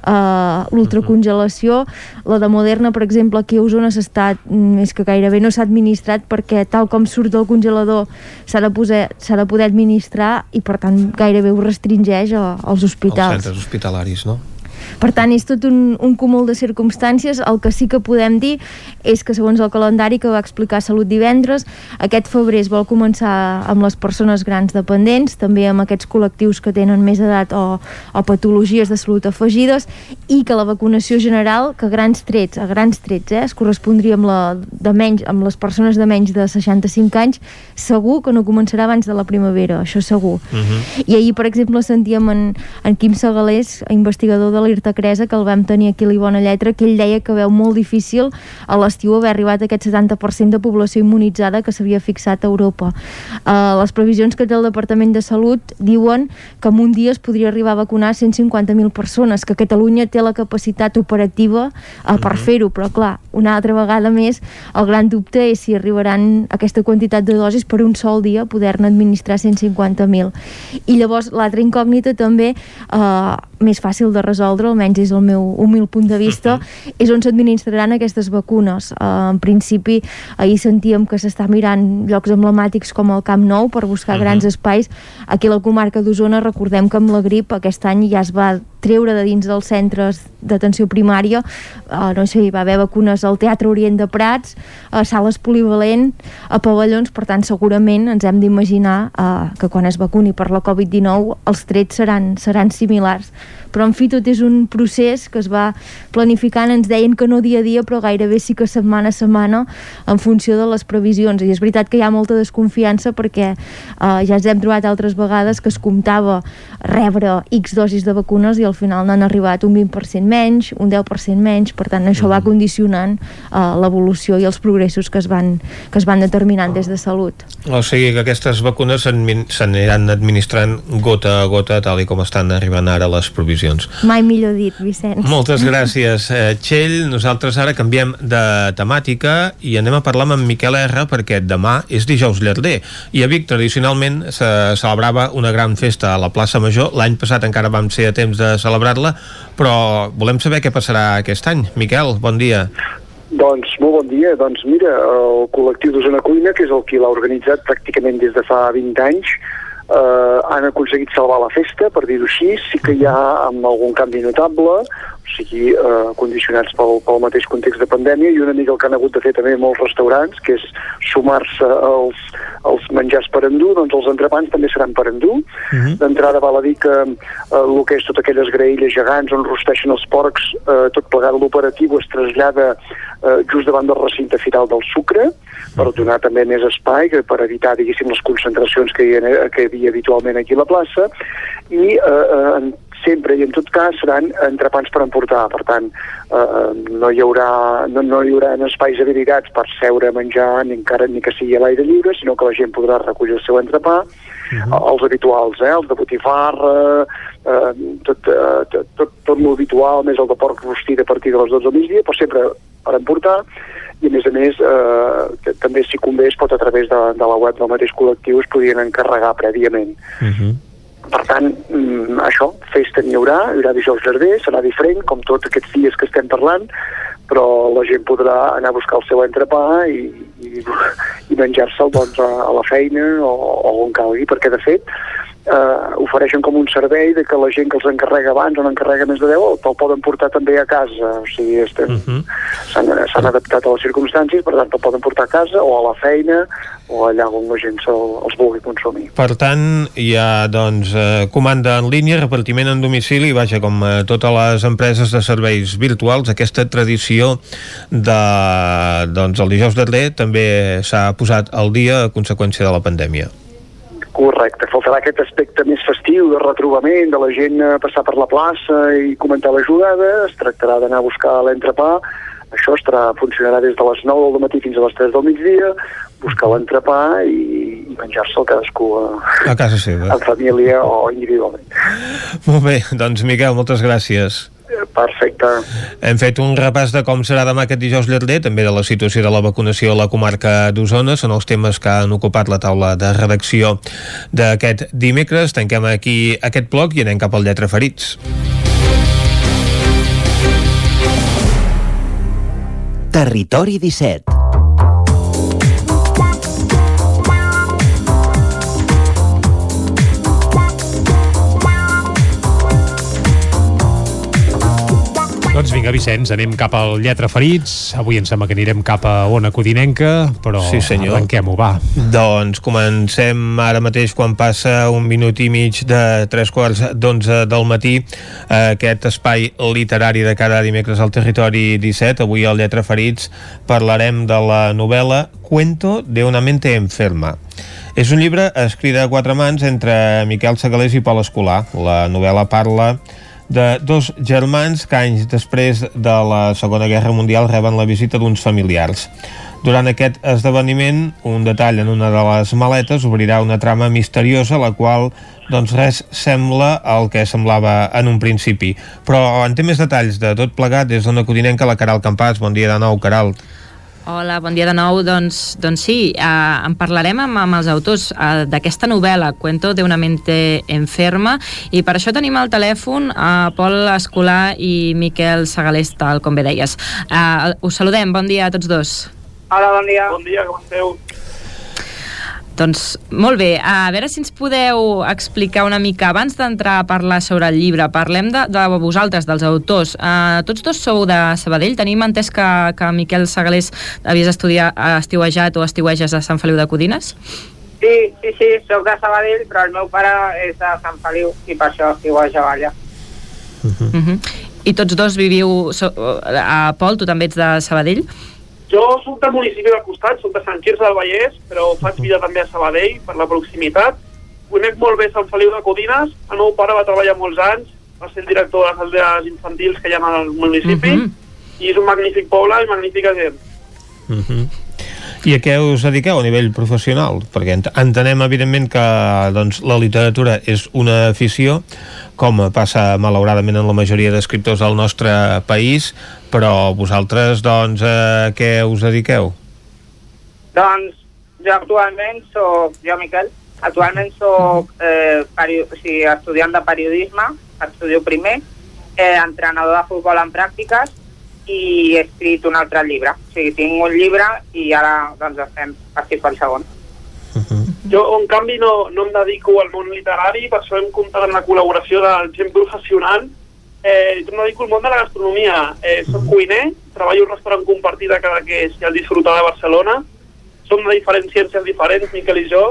uh, l'ultracongelació, la de Moderna, per exemple, aquí a Osona s'ha és que gairebé no s'ha administrat perquè tal com surt del congelador s'ha de, posar, de poder administrar i per tant gairebé ho restringeix als hospitals. Els centres hospitalaris, no? Per tant, és tot un, un cúmul de circumstàncies. El que sí que podem dir és que, segons el calendari que va explicar Salut divendres, aquest febrer es vol començar amb les persones grans dependents, també amb aquests col·lectius que tenen més edat o, o patologies de salut afegides, i que la vacunació general, que a grans trets, a grans trets, eh, es correspondria amb, la, de menys, amb les persones de menys de 65 anys, segur que no començarà abans de la primavera, això segur. Uh Mhm. -huh. I ahir, per exemple, sentíem en, en Quim Segalés, investigador de l'IRTA Cresa, que el vam tenir aquí a l'Ibona Lletra, que ell deia que veu molt difícil a l'estiu haver arribat a aquest 70% de població immunitzada que s'havia fixat a Europa. Uh, les previsions que té el Departament de Salut diuen que en un dia es podria arribar a vacunar 150.000 persones, que Catalunya té la capacitat operativa uh, per fer-ho, però clar, una altra vegada més, el gran dubte és si arribaran aquesta quantitat de dosis per un sol dia poder-ne administrar 150.000. I llavors l'altra incògnita també eh, més fàcil de resoldre, almenys és el meu humil punt de vista, és on s'administraran aquestes vacunes. Uh, en principi, ahir sentíem que s'està mirant llocs emblemàtics com el Camp Nou per buscar grans espais. Aquí a la comarca d'Osona recordem que amb la grip aquest any ja es va treure de dins dels centres d'atenció primària. Uh, no sé, hi va haver vacunes al Teatre Orient de Prats, a sales polivalent a pavellons, per tant segurament ens hem d'imaginar uh, que quan es vacuni per la Covid-19 els trets seran, seran similars. Però en fi tot és un procés que es va planificant, ens deien que no dia a dia però gairebé sí que setmana a setmana en funció de les previsions. I és veritat que hi ha molta desconfiança perquè uh, ja ens hem trobat altres vegades que es comptava rebre X dosis de vacunes i al final n'han arribat un 20% menys, un 10% menys, per tant això va condicionant uh, l'evolució i els progressos que es van, que es van determinant des de salut. O sigui que aquestes vacunes s'aniran administrant gota a gota tal i com estan arribant ara les provisions. Mai millor dit, Vicenç. Moltes gràcies, eh, Txell. Nosaltres ara canviem de temàtica i anem a parlar amb en Miquel R perquè demà és dijous llarder i a Vic tradicionalment se celebrava una gran festa a la plaça Major. L'any passat encara vam ser a temps de celebrar-la, però volem saber què passarà aquest any. Miquel, bon dia. Doncs molt bon dia. Doncs mira, el col·lectiu d'Osona Cuina, que és el qui l'ha organitzat pràcticament des de fa 20 anys, eh, han aconseguit salvar la festa, per dir-ho així. Sí que hi ha amb algun canvi notable, sigui, eh, condicionats pel, pel mateix context de pandèmia, i una mica el que han hagut de fer també molts restaurants, que és sumar-se als, als menjars per endur, doncs els entrepans també seran per endur. Uh -huh. D'entrada val a dir que eh, el que és totes aquelles graelles gegants on rosteixen els porcs, eh, tot plegat l'operatiu es trasllada eh, just davant del recinte firal del sucre, per donar també més espai, per evitar, diguéssim, les concentracions que hi, ha, que hi havia habitualment aquí a la plaça, i eh, eh, sempre i en tot cas seran entrepans per emportar, per tant eh, no, hi haurà, no, no hi haurà espais habilitats per seure a menjar ni encara ni que sigui a l'aire lliure, sinó que la gent podrà recollir el seu entrepà, uh -huh. els habituals, eh, els de botifarra, eh, tot, eh, tot, tot, tot lo habitual, més el de porc rostit a partir de les 12 del migdia, però sempre per emportar, i a més a més eh, també si convé es pot a través de, de la web del mateix col·lectiu es podien encarregar prèviament. Uh -huh. Per tant, mm, això, festa n'hi haurà, hi haurà dijous llarder, serà diferent, com tots aquests dies que estem parlant, però la gent podrà anar a buscar el seu entrepà i, i, i menjar-se'l doncs, a, a la feina o, o on calgui, perquè de fet eh, ofereixen com un servei de que la gent que els encarrega abans o n'encarrega més de 10 te'l poden portar també a casa o sigui, estem, uh -huh. s'han adaptat a les circumstàncies per tant te'l poden portar a casa o a la feina o allà on la gent se els vulgui consumir Per tant, hi ha doncs, eh, comanda en línia, repartiment en domicili, i vaja, com eh, totes les empreses de serveis virtuals, aquesta tradició de, doncs, el dijous darrer també s'ha posat al dia a conseqüència de la pandèmia. Correcte, faltarà aquest aspecte més festiu de retrobament, de la gent a passar per la plaça i comentar la jugada, es tractarà d'anar a buscar l'entrepà, això estarà, funcionarà des de les 9 del matí fins a les 3 del migdia, buscar l'entrepà i, i menjar-se'l cadascú a, A casa seva. en família o individualment. Molt bé, doncs Miquel, moltes gràcies. Perfecte. Hem fet un repàs de com serà demà aquest dijous llarder, també de la situació de la vacunació a la comarca d'Osona, són els temes que han ocupat la taula de redacció d'aquest dimecres. Tanquem aquí aquest bloc i anem cap al Lletra Ferits. Territori 17 Doncs vinga, Vicenç, anem cap al Lletra Ferits. Avui em sembla que anirem cap a Ona Codinenca, però Sí, senyor. arrenquem-ho, va. Doncs comencem ara mateix quan passa un minut i mig de tres quarts d'onze del matí aquest espai literari de cada dimecres al territori 17. Avui al Lletra Ferits parlarem de la novel·la Cuento de una mente enferma. És un llibre escrit a quatre mans entre Miquel Segalés i Pol Escolar. La novel·la parla de dos germans que anys després de la Segona Guerra Mundial reben la visita d'uns familiars. Durant aquest esdeveniment, un detall en una de les maletes obrirà una trama misteriosa, la qual doncs res sembla el que semblava en un principi. Però en té més detalls de tot plegat des d'una codinenca la Caral Campàs. Bon dia de nou, Caral. Hola, bon dia de nou. Doncs, doncs sí, eh, en parlarem amb, amb els autors eh, d'aquesta novel·la, Cuento de una mente enferma, i per això tenim al telèfon a Pol Escolar i Miquel Segalés, tal com bé deies. Eh, us saludem, bon dia a tots dos. Hola, bon dia. Bon dia, com esteu? Doncs molt bé, a veure si ens podeu explicar una mica, abans d'entrar a parlar sobre el llibre, parlem de, de vosaltres, dels autors. Uh, tots dos sou de Sabadell, tenim entès que, que Miquel Segalés havies estudiat, estiuejat o estiueges a Sant Feliu de Codines? Sí, sí, sí, sóc de Sabadell, però el meu pare és de Sant Feliu i per això estiuejava allà. Uh -huh. I tots dos viviu... So, a Pol, tu també ets de Sabadell? Jo soc del municipi del costat, soc de Sant Quirze del Vallès, però faig vida també a Sabadell per la proximitat. Conec molt bé Sant Feliu de Codines, el meu pare va treballar molts anys, va ser el director de les aldees infantils que hi ha al municipi, Mhm. uh -huh. i és un magnífic poble i magnífica gent. Uh -huh. I a què us dediqueu a nivell professional? Perquè ent- entenem, evidentment, que doncs, la literatura és una afició, com passa malauradament en la majoria d'escriptors del nostre país, però vosaltres, doncs, a què us dediqueu? Doncs jo actualment soc, jo Miquel, actualment soc eh, peri- o sigui, estudiant de periodisme, estudio primer, eh, entrenador de futbol en pràctiques i he escrit un altre llibre. O sigui, tinc un llibre i ara doncs estem estic pel segon. Jo, en canvi, no, no em dedico al món literari, per això hem comptat amb la col·laboració de gent professional. Eh, jo em dedico al món de la gastronomia. Eh, soc cuiner, treballo un restaurant compartit a Cadaqués i al Disfrutar de Barcelona. Som de diferents ciències diferents, Miquel i jo,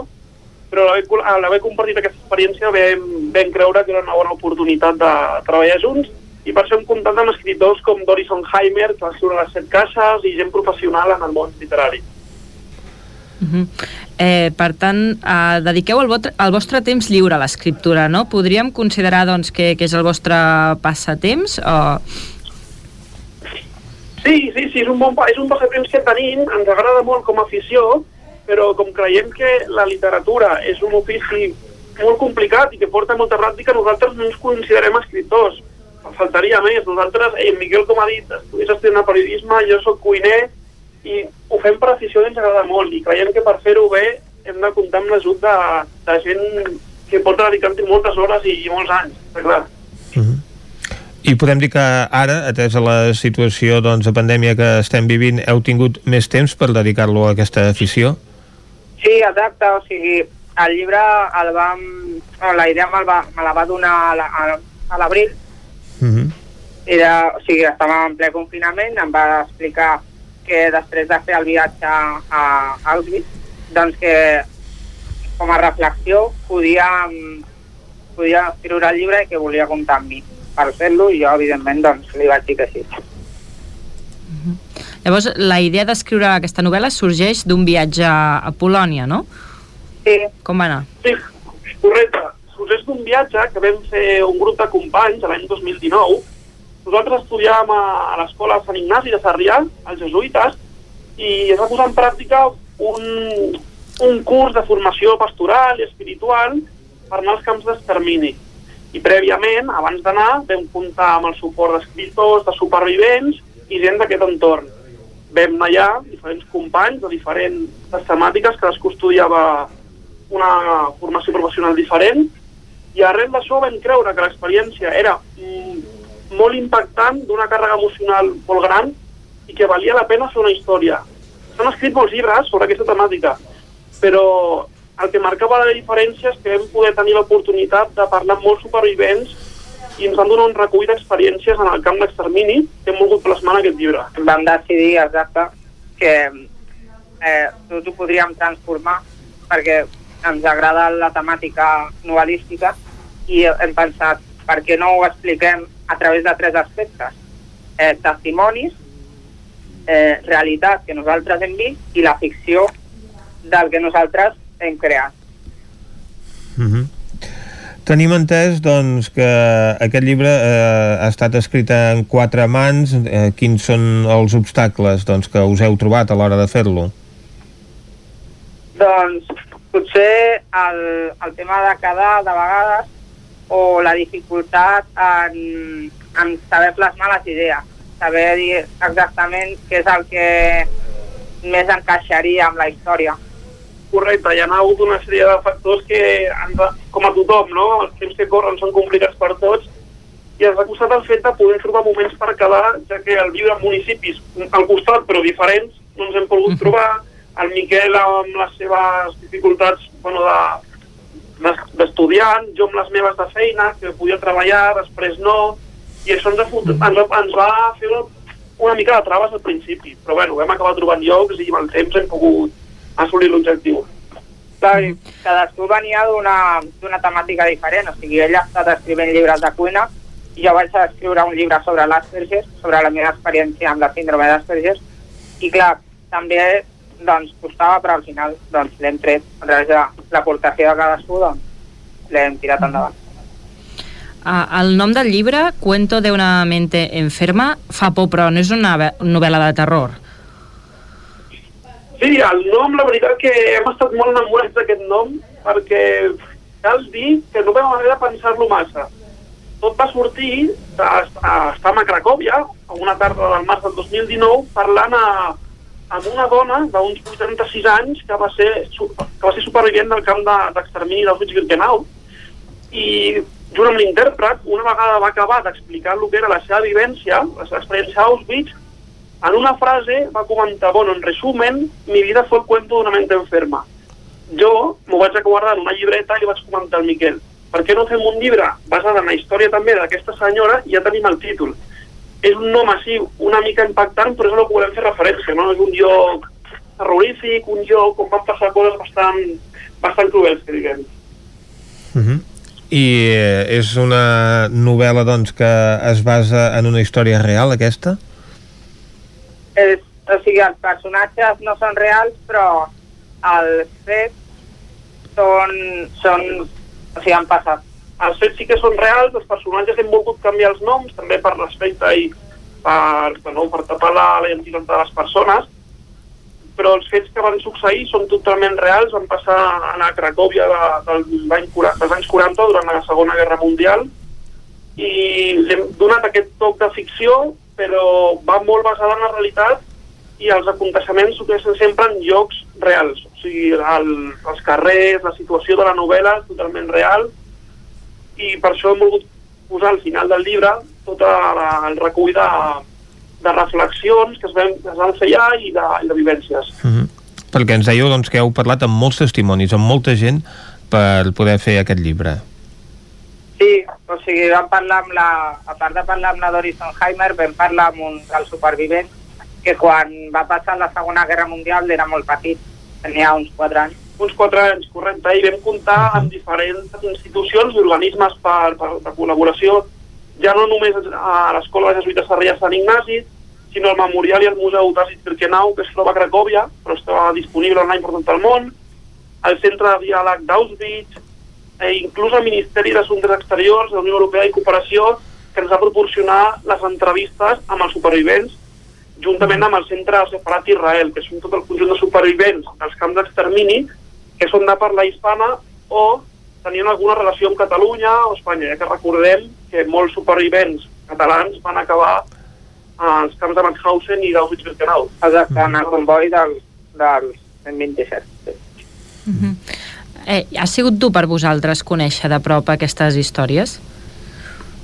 però a l'haver compartit aquesta experiència vam, vam creure que era una bona oportunitat de treballar junts i per això hem comptat amb escriptors com Doris Sonheimer, que va escriure les set cases, i gent professional en el món literari. Uh -huh. Eh, per tant, eh, dediqueu el, vostre, el vostre temps lliure a l'escriptura, no? Podríem considerar doncs, que, que és el vostre passatemps? O... Sí, sí, sí, és un bon és un passatemps que tenim, ens agrada molt com a afició, però com creiem que la literatura és un ofici molt complicat i que porta molta pràctica, nosaltres no ens considerem escriptors. faltaria més. Nosaltres, eh, Miquel, com ha dit, estudis estudiant periodisme, jo sóc cuiner i ho fem per afició i ens agrada molt i creiem que per fer-ho bé hem de comptar amb l'ajut de, de gent que pot dedicar-hi moltes hores i, i molts anys, està clar. I podem dir que ara, atesa la situació doncs, de pandèmia que estem vivint, heu tingut més temps per dedicar-lo a aquesta afició? Sí, exacte, o sigui, el llibre el vam... No, la idea me, va, me la va donar a la- a a l'abril, Uh -huh. era, o sigui, estàvem en ple confinament, em va explicar que després de fer el viatge a Auschwitz, doncs que com a reflexió podia, podia escriure el llibre que volia comptar amb mi per fer-lo i jo, evidentment, doncs li vaig dir que sí. Llavors, la idea d'escriure aquesta novel·la sorgeix d'un viatge a Polònia, no? Sí. Com va anar? Sí, correcte. Sorgeix d'un viatge que vam fer un grup de companys l'any 2019. Nosaltres estudiàvem a, a l'escola Sant Ignasi de Sarrià, als jesuïtes, i es va posar en pràctica un, un curs de formació pastoral i espiritual per anar als camps d'extermini. I prèviament, abans d'anar, vam comptar amb el suport d'escriptors, de supervivents i gent d'aquest entorn. Vam anar allà, diferents companys de diferents temàtiques, cadascú estudiava una formació professional diferent, i arrel d'això vam creure que l'experiència era mm, molt impactant, d'una càrrega emocional molt gran, i que valia la pena fer una història. S'han escrit molts llibres sobre aquesta temàtica, però el que marcava la diferència és que vam poder tenir l'oportunitat de parlar amb molts supervivents i ens van donar un recull d'experiències en el camp d'extermini que hem volgut plasmar en aquest llibre. Vam decidir, exacte, que eh, tot ho podríem transformar perquè ens agrada la temàtica novel·lística i hem pensat per què no ho expliquem a través de tres aspectes. Eh, testimonis, eh, realitat que nosaltres hem vist i la ficció del que nosaltres hem creat. Uh -huh. Tenim entès doncs, que aquest llibre eh, ha estat escrit en quatre mans. Eh, quins són els obstacles doncs, que us heu trobat a l'hora de fer-lo? Doncs potser el, el tema de quedar de vegades o la dificultat en, en saber plasmar les idees, saber dir exactament què és el que més encaixaria amb la història. Correcte, hi ha hagut una sèrie de factors que, com a tothom, no? els temps que corren són complicats per tots, i ens ha costat el fet de poder trobar moments per quedar, ja que el viure en municipis al costat, però diferents, no ens hem pogut trobar, el Miquel amb les seves dificultats bueno, de, d'estudiant, jo amb les meves de feina, que podia treballar, després no, i això ens, ens, ens va fer una, mica de traves al principi, però bueno, vam acabar trobant llocs i amb el temps hem pogut assolir l'objectiu. Cadascú venia d'una temàtica diferent, o sigui, ell ha estat escrivint llibres de cuina i jo vaig escriure un llibre sobre l'Asperger, sobre la meva experiència amb la síndrome d'Asperger, i clar, també doncs, costava, però al final doncs, l'hem tret a través de l'aportació de cadascú, doncs l'hem tirat endavant. Ah, el nom del llibre, Cuento de una mente enferma, fa por, però no és una ve- novel·la de terror. Sí, el nom, la veritat que hem estat molt enamorats d'aquest nom perquè cal dir que no vam haver de pensar-lo massa. Tot va sortir a, estàvem a Cracòvia, a una tarda del març del 2019, parlant a, amb una dona d'uns 86 anys que va ser, que va ser supervivent del camp de- d'extermini de, d'Auschwitz-Birkenau i junt amb l'intèrpret, una vegada va acabar d'explicar el que era la seva vivència, la seva experiència a en una frase va comentar, bueno, en resumen, mi vida fue el cuento de una mente enferma. Jo m'ho vaig guardar en una llibreta i vaig comentar al Miquel, per què no fem un llibre basat en la història també d'aquesta senyora i ja tenim el títol. És un nom així una mica impactant, però és el que volem fer referència, no? És un lloc terrorífic, un lloc on van passar coses bastant, bastant cruels, que diguem. Uh -huh. I eh, és una novel·la doncs, que es basa en una història real, aquesta? És, o sigui, els personatges no són reals, però els fets són, són o sigui, han passat. Els fets sí que són reals, els personatges hem volgut canviar els noms, també per respecte i per, bueno, per tapar la, la identitat de les persones, però els fets que van succeir són totalment reals, van passar a la Cracòvia de, del, l'any 40 dels anys 40 durant la Segona Guerra Mundial i hem donat aquest toc de ficció, però va molt basada en la realitat i els aconteixements succeeixen sempre en llocs reals. O sigui, el, els carrers, la situació de la novel·la és totalment real i per això hem volgut posar al final del llibre tot la, el recull de, de reflexions que es, que es van fer allà i de, i de vivències. Mm -hmm. Perquè ens dèieu doncs, que heu parlat amb molts testimonis, amb molta gent, per poder fer aquest llibre. Sí, o sigui, vam parlar amb la... A part de parlar amb la Doris Sonheimer, vam parlar amb un dels supervivents que quan va passar la Segona Guerra Mundial era molt petit, tenia uns 4 anys. Uns 4 anys, correcte, i vam comptar amb diferents institucions i organismes per, per, de col·laboració, ja no només a l'Escola de Jesuïtes Sarrià Sant Ignasi, sinó al Memorial i al Museu Tassit Birkenau, que es troba a Cracòvia, però està disponible online per tot el món, el Centre de Diàleg d'Auschwitz, eh, inclús el Ministeri d'Assumptes Exteriors de la Unió Europea i Cooperació, que ens va proporcionar les entrevistes amb els supervivents, juntament amb el Centre Separat Israel, que són tot el conjunt de supervivents dels camps d'extermini, que són de parla hispana o tenien alguna relació amb Catalunya o Espanya, ja que recordem que molts supervivents catalans van acabar als camps de Mauthausen i d'Auschwitz-Birkenau. Exacte, en el comboi del, del 127. Sí. Mm -hmm. eh, ha sigut dur per vosaltres conèixer de prop aquestes històries?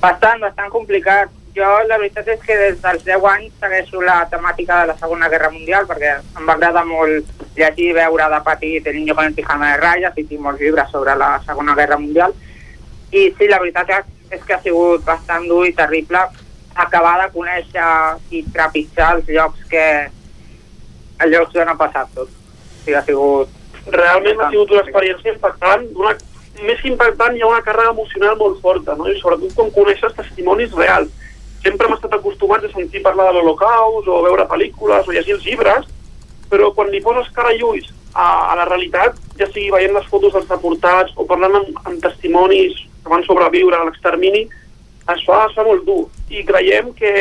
Bastant, bastant complicat. Jo la veritat és que des dels 10 anys segueixo la temàtica de la Segona Guerra Mundial perquè em va agradar molt llegir i veure de petit El niño con el pijama de ratlles i tinc molts llibres sobre la Segona Guerra Mundial i sí, la veritat és que ha sigut bastant dur i terrible acabar de conèixer i trepitjar els llocs que els llocs on ha passat tot. O sigui, ha sigut... Realment ha sigut una experiència impactant, una, més que impactant hi ha una càrrega emocional molt forta, no? i sobretot quan coneixes testimonis reals. Sempre hem estat acostumats a sentir parlar de l'Holocaust o veure pel·lícules o llegir els llibres, però quan li poses cara i ulls a, a la realitat, ja sigui veient les fotos dels deportats o parlant amb, amb testimonis que van sobreviure a l'extermini, es es fa molt dur. I creiem que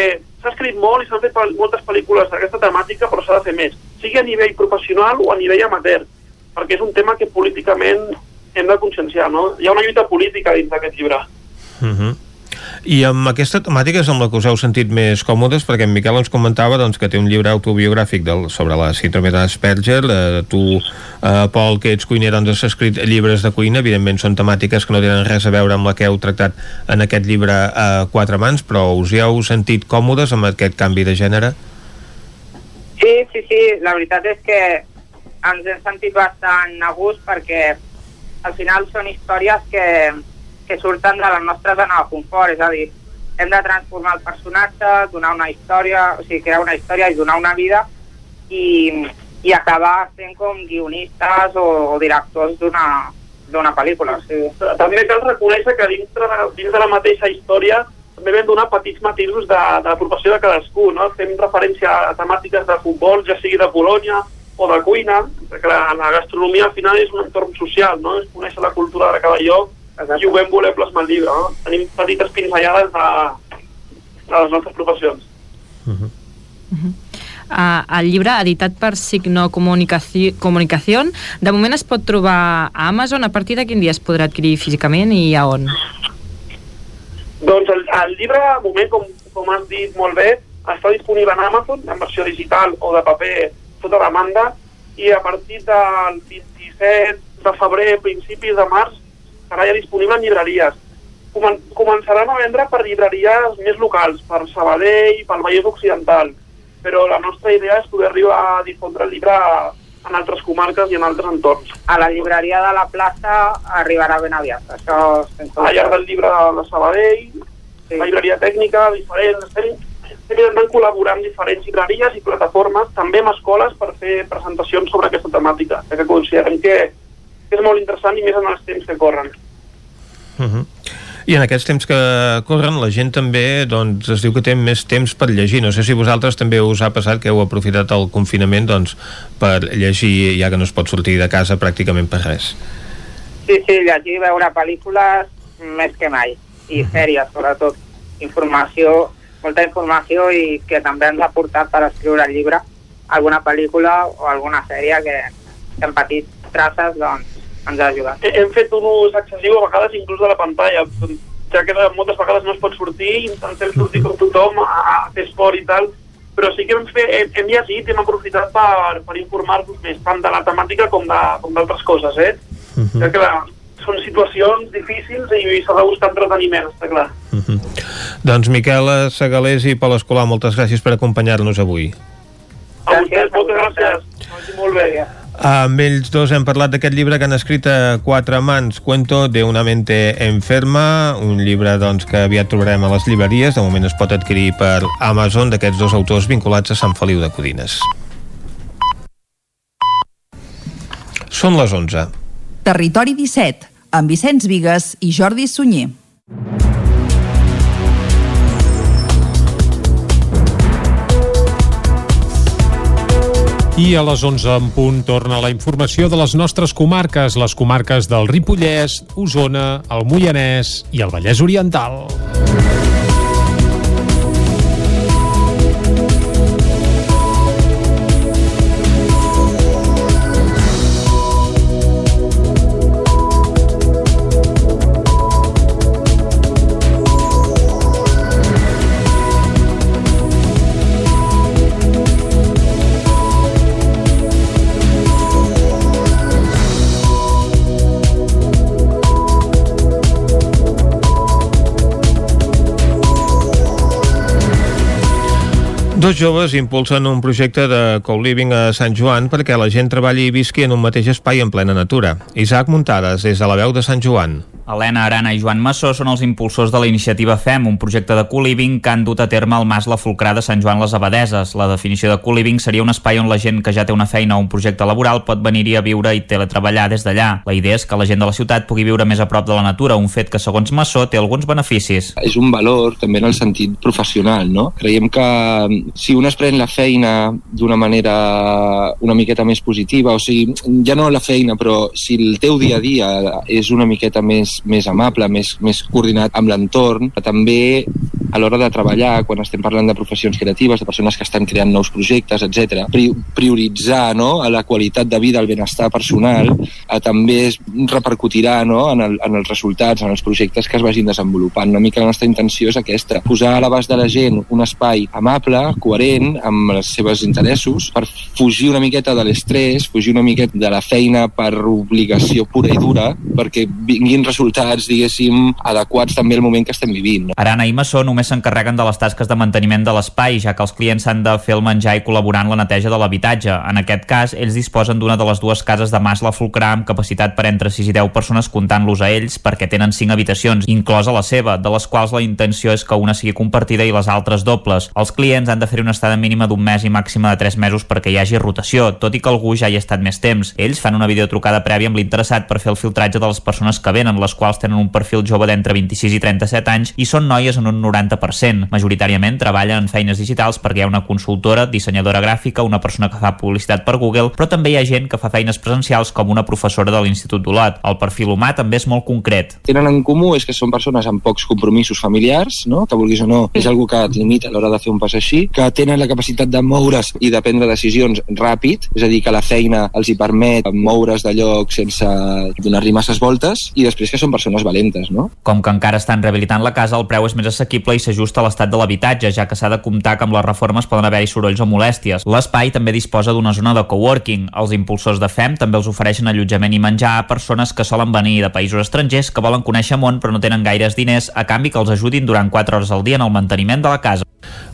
s'ha escrit molt i s'han fet moltes pel·lícules d'aquesta temàtica, però s'ha de fer més, sigui a nivell professional o a nivell amateur, perquè és un tema que políticament hem de conscienciar, no? Hi ha una lluita política dins d'aquest llibre. Uh -huh. I amb aquesta temàtica és amb la que us heu sentit més còmodes, perquè en Miquel ens comentava doncs, que té un llibre autobiogràfic del, sobre la síndrome d'Asperger, eh, tu, eh, Pol, que ets cuiner, doncs has escrit llibres de cuina, evidentment són temàtiques que no tenen res a veure amb la que heu tractat en aquest llibre a quatre mans, però us hi heu sentit còmodes amb aquest canvi de gènere? Sí, sí, sí, la veritat és que ens hem sentit bastant a gust perquè al final són històries que, que surten de la nostra zona de confort, és a dir, hem de transformar el personatge, donar una història, o sigui, crear una història i donar una vida i, i acabar sent com guionistes o, o directors d'una pel·lícula. Sí. També cal reconèixer que dintre de, dins de la mateixa història també vam donar petits matisos de, de la professió de cadascú, no? Fem referència a temàtiques de futbol, ja sigui de Polònia o de cuina, perquè la, la gastronomia al final és un entorn social, no? És conèixer la cultura de cada lloc Exacte. i ho vam voler plasmar al llibre, no? Tenim petites pinzellades de, de les nostres professions. Uh -huh. Uh -huh. Uh, el llibre, editat per Signo Comunicació, Comunicación, de moment es pot trobar a Amazon. A partir de quin dia es podrà adquirir físicament i a on? Doncs el, el llibre, de moment, com, com has dit molt bé, està disponible en Amazon, en versió digital o de paper, tota demanda, i a partir del 27 de febrer, principis de març, serà ja disponible en llibreries. Comen començaran a vendre per llibreries més locals, per Sabadell, pel Vallès Occidental, però la nostra idea és poder arribar a difondre el llibre en altres comarques i en altres entorns. A la llibreria de la plaça arribarà ben aviat. Això Al llarg del llibre de Sabadell, sí. la llibreria tècnica, diferents... Estem, estem intentant col·laborar amb diferents llibreries i plataformes, també amb escoles, per fer presentacions sobre aquesta temàtica, que considerem que és molt interessant i més en els temps que corren. Uh -huh. I en aquests temps que corren la gent també doncs, es diu que té més temps per llegir. No sé si vosaltres també us ha passat que heu aprofitat el confinament doncs, per llegir ja que no es pot sortir de casa pràcticament per res. Sí, sí, llegir, veure pel·lícules més que mai. I sèries, sobretot. Informació, molta informació i que també ens ha portat per escriure el llibre alguna pel·lícula o alguna sèrie que, que en petits traces doncs, ens ha ajudat. Hem fet un ús excessiu a vegades inclús de la pantalla. ja que moltes vegades no es pot sortir, intentem sortir com tothom a, a fer esport i tal, però sí que hem, fet, hem, hem llegit i hem aprofitat per, per informar-nos més, tant de la temàtica com d'altres coses, eh? Uh -huh. Ja que clar, són situacions difícils i s'ha de buscar entreteniment, està clar. Uh -huh. Doncs Miquel Segalés i Pol Escolar, moltes gràcies per acompanyar-nos avui. A vostès, moltes gràcies. Vagi molt bé. Amb ells dos hem parlat d'aquest llibre que han escrit a quatre mans, Cuento de una mente enferma, un llibre doncs, que aviat trobarem a les llibreries, de moment es pot adquirir per Amazon d'aquests dos autors vinculats a Sant Feliu de Codines. Són les 11. Territori 17, amb Vicenç Vigues i Jordi Sunyer. I a les 11 en punt torna la informació de les nostres comarques, les comarques del Ripollès, Osona, el Moianès i el Vallès Oriental. Dos joves impulsen un projecte de co-living a Sant Joan perquè la gent treballi i visqui en un mateix espai en plena natura. Isaac Muntades, des de la veu de Sant Joan. Helena Arana i Joan Massó són els impulsors de la iniciativa FEM, un projecte de co-living que han dut a terme al Mas La Folcrà de Sant Joan les Abadeses. La definició de co-living seria un espai on la gent que ja té una feina o un projecte laboral pot venir-hi a viure i teletreballar des d'allà. La idea és que la gent de la ciutat pugui viure més a prop de la natura, un fet que, segons Massó, té alguns beneficis. és un valor també en el sentit professional, no? Creiem que si un es pren la feina d'una manera una miqueta més positiva, o sigui, ja no la feina, però si el teu dia a dia és una miqueta més, més amable, més, més coordinat amb l'entorn, també a l'hora de treballar, quan estem parlant de professions creatives, de persones que estan creant nous projectes, etc, pri prioritzar no, a la qualitat de vida, el benestar personal, eh, també es repercutirà no, en, el, en els resultats, en els projectes que es vagin desenvolupant. Una mica la nostra intenció és aquesta, posar a l'abast de la gent un espai amable, coherent, amb els seus interessos, per fugir una miqueta de l'estrès, fugir una miqueta de la feina per obligació pura i dura, perquè vinguin resultats, diguéssim, adequats també al moment que estem vivint. No? Arana i Massó només s'encarreguen de les tasques de manteniment de l'espai, ja que els clients s'han de fer el menjar i col·laborar en la neteja de l'habitatge. En aquest cas, ells disposen d'una de les dues cases de Mas la Folcrà amb capacitat per entre 6 i 10 persones comptant-los a ells perquè tenen 5 habitacions, inclosa la seva, de les quals la intenció és que una sigui compartida i les altres dobles. Els clients han de fer una estada mínima d'un mes i màxima de 3 mesos perquè hi hagi rotació, tot i que algú ja hi ha estat més temps. Ells fan una videotrucada prèvia amb l'interessat per fer el filtratge de les persones que venen, les quals tenen un perfil jove d'entre 26 i 37 anys i són noies en un 90%. Majoritàriament treballen en feines digitals perquè hi ha una consultora, dissenyadora gràfica, una persona que fa publicitat per Google, però també hi ha gent que fa feines presencials com una professora de l'Institut d'Olot. El perfil humà també és molt concret. tenen en comú és que són persones amb pocs compromisos familiars, no? que vulguis o no, és algú que et limita a l'hora de fer un pas així, que tenen la capacitat de moure's i de prendre decisions ràpid, és a dir, que la feina els hi permet moure's de lloc sense donar-li masses voltes, i després que són persones valentes, no? Com que encara estan rehabilitant la casa, el preu és més assequible i s'ajusta a l'estat de l'habitatge, ja que s'ha de comptar que amb les reformes poden haver-hi sorolls o molèsties. L'espai també disposa d'una zona de coworking. Els impulsors de FEM també els ofereixen allotjament i menjar a persones que solen venir de països estrangers que volen conèixer món però no tenen gaires diners a canvi que els ajudin durant 4 hores al dia en el manteniment de la casa.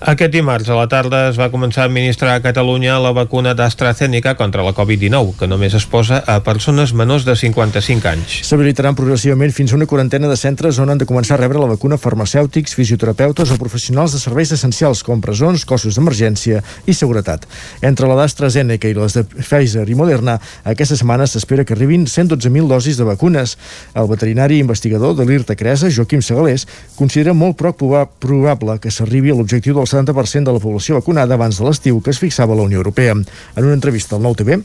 Aquest dimarts a la tarda es va començar a administrar a Catalunya la vacuna d'AstraZeneca contra la Covid-19, que només es posa a persones menors de 55 anys. S'habilitaran progressivament fins a una quarantena de centres on han de començar a rebre la vacuna farmacèutics, fisioterapeutes o professionals de serveis essencials com presons, cossos d'emergència i seguretat. Entre la d'AstraZeneca i les de Pfizer i Moderna, aquesta setmana s'espera que arribin 112.000 dosis de vacunes. El veterinari investigador de l'IRTA Cresa, Joaquim Segalés, considera molt poc proba- probable que s'arribi a l'objectiu del 70% de la població vacunada abans de l'estiu que es fixava la Unió Europea. En una entrevista al Nou TV,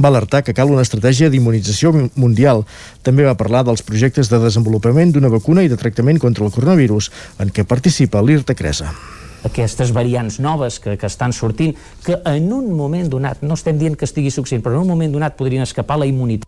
va alertar que cal una estratègia d'immunització mundial. També va parlar dels projectes de desenvolupament d'una vacuna i de tractament contra el coronavirus en què participa l'IRTA Cresa aquestes variants noves que, que estan sortint, que en un moment donat, no estem dient que estigui succeint, però en un moment donat podrien escapar la immunitat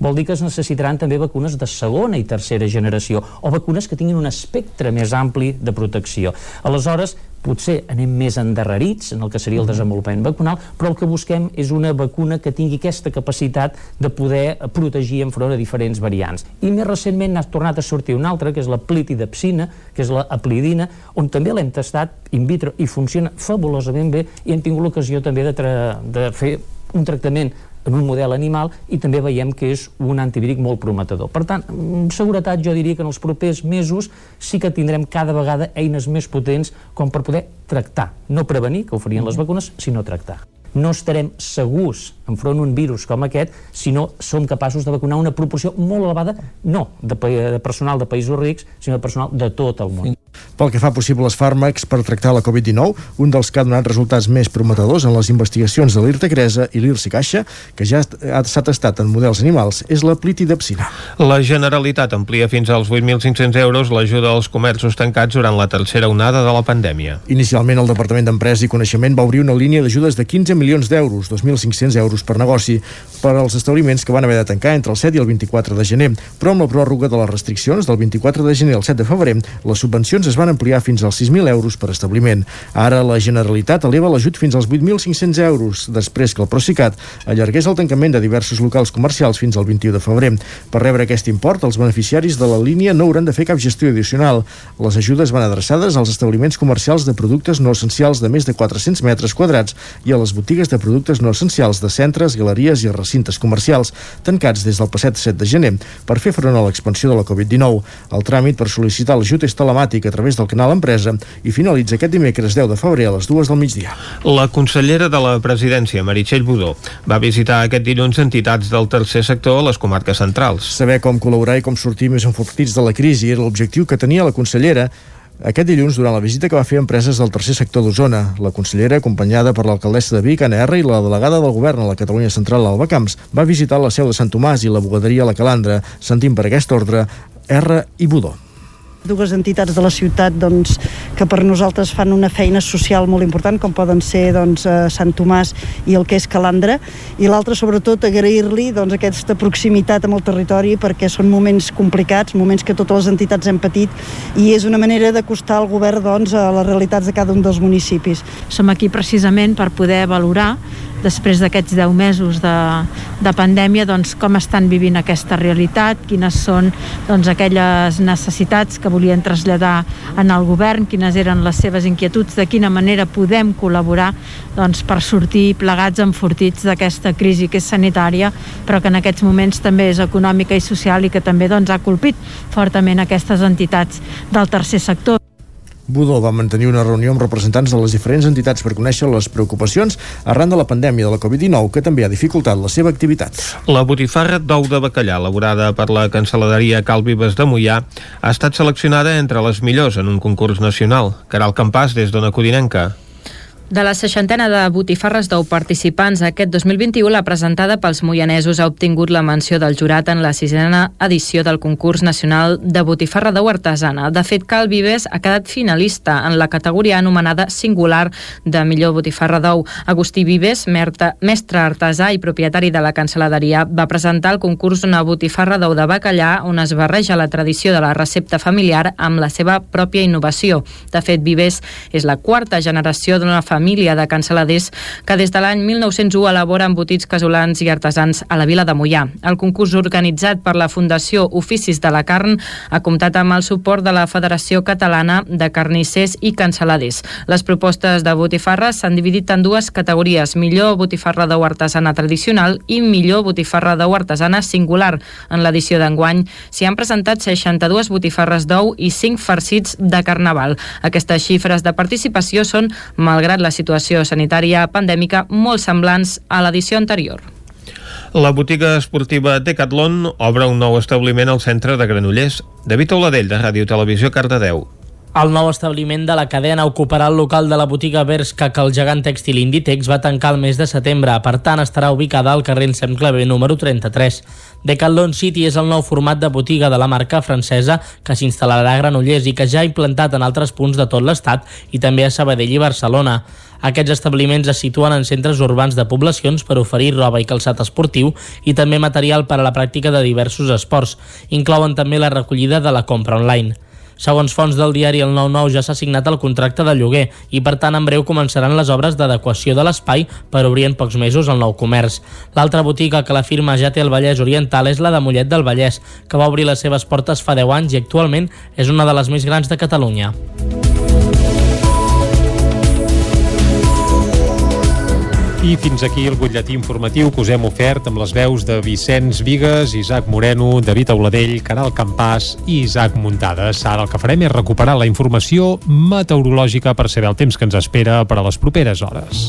vol dir que es necessitaran també vacunes de segona i tercera generació o vacunes que tinguin un espectre més ampli de protecció. Aleshores, potser anem més endarrerits en el que seria el desenvolupament vacunal, però el que busquem és una vacuna que tingui aquesta capacitat de poder protegir enfront a diferents variants. I més recentment n'ha tornat a sortir una altra, que és la plitidepsina, que és la aplidina, on també l'hem tastat in vitro i funciona fabulosament bé i hem tingut l'ocasió també de, de fer un tractament en un model animal i també veiem que és un antivíric molt prometedor. Per tant, amb seguretat jo diria que en els propers mesos sí que tindrem cada vegada eines més potents com per poder tractar, no prevenir, que ho farien les vacunes, sinó tractar. No estarem segurs enfront un virus com aquest si no som capaços de vacunar una proporció molt elevada, no de, de personal de països rics, sinó de personal de tot el món. Pel que fa a possibles fàrmacs per tractar la Covid-19, un dels que ha donat resultats més prometedors en les investigacions de l'IRTA Cresa i l'IRSI Caixa, que ja s'ha testat en models animals, és la plitidepsina. La Generalitat amplia fins als 8.500 euros l'ajuda als comerços tancats durant la tercera onada de la pandèmia. Inicialment, el Departament d'Empresa i Coneixement va obrir una línia d'ajudes de 15 milions d'euros, 2.500 euros per negoci, per als establiments que van haver de tancar entre el 7 i el 24 de gener. Però amb la pròrroga de les restriccions del 24 de gener al 7 de febrer, les subvencions es van ampliar fins als 6.000 euros per establiment. Ara la Generalitat eleva l'ajut fins als 8.500 euros, després que el Procicat allargués el tancament de diversos locals comercials fins al 21 de febrer. Per rebre aquest import, els beneficiaris de la línia no hauran de fer cap gestió addicional. Les ajudes van adreçades als establiments comercials de productes no essencials de més de 400 metres quadrats i a les botigues de productes no essencials de centres, galeries i recintes comercials tancats des del passat 7 de gener per fer front a l'expansió de la Covid-19. El tràmit per sol·licitar l'ajut és telemàtic a través del canal Empresa i finalitza aquest dimecres 10 de febrer a les dues del migdia. La consellera de la presidència, Meritxell Budó, va visitar aquest dilluns entitats del tercer sector a les comarques centrals. Saber com col·laborar i com sortir més enfortits de la crisi era l'objectiu que tenia la consellera aquest dilluns, durant la visita que va fer a empreses del tercer sector d'Osona, la consellera, acompanyada per l'alcaldessa de Vic, Anna R, i la delegada del govern a la Catalunya Central, Alba Camps, va visitar la seu de Sant Tomàs i la bugaderia La Calandra, sentint per aquest ordre R i Budó dues entitats de la ciutat doncs, que per nosaltres fan una feina social molt important, com poden ser doncs, Sant Tomàs i el que és Calandra, i l'altre, sobretot, agrair-li doncs, aquesta proximitat amb el territori, perquè són moments complicats, moments que totes les entitats hem patit, i és una manera d'acostar el govern doncs, a les realitats de cada un dels municipis. Som aquí precisament per poder valorar després d'aquests 10 mesos de, de pandèmia, doncs, com estan vivint aquesta realitat, quines són doncs, aquelles necessitats que volien traslladar en el govern, quines eren les seves inquietuds, de quina manera podem col·laborar doncs, per sortir plegats enfortits d'aquesta crisi que és sanitària, però que en aquests moments també és econòmica i social i que també doncs, ha colpit fortament aquestes entitats del tercer sector. Budó va mantenir una reunió amb representants de les diferents entitats per conèixer les preocupacions arran de la pandèmia de la Covid-19 que també ha dificultat la seva activitat. La botifarra d'ou de bacallà elaborada per la cancel·laderia Calvives de Mollà ha estat seleccionada entre les millors en un concurs nacional. Caral Campàs, des d'Ona Codinenca. De la seixantena de botifarres d'ou participants aquest 2021, la presentada pels moianesos ha obtingut la menció del jurat en la sisena edició del concurs nacional de botifarra d'ou artesana. De fet, Cal Vives ha quedat finalista en la categoria anomenada singular de millor botifarra d'ou. Agustí Vives, mestre artesà i propietari de la cancel·laderia, va presentar al concurs una botifarra d'ou de bacallà on es barreja la tradició de la recepta familiar amb la seva pròpia innovació. De fet, Vives és la quarta generació d'una família família de cancel·laders que des de l'any 1901 elabora embotits casolans i artesans a la vila de Mollà. El concurs organitzat per la Fundació Oficis de la Carn ha comptat amb el suport de la Federació Catalana de Carnissers i Cancel·laders. Les propostes de botifarra s'han dividit en dues categories, millor botifarra d'ou artesana tradicional i millor botifarra d'ou artesana singular. En l'edició d'enguany s'hi han presentat 62 botifarres d'ou i 5 farcits de carnaval. Aquestes xifres de participació són, malgrat la la situació sanitària pandèmica molt semblants a l'edició anterior. La botiga esportiva Decathlon obre un nou establiment al centre de Granollers. David Oladell, de Ràdio Televisió, Cardedeu. El nou establiment de la cadena ocuparà el local de la botiga Berska que el gegant tèxtil Inditex va tancar el mes de setembre. Per tant, estarà ubicada al carrer Ensem Clavé número 33. Decathlon City és el nou format de botiga de la marca francesa que s'instal·larà a Granollers i que ja ha implantat en altres punts de tot l'estat i també a Sabadell i Barcelona. Aquests establiments es situen en centres urbans de poblacions per oferir roba i calçat esportiu i també material per a la pràctica de diversos esports. Inclouen també la recollida de la compra online. Segons fonts del diari El 9-9 ja s'ha signat el contracte de lloguer i per tant en breu començaran les obres d'adequació de l'espai per obrir en pocs mesos el nou comerç. L'altra botiga que la firma ja té al Vallès Oriental és la de Mollet del Vallès, que va obrir les seves portes fa 10 anys i actualment és una de les més grans de Catalunya. I fins aquí el butlletí informatiu que us hem ofert amb les veus de Vicenç Vigues, Isaac Moreno, David Auladell, Caral Campàs i Isaac Muntades. Ara el que farem és recuperar la informació meteorològica per saber el temps que ens espera per a les properes hores.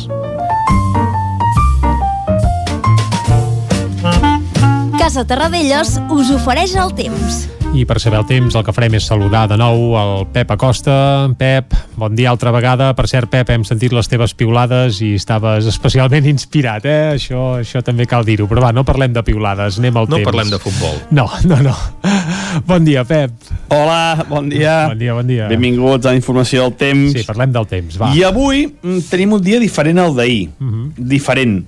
Casa Terradellos us ofereix el temps. I per saber el temps el que farem és saludar de nou el Pep Acosta. Pep, bon dia altra vegada. Per cert, Pep, hem sentit les teves piulades i estaves especialment inspirat, eh? Això, això també cal dir-ho. Però va, no parlem de piulades, anem al No temps. parlem de futbol. No, no, no. Bon dia, Pep. Hola, bon dia. Bon dia, bon dia. Benvinguts a la informació del temps. Sí, parlem del temps, va. I avui mm, tenim un dia diferent al d'ahir. Diferent.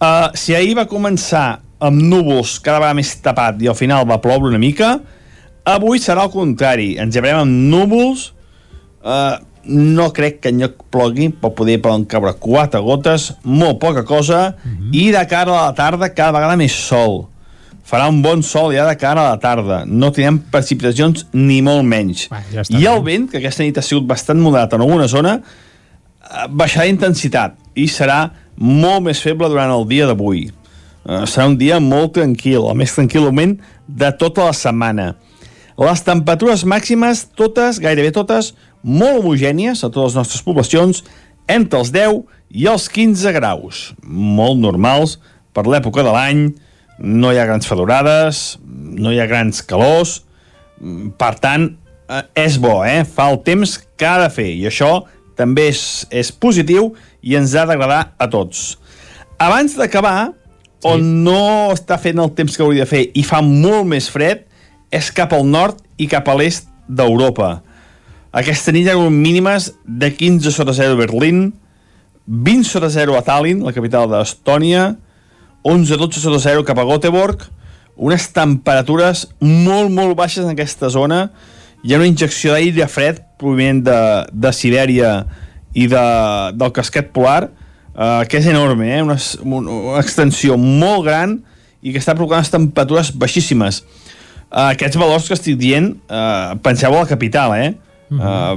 Uh, si ahir va començar amb núvols cada vegada més tapat i al final va ploure una mica, avui serà el contrari. Ens llevarem amb núvols, uh, no crec que enlloc plogui, però poder poden caure quatre gotes, molt poca cosa, i de cara a la tarda cada vegada més sol. Farà un bon sol ja de cara a la tarda. No tindrem precipitacions ni molt menys. ja està I el vent, que aquesta nit ha sigut bastant moderat en alguna zona, eh, baixarà d'intensitat i serà molt més feble durant el dia d'avui. Uh, serà un dia molt tranquil, el més tranquil moment de tota la setmana. Les temperatures màximes, totes, gairebé totes, molt homogènies a totes les nostres poblacions, entre els 10 i els 15 graus. Molt normals per l'època de l'any, no hi ha grans fedorades, no hi ha grans calors, per tant, eh, és bo, eh? fa el temps que ha de fer, i això també és, és positiu i ens ha d'agradar a tots. Abans d'acabar, sí. on no està fent el temps que hauria de fer i fa molt més fred, és cap al nord i cap a l'est d'Europa. Aquesta nit hi ha mínimes de 15 sota 0 a Berlín, 20 sota 0 a Tallinn, la capital d'Estònia, 11-12 sota 0 cap a Göteborg, unes temperatures molt, molt baixes en aquesta zona. Hi ha una injecció d'aire fred provinent de, de Sibèria i de, del casquet polar, eh, que és enorme, eh? una, una extensió molt gran i que està provocant temperatures baixíssimes. Uh, aquests valors que estic dient, uh, penseu a la capital, eh? Uh,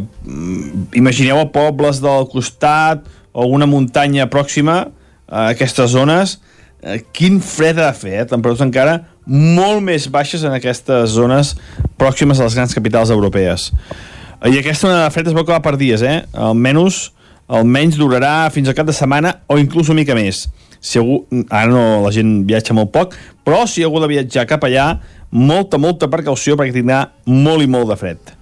imagineu a pobles del costat o alguna muntanya pròxima a aquestes zones, uh, quin fred ha de fer, eh? Temperatures encara molt més baixes en aquestes zones pròximes a les grans capitals europees. I aquesta onada de fred es veu que va per dies, eh? Almenys, almenys durarà fins al cap de setmana o inclús una mica més. Si algú, ara no, la gent viatja molt poc, però si algú ha de viatjar cap allà, molta, molta precaució perquè tindrà molt i molt de fred.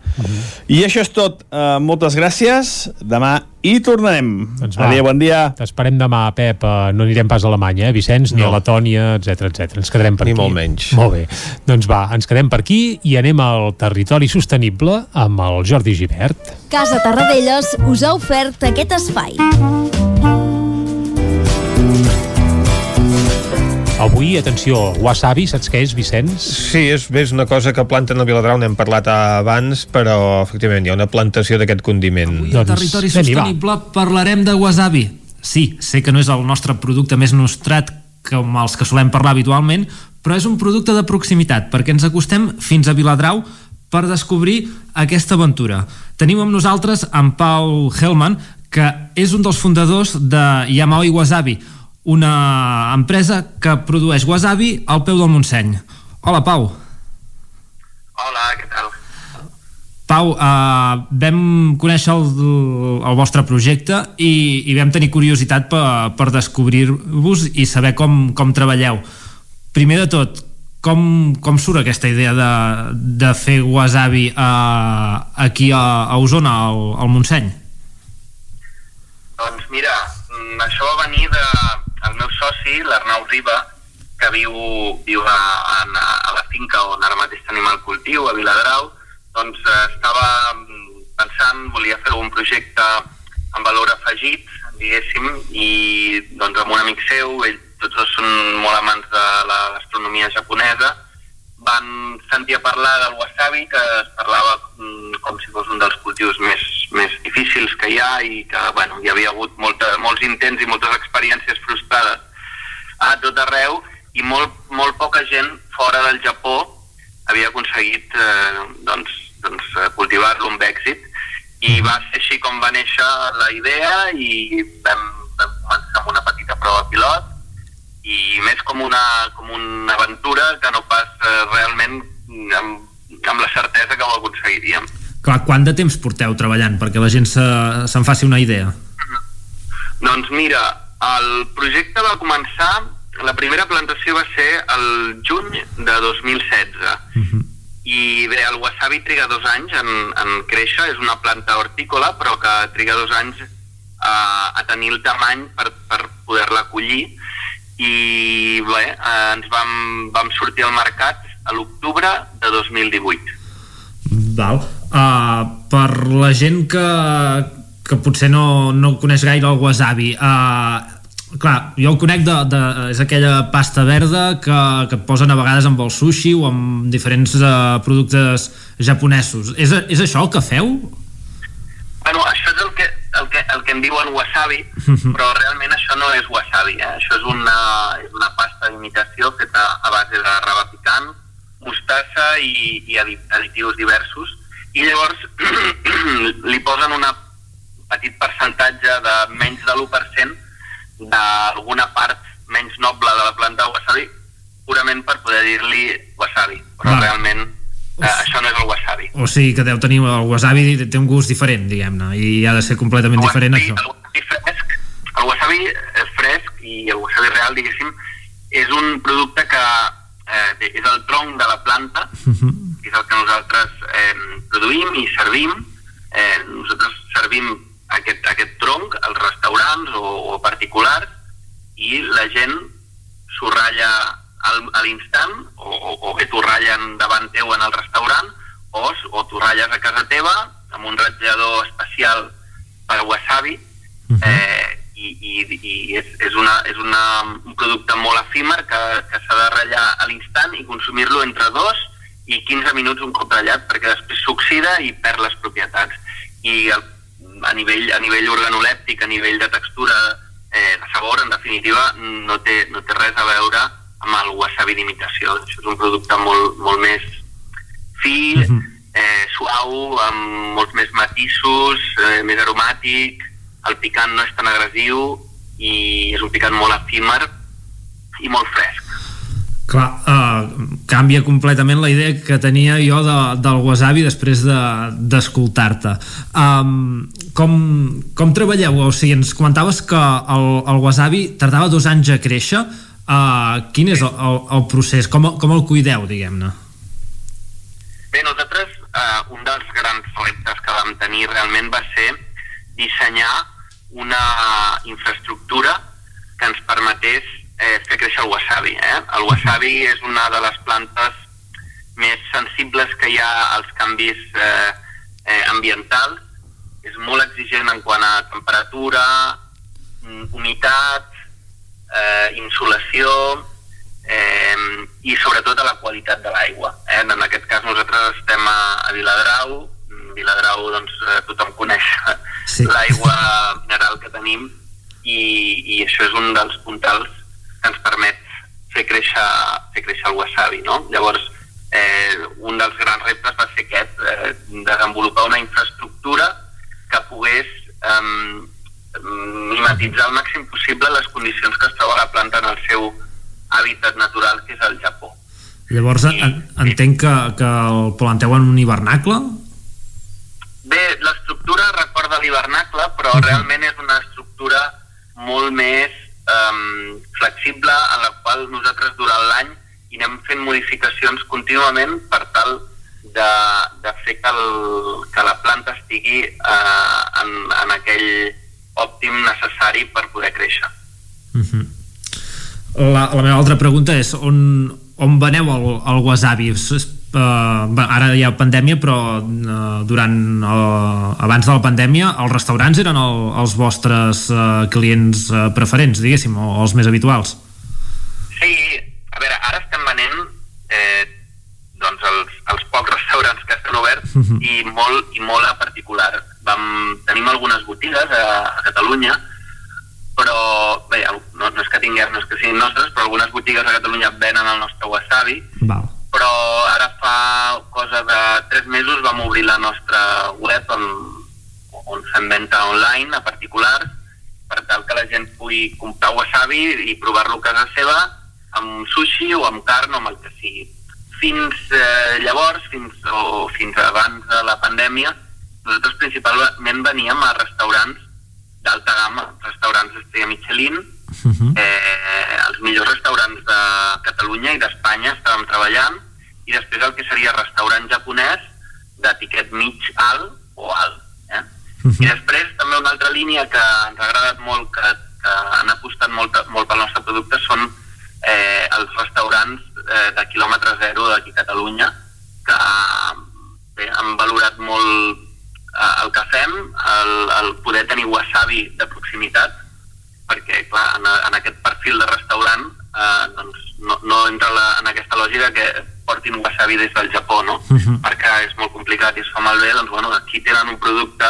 I això és tot. Uh, moltes gràcies. Demà hi tornarem. Doncs va. Adéu, bon dia. T'esperem demà, Pep. Uh, no anirem pas a Alemanya, eh, Vicenç, ni No. a Letònia, etc etc. Ens quedarem per Ni aquí. molt menys. Molt bé. Doncs va, ens quedem per aquí i anem al territori sostenible amb el Jordi Givert. Casa Tarradellas us ha ofert aquest espai. Avui, atenció, wasabi, saps què és, Vicenç? Sí, és, és una cosa que planten a Viladrau, n'hem parlat abans, però efectivament hi ha una plantació d'aquest condiment. Al territori sostenible parlarem de wasabi. Sí, sé que no és el nostre producte més nostrat com els que solem parlar habitualment, però és un producte de proximitat, perquè ens acostem fins a Viladrau per descobrir aquesta aventura. Tenim amb nosaltres en Pau Hellman, que és un dels fundadors de Yamaoi Wasabi, una empresa que produeix wasabi al peu del Montseny. Hola, Pau. Hola, què tal? Pau, uh, vam conèixer el, el vostre projecte i, i vam tenir curiositat per, per descobrir-vos i saber com, com treballeu. Primer de tot, com, com surt aquesta idea de, de fer wasabi a, aquí a, a Osona, al, al Montseny? Doncs mira, mm, això va venir de, el meu soci, l'Arnau Riba, que viu, viu a, a, a la finca on ara mateix tenim el cultiu, a Viladrau, doncs eh, estava mm, pensant, volia fer un projecte amb valor afegit, diguéssim, i doncs amb un amic seu, ell tots dos són molt amants de la gastronomia japonesa, van sentir a parlar del wasabi, que es parlava mm, com si fos un dels cultius més, més difícils que hi ha i que bueno, hi havia hagut molta, molts intents i moltes experiències frustrades a tot arreu i molt, molt poca gent fora del Japó havia aconseguit eh, doncs, doncs, cultivar-lo amb èxit. I va ser així com va néixer la idea i vam, vam començar amb una petita prova pilot i més com una, com una aventura que no pas eh, realment amb, amb la certesa que ho aconseguiríem. Clar, quant de temps porteu treballant perquè la gent se'n se, faci una idea? Doncs mira, el projecte va començar, la primera plantació va ser el juny de 2016 uh -huh. i bé, el wasabi triga dos anys en, en créixer, és una planta hortícola però que triga dos anys a, a tenir el tamany per, per poder-la collir i bé, eh, ens vam, vam sortir al mercat a l'octubre de 2018. Val. Uh, per la gent que, que potser no, no coneix gaire el wasabi, uh, clar, jo el conec de, de, és aquella pasta verda que, que et posen a vegades amb el sushi o amb diferents uh, productes japonesos. És, és això el que feu? Bueno, això és el que, el que, el que en diuen wasabi, però realment això no és wasabi, eh? això és una, és una pasta d'imitació feta a base de raba picant, mostassa i, i additius diversos, i llavors li posen un petit percentatge de menys de l'1% d'alguna part menys noble de la planta wasabi purament per poder dir-li wasabi, però Va. realment Uh, això no és el wasabi. O sigui que deu tenir el wasabi té un gust diferent, diguem-ne, i ha de ser completament diferent això. El wasabi fresc, el wasabi fresc i el wasabi real, diguéssim, és un producte que eh, és el tronc de la planta, uh -huh. és el que nosaltres eh, produïm i servim. Eh, nosaltres servim aquest, aquest tronc als restaurants o, o particulars i la gent s'ho ratlla al, a l'instant o, o, o bé t'ho ratllen davant teu en el restaurant o, o t'ho ratlles a casa teva amb un ratllador especial per wasabi uh -huh. eh, i, i, i és, és, una, és una, un producte molt efímer que, que s'ha de ratllar a l'instant i consumir-lo entre dos i 15 minuts un cop ratllat perquè després s'oxida i perd les propietats i el, a, nivell, a nivell organolèptic, a nivell de textura eh, de sabor, en definitiva no té, no té res a veure amb el wasabi d'imitació. Això és un producte molt, molt més fi, uh -huh. eh, suau, amb molts més matisos, eh, més aromàtic, el picant no és tan agressiu i és un picant molt efímer i molt fresc. Clar, uh, canvia completament la idea que tenia jo de, del wasabi després d'escoltar-te. De, um, com, com treballeu? O sigui, ens comentaves que el, el wasabi tardava dos anys a créixer, Uh, quin és el, el, el procés? Com, com el cuideu, diguem-ne? Bé, nosaltres uh, un dels grans reptes que vam tenir realment va ser dissenyar una infraestructura que ens permetés eh, fer créixer el wasabi. Eh? El wasabi és una de les plantes més sensibles que hi ha als canvis eh, eh, ambientals. És molt exigent en quant a temperatura, humitat, eh, insolació eh, i sobretot a la qualitat de l'aigua. Eh? En aquest cas nosaltres estem a, a Viladrau, Viladrau doncs, eh, tothom coneix sí. l'aigua mineral que tenim i, i això és un dels puntals que ens permet fer créixer, fer créixer el wasabi. No? Llavors, eh, un dels grans reptes va ser aquest, eh, desenvolupar una infraestructura que pogués eh, mimetitzar al màxim possible les condicions que es troba la planta en el seu hàbitat natural, que és el Japó. Llavors, I, en, entenc que, que el planteu en un hivernacle? Bé, l'estructura recorda l'hivernacle, però uh -huh. realment és una estructura molt més um, flexible en la qual nosaltres durant l'any i anem fent modificacions contínuament per tal de, de fer que, el, que la planta estigui eh, en, en aquell òptim necessari per poder créixer. Uh -huh. la, la meva altra pregunta és on, on veneu el, el wasabi? uh, ara hi ha pandèmia però uh, durant uh, abans de la pandèmia els restaurants eren el, els vostres uh, clients uh, preferents diguéssim, o, o els més habituals Sí, a veure, ara estem venent eh, doncs els, els pocs restaurants que estan oberts uh -huh. i, molt, i molt a particular Vam, tenim algunes botigues a, a Catalunya però bé, no, no és que tinguem, no és que siguin nostres, però algunes botigues a Catalunya venen el nostre wasabi Val però ara fa cosa de tres mesos vam obrir la nostra web on, on fem venda online a particulars per tal que la gent pugui comprar wasabi i provar-lo a casa seva amb sushi o amb carn o amb el que sigui. Fins eh, llavors, fins, o fins abans de la pandèmia, nosaltres principalment veníem a restaurants d'alta gamma, restaurants d'estrella Michelin, uh -huh. eh, els millors restaurants de Catalunya i d'Espanya estàvem treballant i després el que seria restaurant japonès d'etiquet mig alt o alt. Eh? Uh -huh. I després també una altra línia que ens ha agradat molt, que, que han apostat molt, molt pel nostre producte són eh, els restaurants eh, de quilòmetre zero d'aquí a Catalunya que bé, han valorat molt eh, el que fem, el, el poder tenir wasabi de proximitat perquè clar, en, en aquest perfil de restaurant eh, doncs no, no entra la, en aquesta lògica que portin wasabi des del Japó, no? Uh -huh. Perquè és molt complicat i es fa malbé, doncs bueno, aquí tenen un producte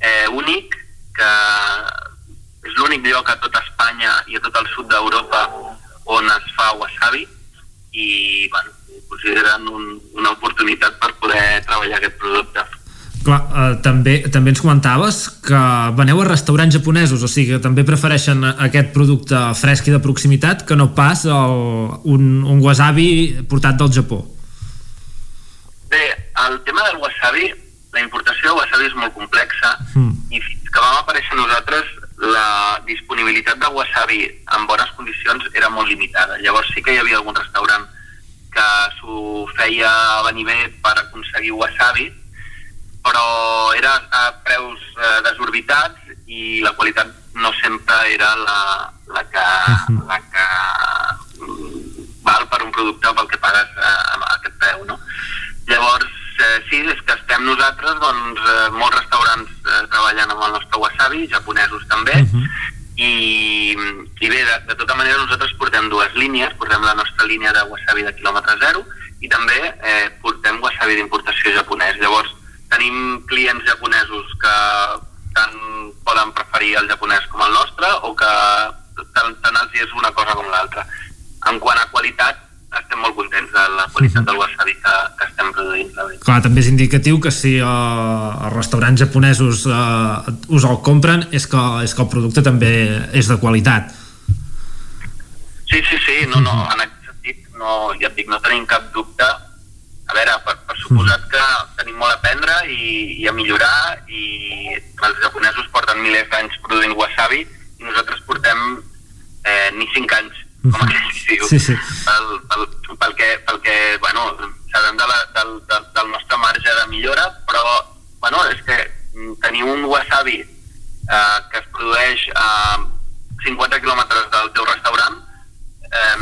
eh, únic que és l'únic lloc a tot Espanya i a tot el sud d'Europa on es fa wasabi i bueno, consideren un, una oportunitat per poder treballar aquest producte. Clar, eh, també, també ens comentaves que veneu a restaurants japonesos, o sigui que també prefereixen aquest producte fresc i de proximitat que no pas el, un, un wasabi portat del Japó. Bé, el tema del wasabi, la importació de wasabi és molt complexa mm. i fins que vam aparèixer nosaltres la disponibilitat de wasabi en bones condicions era molt limitada. Llavors sí que hi havia algun restaurant que s'ho feia venir bé per aconseguir wasabi, però era a preus eh, desorbitats i la qualitat no sempre era la, la que, la que mm, val per un producte pel que pagues eh, amb aquest preu, no? Llavors, eh, sí, és que estem nosaltres, doncs, eh, molts restaurants eh, treballant amb el nostre wasabi, japonesos també, uh -huh. i, i bé, de, de tota manera nosaltres portem dues línies, portem la nostra línia de wasabi de quilòmetre zero i també eh, portem wasabi d'importació japonès. Llavors, tenim clients japonesos que tant poden preferir el japonès com el nostre o que tant, tant els és una cosa com l'altra. En quant a qualitat, estem molt contents de la qualitat del wasabi que, que estem produint. Clar, també és indicatiu que si uh, els restaurants japonesos uh, us el compren és que, és que el producte també és de qualitat. Sí, sí, sí, no, no, en aquest sentit no, ja et dic, no tenim cap dubte a veure, per, per suposat que tenim molt a aprendre i, i a millorar i els japonesos porten milers d'anys produint wasabi i nosaltres portem eh, ni 5 anys com aquell diu sí, sí. Pel, pel, pel, que, pel que bueno, sabem de la, del, del, del nostre marge de millora però bueno, és que tenir un wasabi eh, que es produeix a 50 quilòmetres del teu restaurant eh,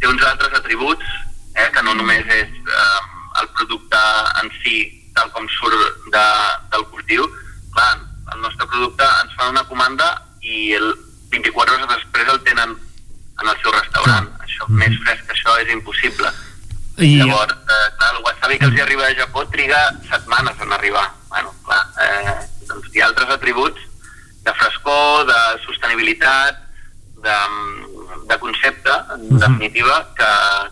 té uns altres atributs eh, que no només és eh, el producte en si tal com surt de, del cultiu, clar, el nostre producte ens fa una comanda i el 24 hores després el tenen en el seu restaurant. Ah. Això, mm -hmm. més fresc que això és impossible. I... Llavors, eh, clar, el wasabi que els arriba a Japó triga setmanes en arribar. Bueno, clar, eh, doncs hi ha altres atributs de frescor, de sostenibilitat, de, de concepte, en uh -huh. definitiva, que,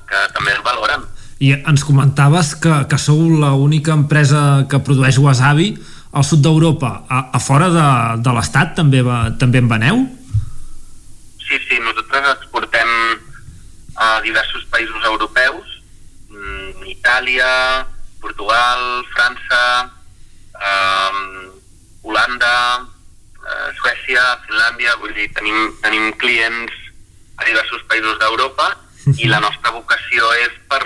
que també el valoren. I ens comentaves que, que sou l'única empresa que produeix wasabi al sud d'Europa. A, a fora de, de l'Estat també, va, també en veneu? Sí, sí, nosaltres exportem a diversos països europeus, mm, Itàlia, Portugal, França, eh, Holanda, eh, Suècia, Finlàndia, vull dir, tenim, tenim clients a diversos països d'Europa i la nostra vocació és per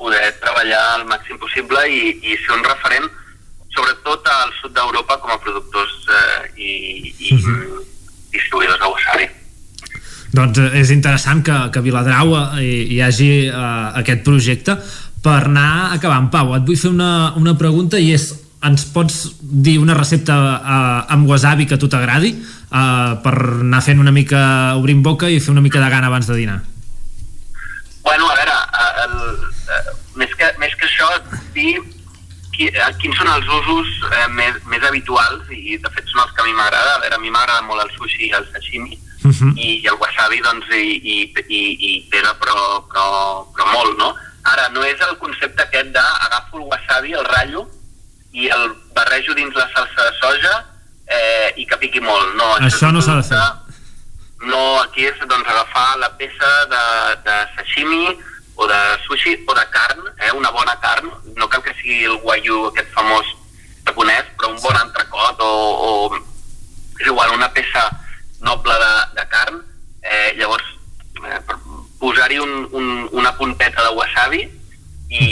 poder treballar al màxim possible i, i ser un referent sobretot al sud d'Europa com a productors eh, i, i mm. distribuïdors de wasabi. Doncs eh, és interessant que, que a Viladrau hi, hi hagi uh, aquest projecte per anar acabant. Pau, et vull fer una, una pregunta i és ens pots dir una recepta uh, amb wasabi que a tu t'agradi uh, per anar fent una mica obrint boca i fer una mica de gana abans de dinar? Bueno, a veure, el, el, més, que, més que això, dir qui, quins són els usos eh, més, més habituals i de fet són els que a mi m'agrada. A veure, a mi m'agrada molt el sushi i el sashimi uh Mhm. -huh. i el wasabi doncs i, i, i, i pega però, però, però molt, no? Ara, no és el concepte aquest d'agafo el wasabi, el ratllo i el barrejo dins la salsa de soja eh, i que piqui molt. No, Això no s'ha de fer. No, aquí és doncs, agafar la peça de, de sashimi o de sushi o de carn, eh, una bona carn, no cal que sigui el guayu aquest famós japonès, però un bon entrecot o, o és igual, una peça noble de, de carn, eh, llavors eh, posar-hi un, un, una punteta de wasabi i,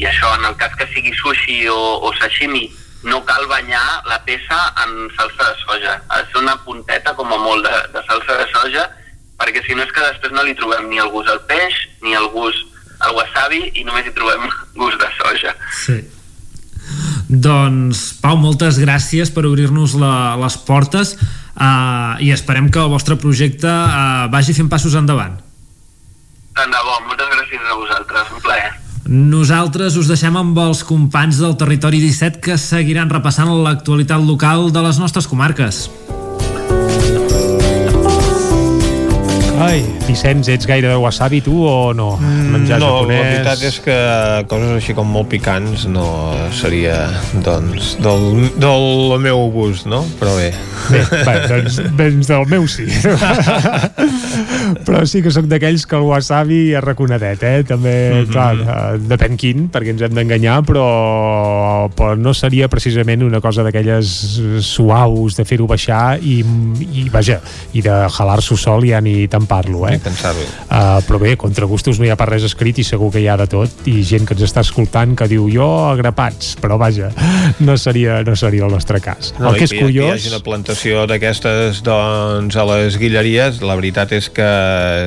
i això, en el cas que sigui sushi o, o sashimi, no cal banyar la peça en salsa de soja. Ha de ser una punteta, com a molt, de, de salsa de soja, perquè si no és que després no li trobem ni el gust al peix, ni el gust al wasabi, i només hi trobem gust de soja. Sí. Doncs, Pau, moltes gràcies per obrir-nos les portes uh, i esperem que el vostre projecte uh, vagi fent passos endavant. Tant de bo, moltes gràcies a vosaltres, un plaer. Nosaltres us deixem amb els companys del Territori 17 que seguiran repassant l'actualitat local de les nostres comarques. Ai, Vicenç, ets gaire de wasabi tu o no? Menjar no, japonès... la veritat és que coses així com molt picants no seria, doncs, del, del meu gust, no? Però bé. Bé, bé doncs, doncs del meu sí. Però sí que sóc d'aquells que el wasabi és raconadet, eh? També, mm. -hmm. clar, depèn quin, perquè ens hem d'enganyar, però, però no seria precisament una cosa d'aquelles suaus de fer-ho baixar i, i, vaja, i de jalar-s'ho sol ja ni te'n parlo, eh? Uh, però bé, contra gustos no hi ha per res escrit i segur que hi ha de tot i gent que ens està escoltant que diu jo agrapats, però vaja no seria, no seria el nostre cas No, el que és i curiós hi hagi una plantació d'aquestes doncs, a les guilleries, la veritat és que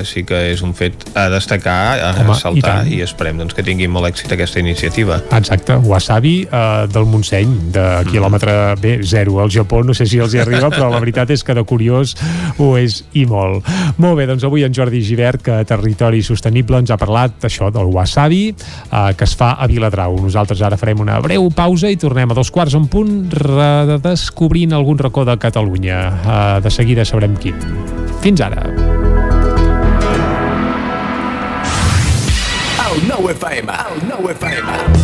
sí que és un fet a destacar, a Home, i ressaltar tant. i, esperem doncs, que tingui molt èxit aquesta iniciativa. Exacte, wasabi uh, del Montseny, de quilòmetre bé, zero al Japó, no sé si els hi arriba, però la veritat és que de curiós ho és i molt. Molt bé, doncs avui en Jordi Givert, que a Territori Sostenible ens ha parlat això del wasabi, uh, que es fa a Viladrau. Nosaltres ara farem una breu pausa i tornem a dos quarts en punt redescobrint algun racó de Catalunya. Uh, de seguida sabrem quin. Fins ara. El nou FM, el nou FM.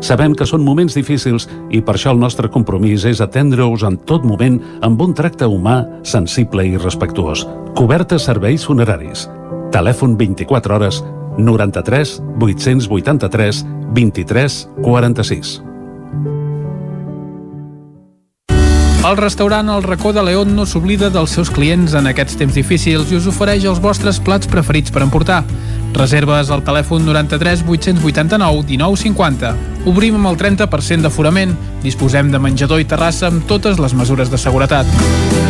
Sabem que són moments difícils i per això el nostre compromís és atendre-us en tot moment amb un tracte humà, sensible i respectuós. Cobertes serveis funeraris. Telèfon 24 hores 93 883 23 46. El restaurant El Racó de León no s'oblida dels seus clients en aquests temps difícils i us ofereix els vostres plats preferits per emportar. Reserves al telèfon 93 889 1950. Obrim amb el 30% d'aforament. Disposem de menjador i terrassa amb totes les mesures de seguretat.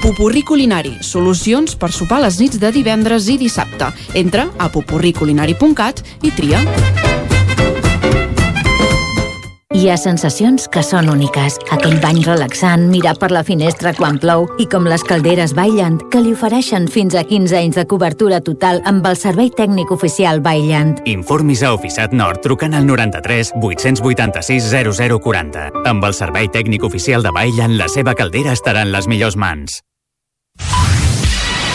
Pupurri Culinari, solucions per sopar les nits de divendres i dissabte. Entra a pupurriculinari.cat i tria. Hi ha sensacions que són úniques. Aquell bany relaxant, mirar per la finestra quan plou i com les calderes Bailand, que li ofereixen fins a 15 anys de cobertura total amb el servei tècnic oficial Bailand. Informis a Oficiat Nord trucant al 93 886 0040. Amb el servei tècnic oficial de Bailand, la seva caldera estarà en les millors mans.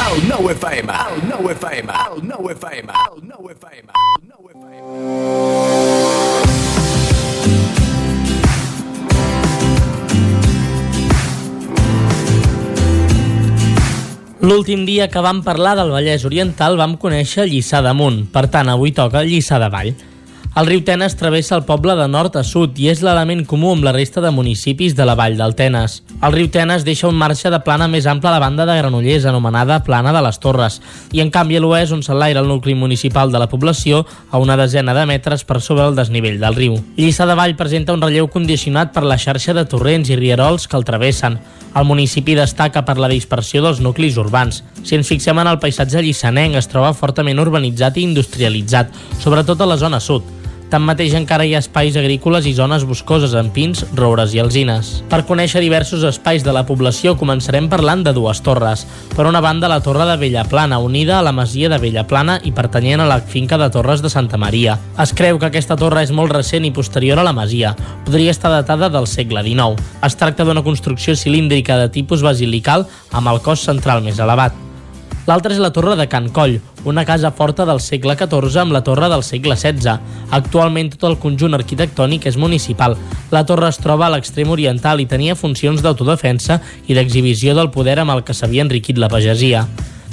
El nou FM, el nou FM, el nou FM, el nou FM, el nou FM. L'últim dia que vam parlar del Vallès Oriental vam conèixer Lliçà d'Amunt, per tant avui toca Lliçà de Vall. El riu Tenes travessa el poble de nord a sud i és l'element comú amb la resta de municipis de la vall del Tenes. El riu Tenes deixa un marge de plana més ampla a la banda de Granollers, anomenada Plana de les Torres, i en canvi a l'oest, on s'enlaira el nucli municipal de la població, a una desena de metres per sobre el desnivell del riu. Lliçà de Vall presenta un relleu condicionat per la xarxa de torrents i rierols que el travessen. El municipi destaca per la dispersió dels nuclis urbans. Si ens fixem en el paisatge llissanenc, es troba fortament urbanitzat i industrialitzat, sobretot a la zona sud. Tanmateix encara hi ha espais agrícoles i zones boscoses amb pins, roures i alzines. Per conèixer diversos espais de la població començarem parlant de dues torres. Per una banda, la torre de Bellaplana, unida a la masia de Bellaplana i pertanyent a la finca de Torres de Santa Maria. Es creu que aquesta torre és molt recent i posterior a la masia. Podria estar datada del segle XIX. Es tracta d'una construcció cilíndrica de tipus basilical amb el cos central més elevat. L'altra és la Torre de Can Coll, una casa forta del segle XIV amb la torre del segle XVI. Actualment tot el conjunt arquitectònic és municipal. La torre es troba a l'extrem oriental i tenia funcions d'autodefensa i d'exhibició del poder amb el que s'havia enriquit la pagesia.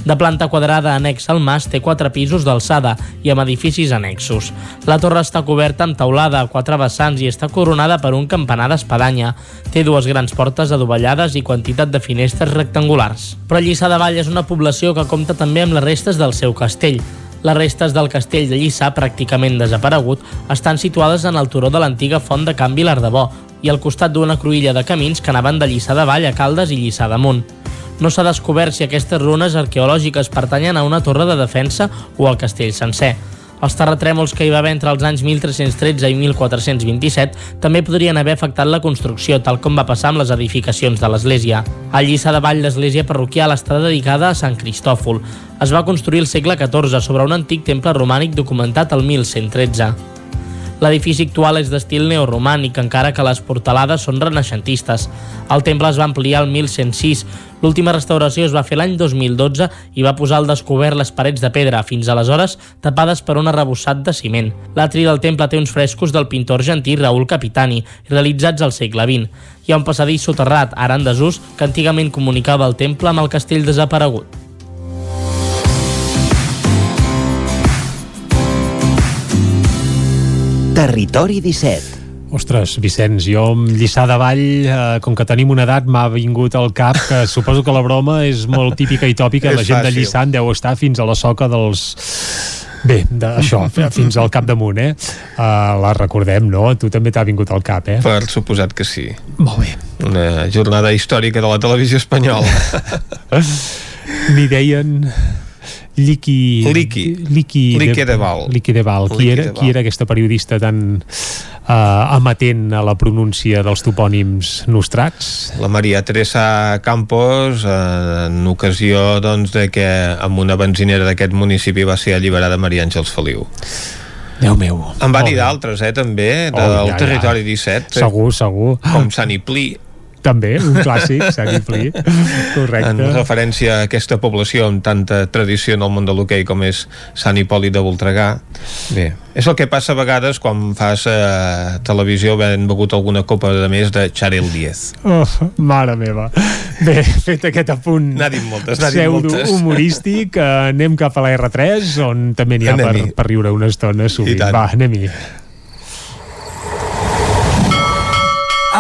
De planta quadrada anexa al mas, té quatre pisos d'alçada i amb edificis annexos. La torre està coberta amb teulada a quatre vessants i està coronada per un campanar d'espadanya. Té dues grans portes adovellades i quantitat de finestres rectangulars. Però Lliçà de Vall és una població que compta també amb les restes del seu castell. Les restes del castell de Lliçà, pràcticament desaparegut, estan situades en el turó de l'antiga font de Can Vilar de Bo i al costat d'una cruïlla de camins que anaven de Lliçà de Vall a Caldes i Lliçà d'Amunt. No s'ha descobert si aquestes runes arqueològiques pertanyen a una torre de defensa o al castell sencer. Els terratrèmols que hi va haver entre els anys 1313 i 1427 també podrien haver afectat la construcció, tal com va passar amb les edificacions de l'església. A Lliçà de Vall, l'església parroquial està dedicada a Sant Cristòfol. Es va construir al segle XIV sobre un antic temple romànic documentat al 1113. L'edifici actual és d'estil neoromànic, encara que les portalades són renaixentistes. El temple es va ampliar el 1106. L'última restauració es va fer l'any 2012 i va posar al descobert les parets de pedra, fins aleshores tapades per un arrebossat de ciment. L'atri del temple té uns frescos del pintor argentí Raúl Capitani, realitzats al segle XX. Hi ha un passadís soterrat, ara en desús, que antigament comunicava el temple amb el castell desaparegut. Territori 17 Ostres, Vicenç, jo amb Lliçà de Vall, eh, com que tenim una edat, m'ha vingut al cap que suposo que la broma és molt típica i tòpica. La gent de. Lliçà en deu estar fins a la soca dels... Bé, d'això, fins al cap damunt, eh? Uh, la recordem, no? Tu també t'ha vingut al cap, eh? Per suposat que sí. Molt bé. Una jornada històrica de la televisió espanyola. N'hi deien... Liqui... Liqui. Liqui, Liqui de Val. Liqui de Val. Qui era, qui era aquesta periodista tan uh, amatent a la pronúncia dels topònims nostrats? La Maria Teresa Campos, eh, en ocasió doncs, de que amb una benzinera d'aquest municipi va ser alliberada Maria Àngels Feliu. Déu meu. En van Molt dir d'altres, eh, també, Oh, del ja, ja. territori 17. Segur, segur. Com Sant Iplí, També, un clàssic, Sant Hipolí. Correcte. En referència a aquesta població amb tanta tradició en el món de l'hoquei com és Sant Hipòlit de Voltregà. Bé, és el que passa a vegades quan fas eh, televisió havent begut alguna copa de més de Charel Diez. Oh, mare meva. Bé, fet aquest apunt moltes, pseudo-humorístic, eh, anem cap a la R3, on també n'hi ha per, per riure una estona sovint. Va, anem-hi.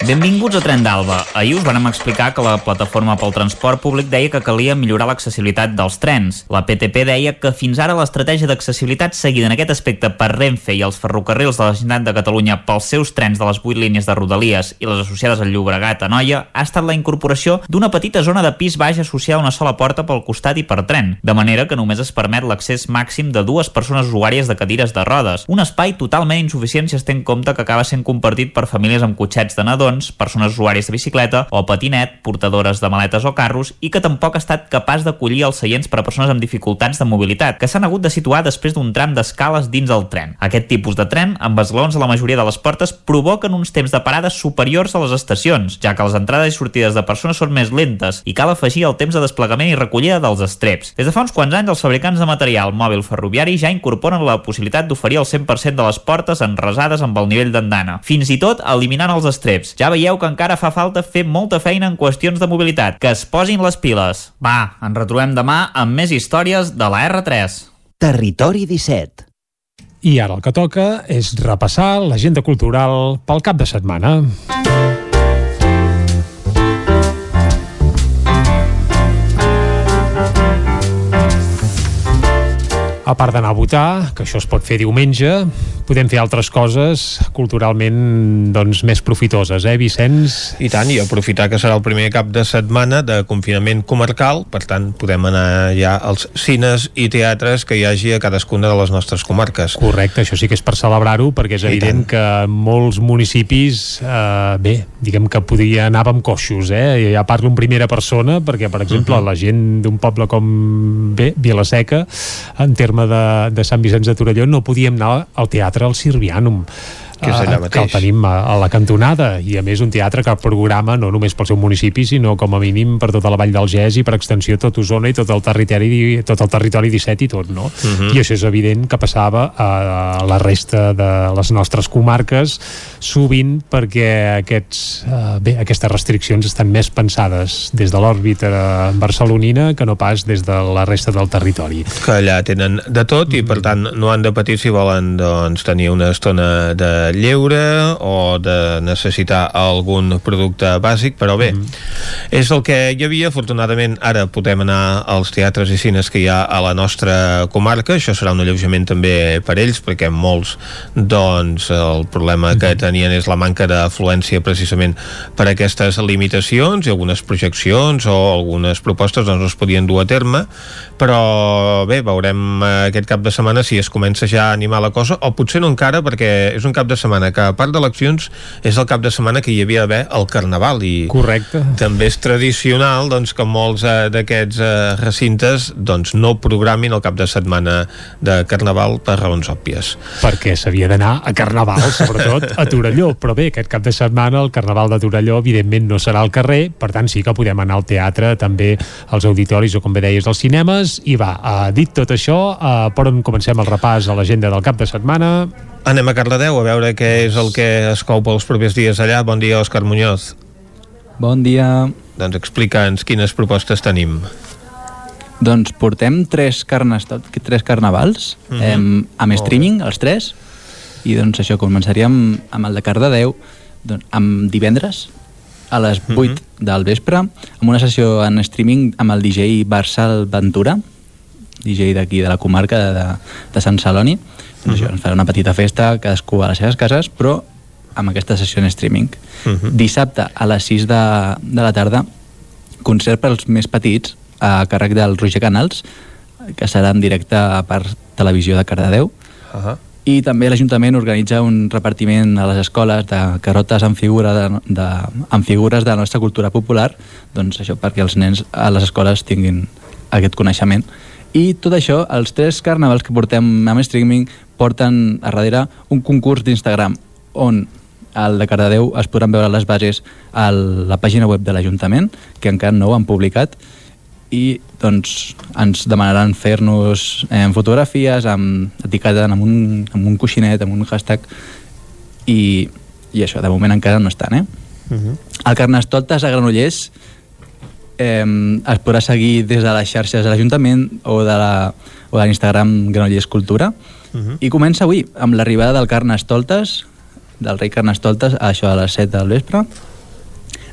Benvinguts a Tren d'Alba. Ahir us vàrem explicar que la plataforma pel transport públic deia que calia millorar l'accessibilitat dels trens. La PTP deia que fins ara l'estratègia d'accessibilitat seguida en aquest aspecte per Renfe i els ferrocarrils de la Generalitat de Catalunya pels seus trens de les 8 línies de Rodalies i les associades al Llobregat a Noia ha estat la incorporació d'una petita zona de pis baix associada a una sola porta pel costat i per tren, de manera que només es permet l'accés màxim de dues persones usuàries de cadires de rodes, un espai totalment insuficient si es té en compte que acaba sent compartit per famílies amb cotxets de nadons, persones usuàries de bicicleta o patinet, portadores de maletes o carros i que tampoc ha estat capaç d'acollir els seients per a persones amb dificultats de mobilitat, que s'han hagut de situar després d'un tram d'escales dins el tren. Aquest tipus de tren, amb esglaons a la majoria de les portes, provoquen uns temps de parada superiors a les estacions, ja que les entrades i sortides de persones són més lentes i cal afegir el temps de desplegament i recollida dels estreps. Des de fa uns quants anys, els fabricants de material mòbil ferroviari ja incorporen la possibilitat d'oferir el 100% de les portes enresades amb el nivell d'andana, fins i tot eliminant els estreps. Ja veieu que encara fa falta fer molta feina en qüestions de mobilitat. Que es posin les piles. Va, ens retrobem demà amb més històries de la R3. Territori 17. I ara el que toca és repassar l'agenda cultural pel cap de setmana. A part d'anar a votar, que això es pot fer diumenge, podem fer altres coses culturalment doncs, més profitoses, eh, Vicenç? I tant, i aprofitar que serà el primer cap de setmana de confinament comarcal, per tant podem anar ja als cines i teatres que hi hagi a cadascuna de les nostres comarques. Correcte, això sí que és per celebrar-ho, perquè és I evident que molts municipis, eh, bé, diguem que podria anar amb coixos, eh? Ja parlo en primera persona, perquè, per exemple, uh. -huh. la gent d'un poble com, bé, Vilaseca, en terme de, de Sant Vicenç de Torelló, no podíem anar al teatre al Sirvianum Que és allà eh, mateix. que el tenim a, a la cantonada i a més un teatre que programa no només pel seu municipi sinó com a mínim per tota la Vall del Gès i per extensió tot Osona i tot el territori tot el territori 17 i tot no? Mhm. i això és evident que passava a la resta de les nostres comarques sovint perquè aquests, eh, bé, aquestes restriccions estan més pensades des de l'òrbita barcelonina que no pas des de la resta del territori que allà tenen de tot i per tant no han de patir si volen doncs, tenir una estona de lleure o de necessitar algun producte bàsic, però bé és el que hi havia, afortunadament ara podem anar als teatres i cines que hi ha a la nostra comarca, això serà un alleujament també per ells, perquè molts doncs el problema que tenien és la manca d'afluència precisament per aquestes limitacions i algunes projeccions o algunes propostes doncs no es podien dur a terme. Però bé, veurem aquest cap de setmana si es comença ja a animar la cosa o potser no encara perquè és un cap de setmana que a part d'eleccions és el cap de setmana que hi havia d'haver el Carnaval i Correcte. també és tradicional doncs, que molts eh, d'aquests eh, recintes doncs, no programin el cap de setmana de Carnaval per raons òbvies perquè s'havia d'anar a Carnaval, sobretot a Torelló, però bé, aquest cap de setmana el Carnaval de Torelló evidentment no serà al carrer, per tant sí que podem anar al teatre, també als auditoris o com bé deies, als cinemes, i va, uh, dit tot això, uh, per on comencem el repàs a l'agenda del cap de setmana? Anem a Cardedeu a veure què és el que es cou pels propers dies allà. Bon dia, Òscar Muñoz. Bon dia. Doncs explica'ns quines propostes tenim. Doncs portem tres, carnes, tres carnavals mm -hmm. em, amb streaming, els tres, i doncs això, començaríem amb el de Cardedeu, doncs, amb divendres, a les 8 Mhm. del vespre, amb una sessió en streaming amb el DJ Barsal Ventura, DJ d'aquí de la comarca de, de, de Sant Celoni. Doncs això, ens farà una petita festa, cadascú a les seves cases, però amb aquesta sessió en streaming. Mhm. Dissabte a les 6 de, de la tarda, concert pels més petits a càrrec del Roger Canals, que serà en directe per televisió de Cardedeu. Uh -huh. i també l'Ajuntament organitza un repartiment a les escoles de carotes amb, figura de, de, amb figures de la nostra cultura popular doncs això perquè els nens a les escoles tinguin aquest coneixement i tot això, els tres carnavals que portem amb streaming porten a darrere un concurs d'Instagram on al de Cardedeu es podran veure les bases a la pàgina web de l'Ajuntament, que encara no ho han publicat, i doncs ens demanaran fer-nos eh, fotografies amb etiqueta amb un, amb un coixinet, amb un hashtag i, i això, de moment encara no estan, eh? Uh -huh. El Carnestoltes a Granollers eh, es podrà seguir des de les xarxes de l'Ajuntament o de la, o de l'Instagram Granollers Cultura uh -huh. i comença avui amb l'arribada del Carnestoltes del rei Carnestoltes a això a les 7 del vespre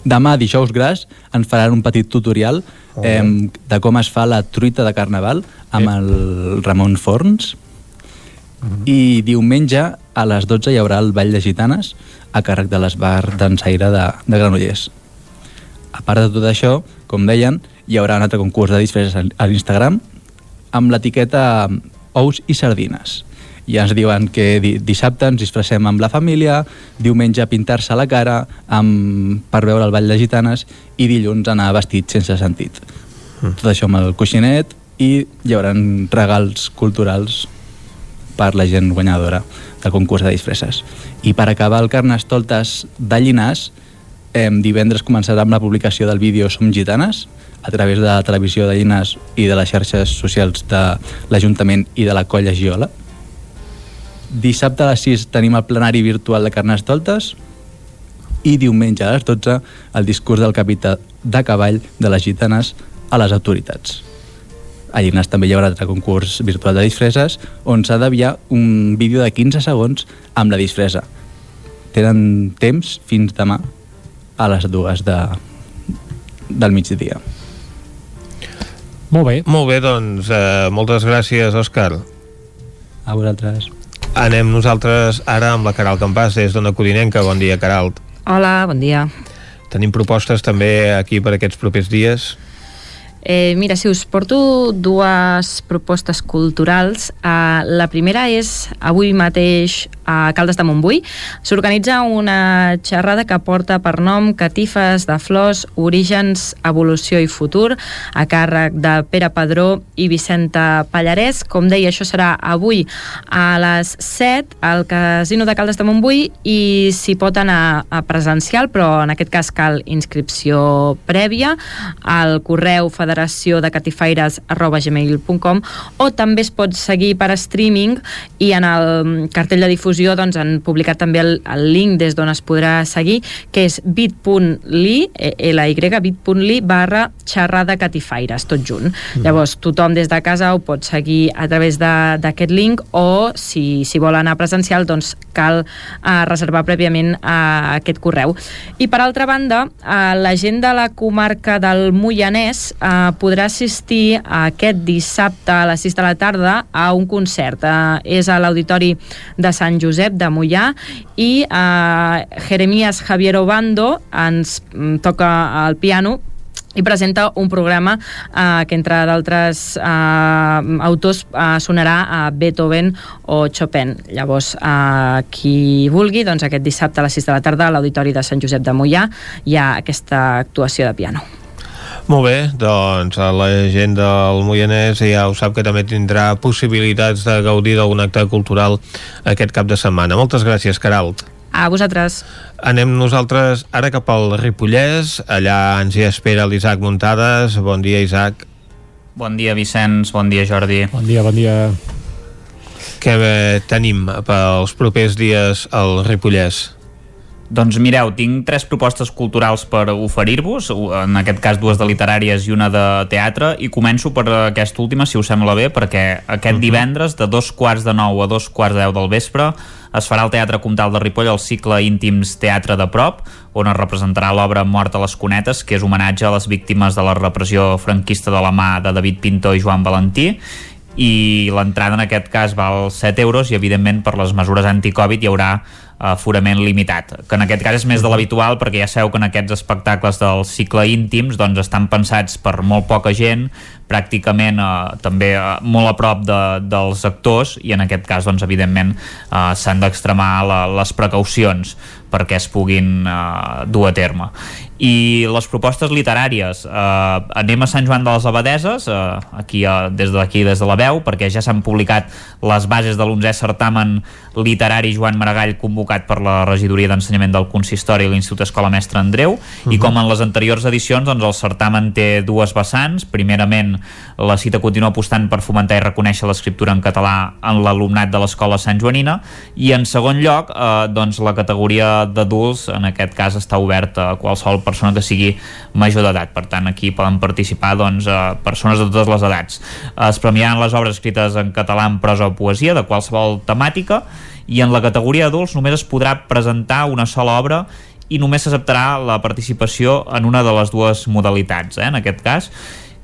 demà dijous gras ens faran un petit tutorial eh, de com es fa la truita de carnaval amb el Ramon Forns i diumenge a les 12 hi haurà el Ball de Gitanes a càrrec de l'Esbar d'Ensaire de, de Granollers. A part de tot això, com deien, hi haurà un altre concurs de disfresses a l'Instagram amb l'etiqueta ous i sardines. I ens diuen que di dissabte ens disfressem amb la família, diumenge pintar-se la cara amb, per veure el Ball de Gitanes i dilluns anar vestit sense sentit. Mm. Tot això amb el coixinet i hi haurà regals culturals per la gent guanyadora del concurs de disfresses. I per acabar el Carnestoltes de Llinàs, eh, divendres començarà amb la publicació del vídeo Som Gitanes, a través de la televisió de Llinàs i de les xarxes socials de l'Ajuntament i de la Colla Giola. Dissabte a les 6 tenim el plenari virtual de Carnestoltes i diumenge a les 12 el discurs del capità de cavall de les gitanes a les autoritats. A Llinars també hi haurà altre concurs virtual de disfresses on s'ha d'enviar un vídeo de 15 segons amb la disfressa. Tenen temps fins demà a les dues de, del migdia. Molt bé. Molt bé, doncs, eh, moltes gràcies, Òscar. A vosaltres. Anem nosaltres ara amb la Caral Campàs des d'Ona Codinenca. Bon dia, Caralt. Hola, bon dia. Tenim propostes també aquí per aquests propers dies? Eh, mira, si us porto dues propostes culturals. Uh, la primera és avui mateix a Caldes de Montbui. S'organitza una xerrada que porta per nom Catifes de flors, orígens, evolució i futur, a càrrec de Pere Padró i Vicenta Pallarès. Com deia, això serà avui a les 7 al Casino de Caldes de Montbui i s'hi pot anar a presencial, però en aquest cas cal inscripció prèvia al correu federació de catifaires arroba gmail.com o també es pot seguir per streaming i en el cartell de difusió doncs, han publicat també el, el link des d'on es podrà seguir que és bit.ly ly bit.ly barra xerrada catifaires, tot junt mm. llavors tothom des de casa ho pot seguir a través d'aquest link o si, si vol anar presencial doncs cal uh, reservar prèviament uh, aquest correu i per altra banda uh, la gent de la comarca del Moianès uh, podrà assistir aquest dissabte a les 6 de la tarda a un concert. Uh, és a l'Auditori de Sant Josep de Mollà i uh, Jeremías Javier Obando ens mm, toca el piano i presenta un programa eh, que entre d'altres eh, autors eh, sonarà a Beethoven o Chopin. Llavors, eh, qui vulgui, doncs aquest dissabte a les 6 de la tarda a l'Auditori de Sant Josep de Mollà hi ha aquesta actuació de piano. Molt bé, doncs la gent del Moianès ja ho sap que també tindrà possibilitats de gaudir d'algun acte cultural aquest cap de setmana. Moltes gràcies, Caralt. A vosaltres. Anem nosaltres ara cap al Ripollès. Allà ens hi espera l'Isaac Muntades. Bon dia, Isaac. Bon dia, Vicenç. Bon dia, Jordi. Bon dia, bon dia. Què tenim pels propers dies al Ripollès? Doncs mireu, tinc tres propostes culturals per oferir-vos, en aquest cas dues de literàries i una de teatre, i començo per aquesta última, si us sembla bé, perquè aquest uh -huh. divendres, de dos quarts de nou a dos quarts de deu del vespre, es farà al Teatre Comtal de Ripoll el cicle Íntims Teatre de Prop, on es representarà l'obra Mort a les Cunetes, que és homenatge a les víctimes de la repressió franquista de la mà de David Pinto i Joan Valentí, i l'entrada en aquest cas val 7 euros i evidentment per les mesures anti-Covid hi haurà aforament limitat, que en aquest cas és més de l'habitual perquè ja sabeu que en aquests espectacles del cicle íntims doncs estan pensats per molt poca gent, pràcticament eh, també eh, molt a prop de, dels actors i en aquest cas doncs evidentment eh, s'han d'extremar les precaucions perquè es puguin eh, dur a terme i les propostes literàries eh, anem a Sant Joan de les Abadeses eh, aquí, eh, des d'aquí des de la veu perquè ja s'han publicat les bases de l'11è certamen literari Joan Maragall convocat per la regidoria d'ensenyament del consistori i l'Institut Escola Mestre Andreu. Uh -huh. i com en les anteriors edicions doncs el certamen té dues vessants. Primerament la cita continua apostant per fomentar i reconèixer l'escriptura en català en l'alumnat de l'escola Sant Joanina. I en segon lloc eh, doncs la categoria d'adults en aquest cas està oberta a qualsevol persona que sigui major d'edat. Per tant, aquí poden participar doncs, eh, persones de totes les edats. Es premiaran les obres escrites en català, en prosa o poesia, de qualsevol temàtica, i en la categoria adults només es podrà presentar una sola obra i només s'acceptarà la participació en una de les dues modalitats, eh, en aquest cas.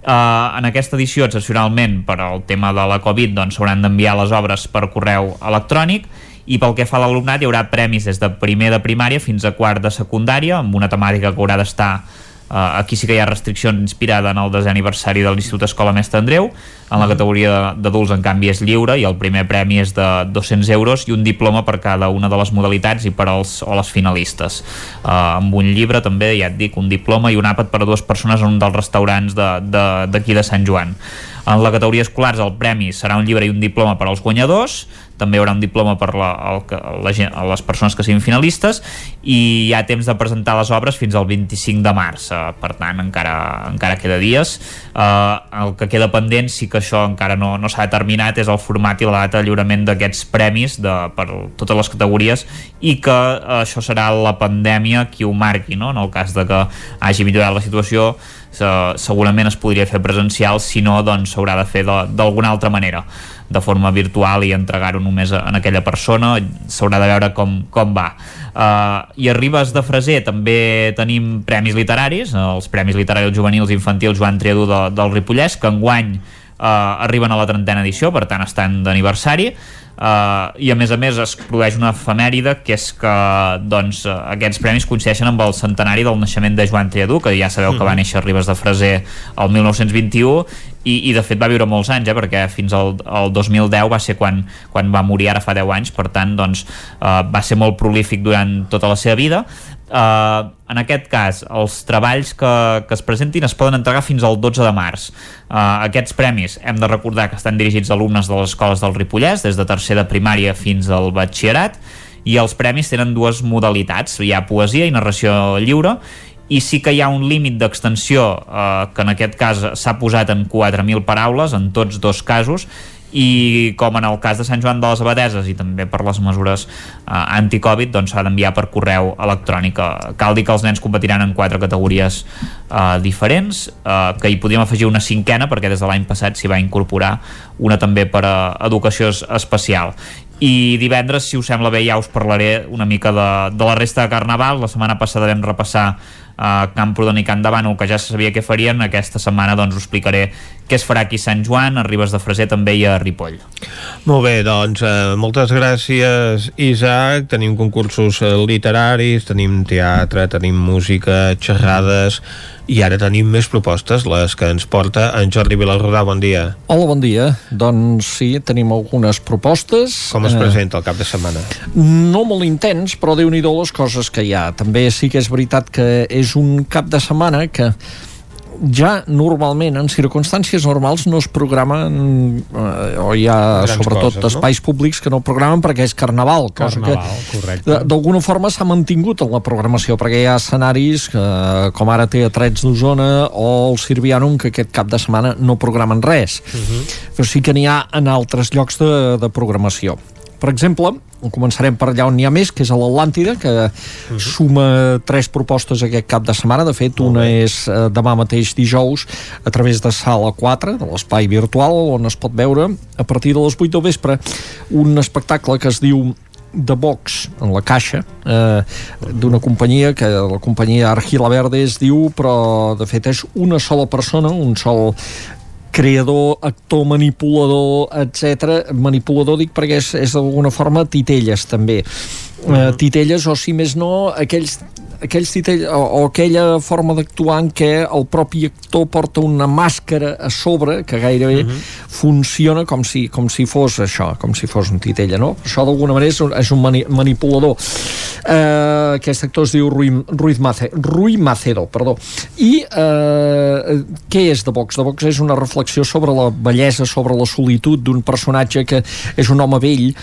Uh, en aquesta edició, excepcionalment, per al tema de la Covid, doncs s'hauran d'enviar les obres per correu electrònic i pel que fa a l'alumnat hi haurà premis des de primer de primària fins a quart de secundària amb una temàtica que haurà d'estar Uh, aquí sí que hi ha restriccions inspirada en el desè aniversari de l'Institut Escola Mestre Andreu en la categoria d'adults en canvi és lliure i el primer premi és de 200 euros i un diploma per cada una de les modalitats i per als o les finalistes. Uh, amb un llibre també, ja et dic, un diploma i un àpat per a dues persones en un dels restaurants d'aquí de, de, de Sant Joan. En la categoria escolars el premi serà un llibre i un diploma per als guanyadors també hi haurà un diploma per la, el, la, la, les persones que siguin finalistes i hi ha temps de presentar les obres fins al 25 de març uh, per tant encara, encara queda dies uh, el que queda pendent sí que això encara no, no s'ha determinat és el format i la data de lliurament d'aquests premis de, per totes les categories i que uh, això serà la pandèmia qui ho marqui no? en el cas de que hagi millorat la situació segurament es podria fer presencial si no doncs s'haurà de fer d'alguna altra manera de forma virtual i entregar-ho només en aquella persona. S'haurà de veure com, com va. Uh, i a Ribes de Freser també tenim premis literaris els Premis Literaris Juvenils Infantils Joan Triadú de, del Ripollès que enguany uh, arriben a la trentena edició per tant estan d'aniversari Uh, i a més a més es produeix una efemèride que és que doncs, aquests premis coincideixen amb el centenari del naixement de Joan Triadú que ja sabeu que va mhm. néixer a Ribes de Freser el 1921 i, i de fet va viure molts anys eh, perquè fins al, al 2010 va ser quan, quan va morir ara fa 10 anys per tant doncs, uh, va ser molt prolífic durant tota la seva vida Uh, en aquest cas, els treballs que, que es presentin es poden entregar fins al 12 de març. Uh, aquests premis hem de recordar que estan dirigits a alumnes de les escoles del Ripollès, des de tercer de primària fins al batxillerat, i els premis tenen dues modalitats. Hi ha poesia i narració lliure, i sí que hi ha un límit d'extensió eh, que en aquest cas s'ha posat en 4.000 paraules en tots dos casos i com en el cas de Sant Joan de les Abadeses i també per les mesures eh, anti-Covid doncs s'ha d'enviar per correu electrònic cal dir que els nens competiran en quatre categories eh, diferents eh, que hi podríem afegir una cinquena perquè des de l'any passat s'hi va incorporar una també per a educació especial i divendres, si us sembla bé, ja us parlaré una mica de, de la resta de Carnaval. La setmana passada vam repassar a Camprodon i Can Davano, que ja se sabia què farien, aquesta setmana doncs us explicaré què es farà aquí a Sant Joan, a Ribes de Freser també i a Ripoll. Molt bé, doncs eh, moltes gràcies Isaac, tenim concursos eh, literaris, tenim teatre, tenim música, xerrades i ara tenim més propostes, les que ens porta en Jordi Vilarrodà, bon dia. Hola, bon dia. Doncs sí, tenim algunes propostes. Com es eh, presenta el cap de setmana? No molt intens, però déu nhi les coses que hi ha. També sí que és veritat que és un cap de setmana que ja normalment en circumstàncies normals no es programen eh, o hi ha Grans sobretot coses, espais no? públics que no programen perquè és carnaval, cosa carnaval, que d'alguna forma s'ha mantingut en la programació perquè hi ha escenaris que, com ara té a Trets d'Osona o el Sirvianum que aquest cap de setmana no programen res uh mhm. -huh. però sí que n'hi ha en altres llocs de, de programació per exemple, començarem per allà on n'hi ha més, que és a l'Atlàntida, que uh -huh. suma tres propostes aquest cap de setmana. De fet, una és eh, demà mateix dijous a través de Sala 4, de l'espai virtual, on es pot veure a partir de les 8 del vespre un espectacle que es diu de box en la caixa eh, d'una companyia que la companyia Argila Verde es diu però de fet és una sola persona un sol creador, actor, manipulador, etc. Manipulador dic perquè és, és d'alguna forma titelles també. Uh, titelles o si més no aquells aquells titell, o, o aquella forma d'actuar en què el propi actor porta una màscara a sobre que gairebé uh -huh. funciona com si, com si fos això, com si fos un titella, no? Això d'alguna manera és un, és un mani, manipulador. Uh, aquest actor es diu Rui, Ruiz Mace, Rui Macedo, perdó. I uh, què és de Vox? De Vox és una reflexió sobre la bellesa, sobre la solitud d'un personatge que és un home vell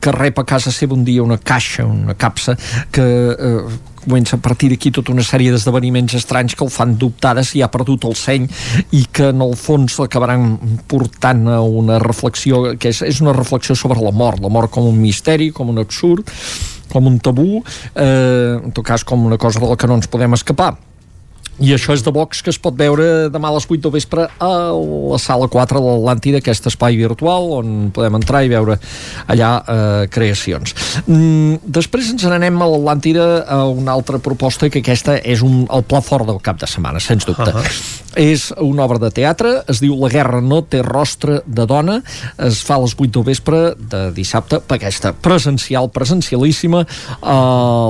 que rep a casa seva un dia una caixa, una capsa, que uh, comença a partir d'aquí tota una sèrie d'esdeveniments estranys que el fan dubtar de si ha perdut el seny i que en el fons l'acabaran portant a una reflexió que és, és una reflexió sobre la mort, la mort com un misteri, com un absurd com un tabú, eh, en tot cas com una cosa de la que no ens podem escapar i això és de Vox que es pot veure demà a les 8 del vespre a la sala 4 de l'Atlàntida, aquest espai virtual on podem entrar i veure allà eh, creacions. Mm, després ens n'anem a l'Atlàntida a una altra proposta que aquesta és un, el pla fort del cap de setmana, sens dubte. Uh -huh. És una obra de teatre, es diu La guerra no té rostre de dona, es fa a les 8 del vespre de dissabte, per aquesta presencial, presencialíssima a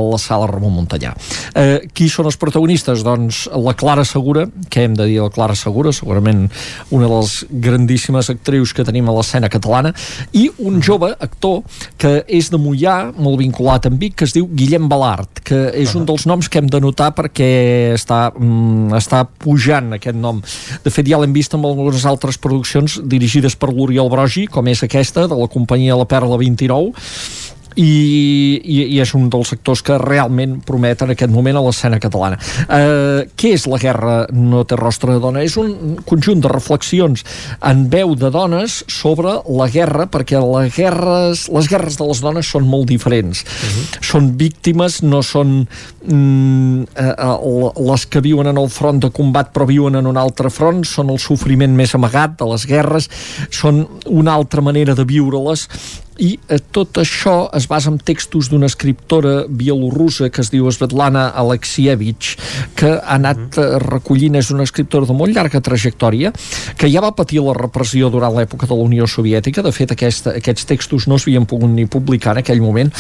la sala Ramon Montanyà. Eh, qui són els protagonistes? Doncs la Clara Segura, què hem de dir la Clara Segura, segurament una de les grandíssimes actrius que tenim a l'escena catalana, i un jove actor que és de Mollà, molt vinculat amb Vic, que es diu Guillem Balart, que és un dels noms que hem de notar perquè està, mm, està pujant aquest nom. De fet, ja l'hem vist amb algunes altres produccions dirigides per l'Oriol Brogi, com és aquesta, de la companyia La Perla 29, i, i, i és un dels sectors que realment promet en aquest moment a l'escena catalana. Eh, què és la guerra no té rostre de dona? És un conjunt de reflexions en veu de dones sobre la guerra, perquè les guerres, les guerres de les dones són molt diferents. Uh -huh. Són víctimes, no són mm, eh, eh les que viuen en el front de combat però viuen en un altre front, són el sofriment més amagat de les guerres, són una altra manera de viure-les i eh, tot això es basa en textos d'una escriptora bielorrussa que es diu Svetlana Alexievich que ha anat eh, recollint és una escriptora de molt llarga trajectòria que ja va patir la repressió durant l'època de la Unió Soviètica de fet aquesta, aquests textos no s'havien pogut ni publicar en aquell moment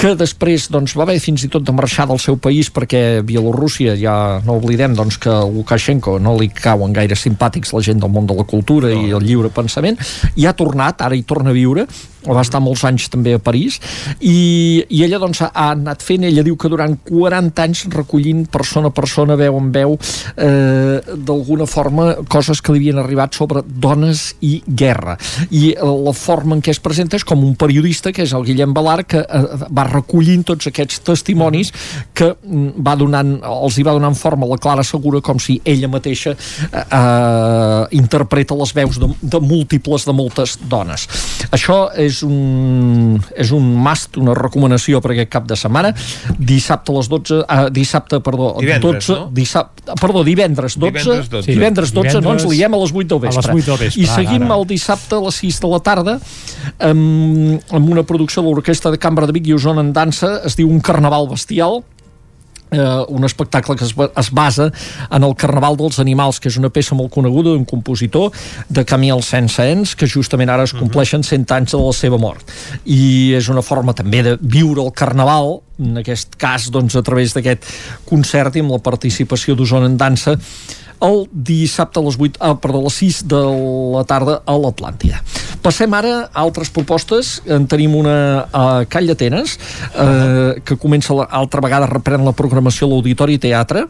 que després doncs, va haver fins i tot de marxar del seu país perquè Bielorússia, ja no oblidem doncs, que Lukashenko no li cauen gaire simpàtics la gent del món de la cultura no. i el lliure pensament, i ha tornat, ara hi torna a viure, va estar molts anys també a París i, i ella doncs ha anat fent, ella diu que durant 40 anys recollint persona a persona, veu en veu eh, d'alguna forma coses que li havien arribat sobre dones i guerra. I la forma en què es presenta és com un periodista que és el Guillem Balar que eh, va recollint tots aquests testimonis que mm, va donant, els hi va donant forma la Clara Segura com si ella mateixa eh, eh, interpreta les veus de, de múltiples de moltes dones. Això és és un, és un must, una recomanació per aquest cap de setmana. Dissabte a les 12, ah, dissabte, perdó, divendres, 12, no? dissabte, perdó, divendres 12, Divendres 12. Sí. divendres 12 divendres, no ens liem a les 8 del vespre. A les 8 del vespre, I seguim ara. el dissabte a les 6 de la tarda amb, amb una producció de l'Orquestra de Cambra de Vic i Osona en dansa, es diu Un carnaval bestial, eh, un espectacle que es, es basa en el Carnaval dels Animals, que és una peça molt coneguda d'un compositor de Camille Saint-Saëns, que justament ara es compleixen 100 anys de la seva mort. I és una forma també de viure el Carnaval, en aquest cas doncs, a través d'aquest concert i amb la participació d'Osona en dansa, el dissabte a les 8, ah, perdó, a les 6 de la tarda a l'Atlàntida. Passem ara a altres propostes. En tenim una a Call d'Atenes, eh, que comença la, altra vegada reprèn la programació a l'Auditori Teatre,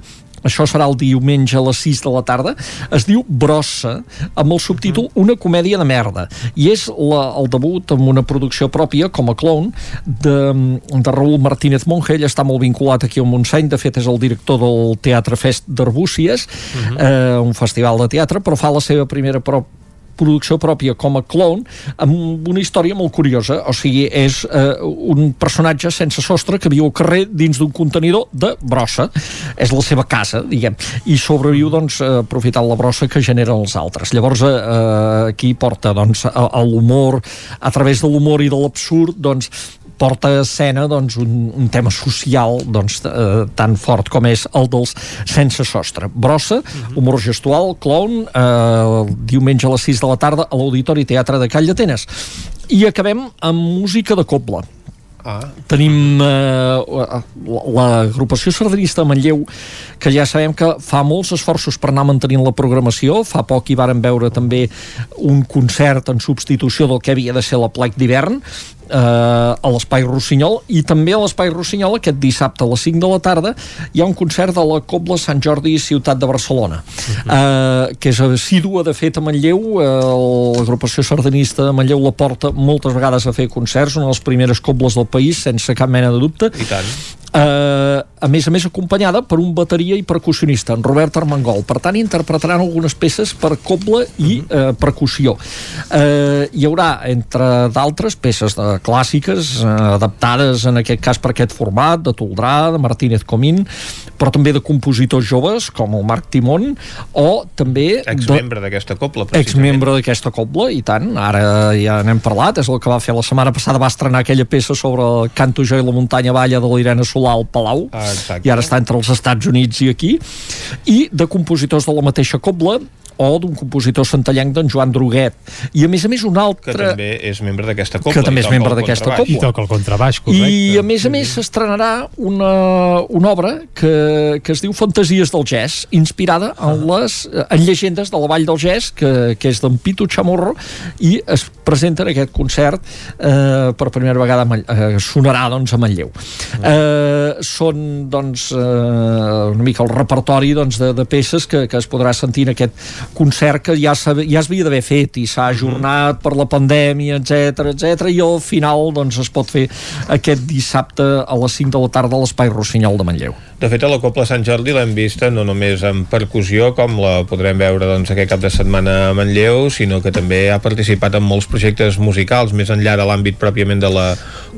això serà el diumenge a les 6 de la tarda, es diu Brossa, amb el subtítol Una comèdia de merda, i és la, el debut amb una producció pròpia, com a clown, de, de Raúl Martínez Monge, ell està molt vinculat aquí al Montseny, de fet és el director del Teatre Fest d'Arbúcies, uh -huh. eh, un festival de teatre, però fa la seva primera producció pròpia com a clone amb una història molt curiosa. O sigui, és eh, un personatge sense sostre que viu al carrer dins d'un contenidor de brossa. És la seva casa, diguem. I sobreviu doncs aprofitant la brossa que generen els altres. Llavors eh, aquí porta doncs a, a l'humor. A través de l'humor i de l'absurd doncs porta a escena doncs, un, un tema social doncs, eh, tan fort com és el dels Sense Sostre. Brossa, humor gestual, clown, eh, el diumenge a les 6 de la tarda a l'Auditori Teatre de Call d'Atenes. I acabem amb música de coble. Ah. Tenim eh, l'agrupació sardanista Manlleu, que ja sabem que fa molts esforços per anar mantenint la programació. Fa poc hi varen veure també un concert en substitució del que havia de ser la plec d'hivern eh, a l'Espai Rossinyol i també a l'Espai Rossinyol aquest dissabte a les 5 de la tarda hi ha un concert de la Cobla Sant Jordi Ciutat de Barcelona. Eh, que és assídua de fet a Manlleu. Eh, l'agrupació sardanista de Manlleu la porta moltes vegades a fer concerts una de les primeres cobles del país sense cap mena de dubte. I tant. Eh, a més a més acompanyada per un bateria i percussionista, en Robert Armengol. Per tant interpretaran algunes peces per coble i eh, percussió. Eh, hi haurà entre d'altres peces de clàssiques eh, adaptades en aquest cas per aquest format de Toldrà, de Martínez Comín però també de compositors joves com el Marc Timón o també Exmembre d'aquesta precisament. exmembre d'aquesta cobla i tant, ara ja n'hem parlat és el que va fer la setmana passada va estrenar aquella peça sobre el canto jo i la muntanya balla de l'Irene Solà al Palau Ah, exacte. i ara està entre els Estats Units i aquí i de compositors de la mateixa cobla o d'un compositor santallenc d'en Joan Droguet i a més a més un Que altre també és membre d'aquesta copla. Que també és membre el d'aquesta contrabaix. I toca el contrabaix, correcte. i a més a més s'estrenarà una, una obra que, que es diu Fantasies del Jazz, inspirada en les en llegendes de la Vall del Jazz, que, que és d'en Pitu Chamorro, i es presenta en aquest concert eh, per primera vegada eh, sonarà doncs, a Manlleu. Eh, són doncs, eh, una mica el repertori doncs, de, de peces que, que es podrà sentir en aquest concert que ja, ja es havia d'haver fet i s'ha ajornat per la pandèmia, etc etc i al final doncs, es pot fer aquest dissabte a les 5 de la tarda a l'Espai Rossinyol de Manlleu. De fet, a la Copla Sant Jordi l'hem vista no només en percussió, com la podrem veure doncs, aquest cap de setmana a Manlleu, sinó que també ha participat en molts projectes musicals, més enllà de l'àmbit pròpiament de la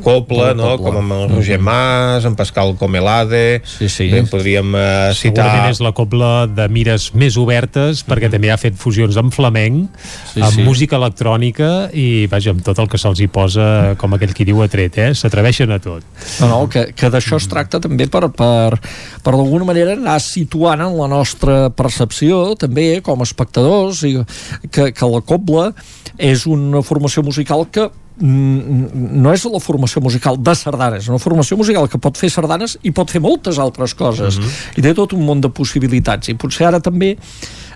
Copla, De la no? cobla. com amb en Roger Mas, en Pascal Comelade... Sí, sí. Bé, podríem eh, citar... Segurament és la cobla de mires més obertes perquè també ha fet fusions amb flamenc, Sí, amb sí. música electrònica i vaja, amb tot el que se'ls hi posa com aquell qui diu a tret, eh? S'atreveixen a tot. No, no, que, que d'això es tracta també per, per, per d'alguna manera anar situant en la nostra percepció també com a espectadors i que, que la Cobla és una formació musical que no és la formació musical de sardanes, és una formació musical que pot fer sardanes i pot fer moltes altres coses. I té tot un món de possibilitats. I potser ara també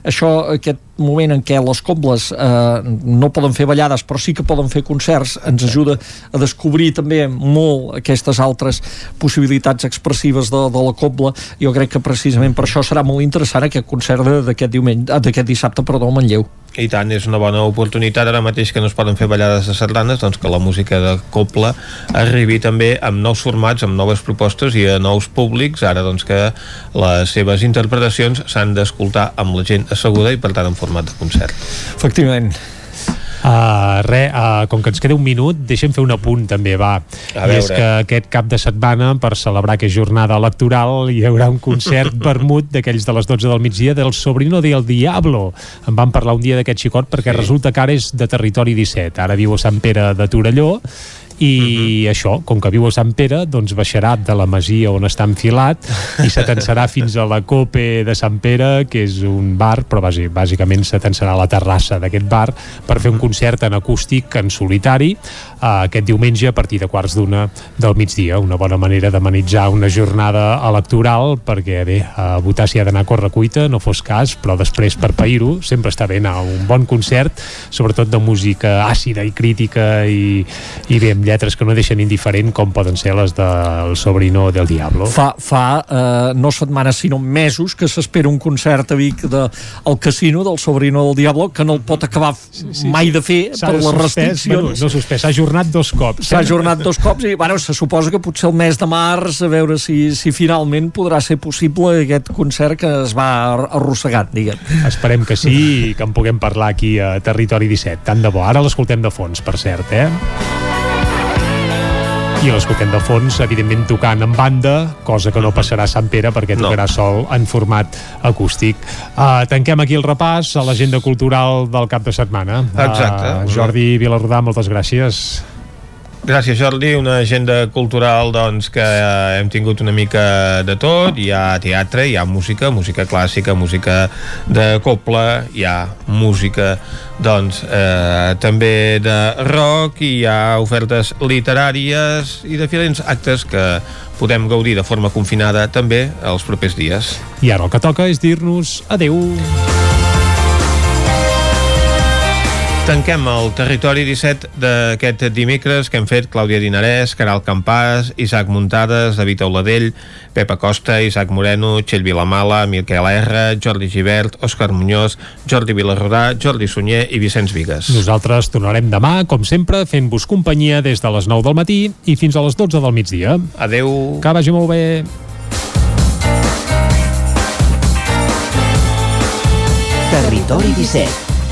això, aquest moment en què les cobles eh, no poden fer ballades però sí que poden fer concerts ens ajuda a descobrir també molt aquestes altres possibilitats expressives de, de la cobla. Jo crec que precisament per això serà molt interessant aquest concert de- d'aquest diumenge ah, d'aquest dissabte, perdó, a Manlleu I tant, és una bona oportunitat ara mateix que no es poden fer ballades de sardanes, doncs que la música de Copla arribi també amb nous formats, amb noves propostes i a nous públics, ara doncs que les seves interpretacions s'han d'escoltar amb la gent asseguda i per tant en format de concert. Efectivament. Uh, re, uh, com que ens queda un minut, deixem fer un apunt també, va. A I és que aquest cap de setmana, per celebrar que és jornada electoral, hi haurà un concert vermut d'aquells de les 12 del migdia del Sobrino del Diablo. En vam parlar un dia d'aquest xicot perquè resulta que ara és de territori 17. Ara viu a Sant Pere de Torelló i això, com que viu a Sant Pere doncs baixarà de la masia on està enfilat i s'atensarà fins a la Cope de Sant Pere que és un bar, però bàsi- bàsicament s'atensarà a la terrassa d'aquest bar per fer un concert en acústic en solitari eh, aquest diumenge a partir de quarts d'una del migdia, una bona manera d'amenitzar una jornada electoral perquè bé, a votar s'hi ha d'anar a correcuita no fos cas, però després per pair-ho sempre està bé anar a un bon concert sobretot de música àcida i crítica i, i bé, amb lletres que no deixen indiferent com poden ser les del Sobrino del Diablo. Fa, fa eh, no setmanes sinó mesos que s'espera un concert a Vic de, al casino del Sobrino del Diablo que no el pot acabar sí, sí, mai de fer per les suspès, restriccions Bueno, no suspès, s'ha ajornat dos cops. s'ha ajornat dos cops i bueno, se suposa que potser el mes de març a veure si, si finalment podrà ser possible aquest concert que es va ar- arrossegant, diguem. Esperem que sí i que en puguem parlar aquí a Territori 17. Tant de bo. Ara l'escoltem de fons, per cert, eh? I l'escoltem de fons, evidentment tocant en banda, cosa que no passarà a Sant Pere perquè tocarà sol en format acústic. Uh, tanquem aquí el repàs a l'agenda cultural del cap de setmana. Exacte. Uh, Jordi Vilarrodà, moltes gràcies. Gràcies, Jordi. Una agenda cultural doncs, que eh, hem tingut una mica de tot. Hi ha teatre, hi ha música, música clàssica, música de coble, hi ha música doncs, eh, també de rock, hi ha ofertes literàries i diferents actes que podem gaudir de forma confinada també els propers dies. I ara el que toca és dir-nos adeu. Tanquem el territori 17 d'aquest dimecres que hem fet Clàudia Dinarès, Caral Campàs, Isaac Muntades, David Auladell, Pepa Costa, Isaac Moreno, Txell Vilamala, Miquel R, Jordi Givert, Òscar Muñoz, Jordi Vilarrodà, Jordi Sunyer i Vicenç Vigues. Nosaltres tornarem demà, com sempre, fent-vos companyia des de les 9 del matí i fins a les 12 del migdia. Adeu. Que vagi molt bé. Territori 17,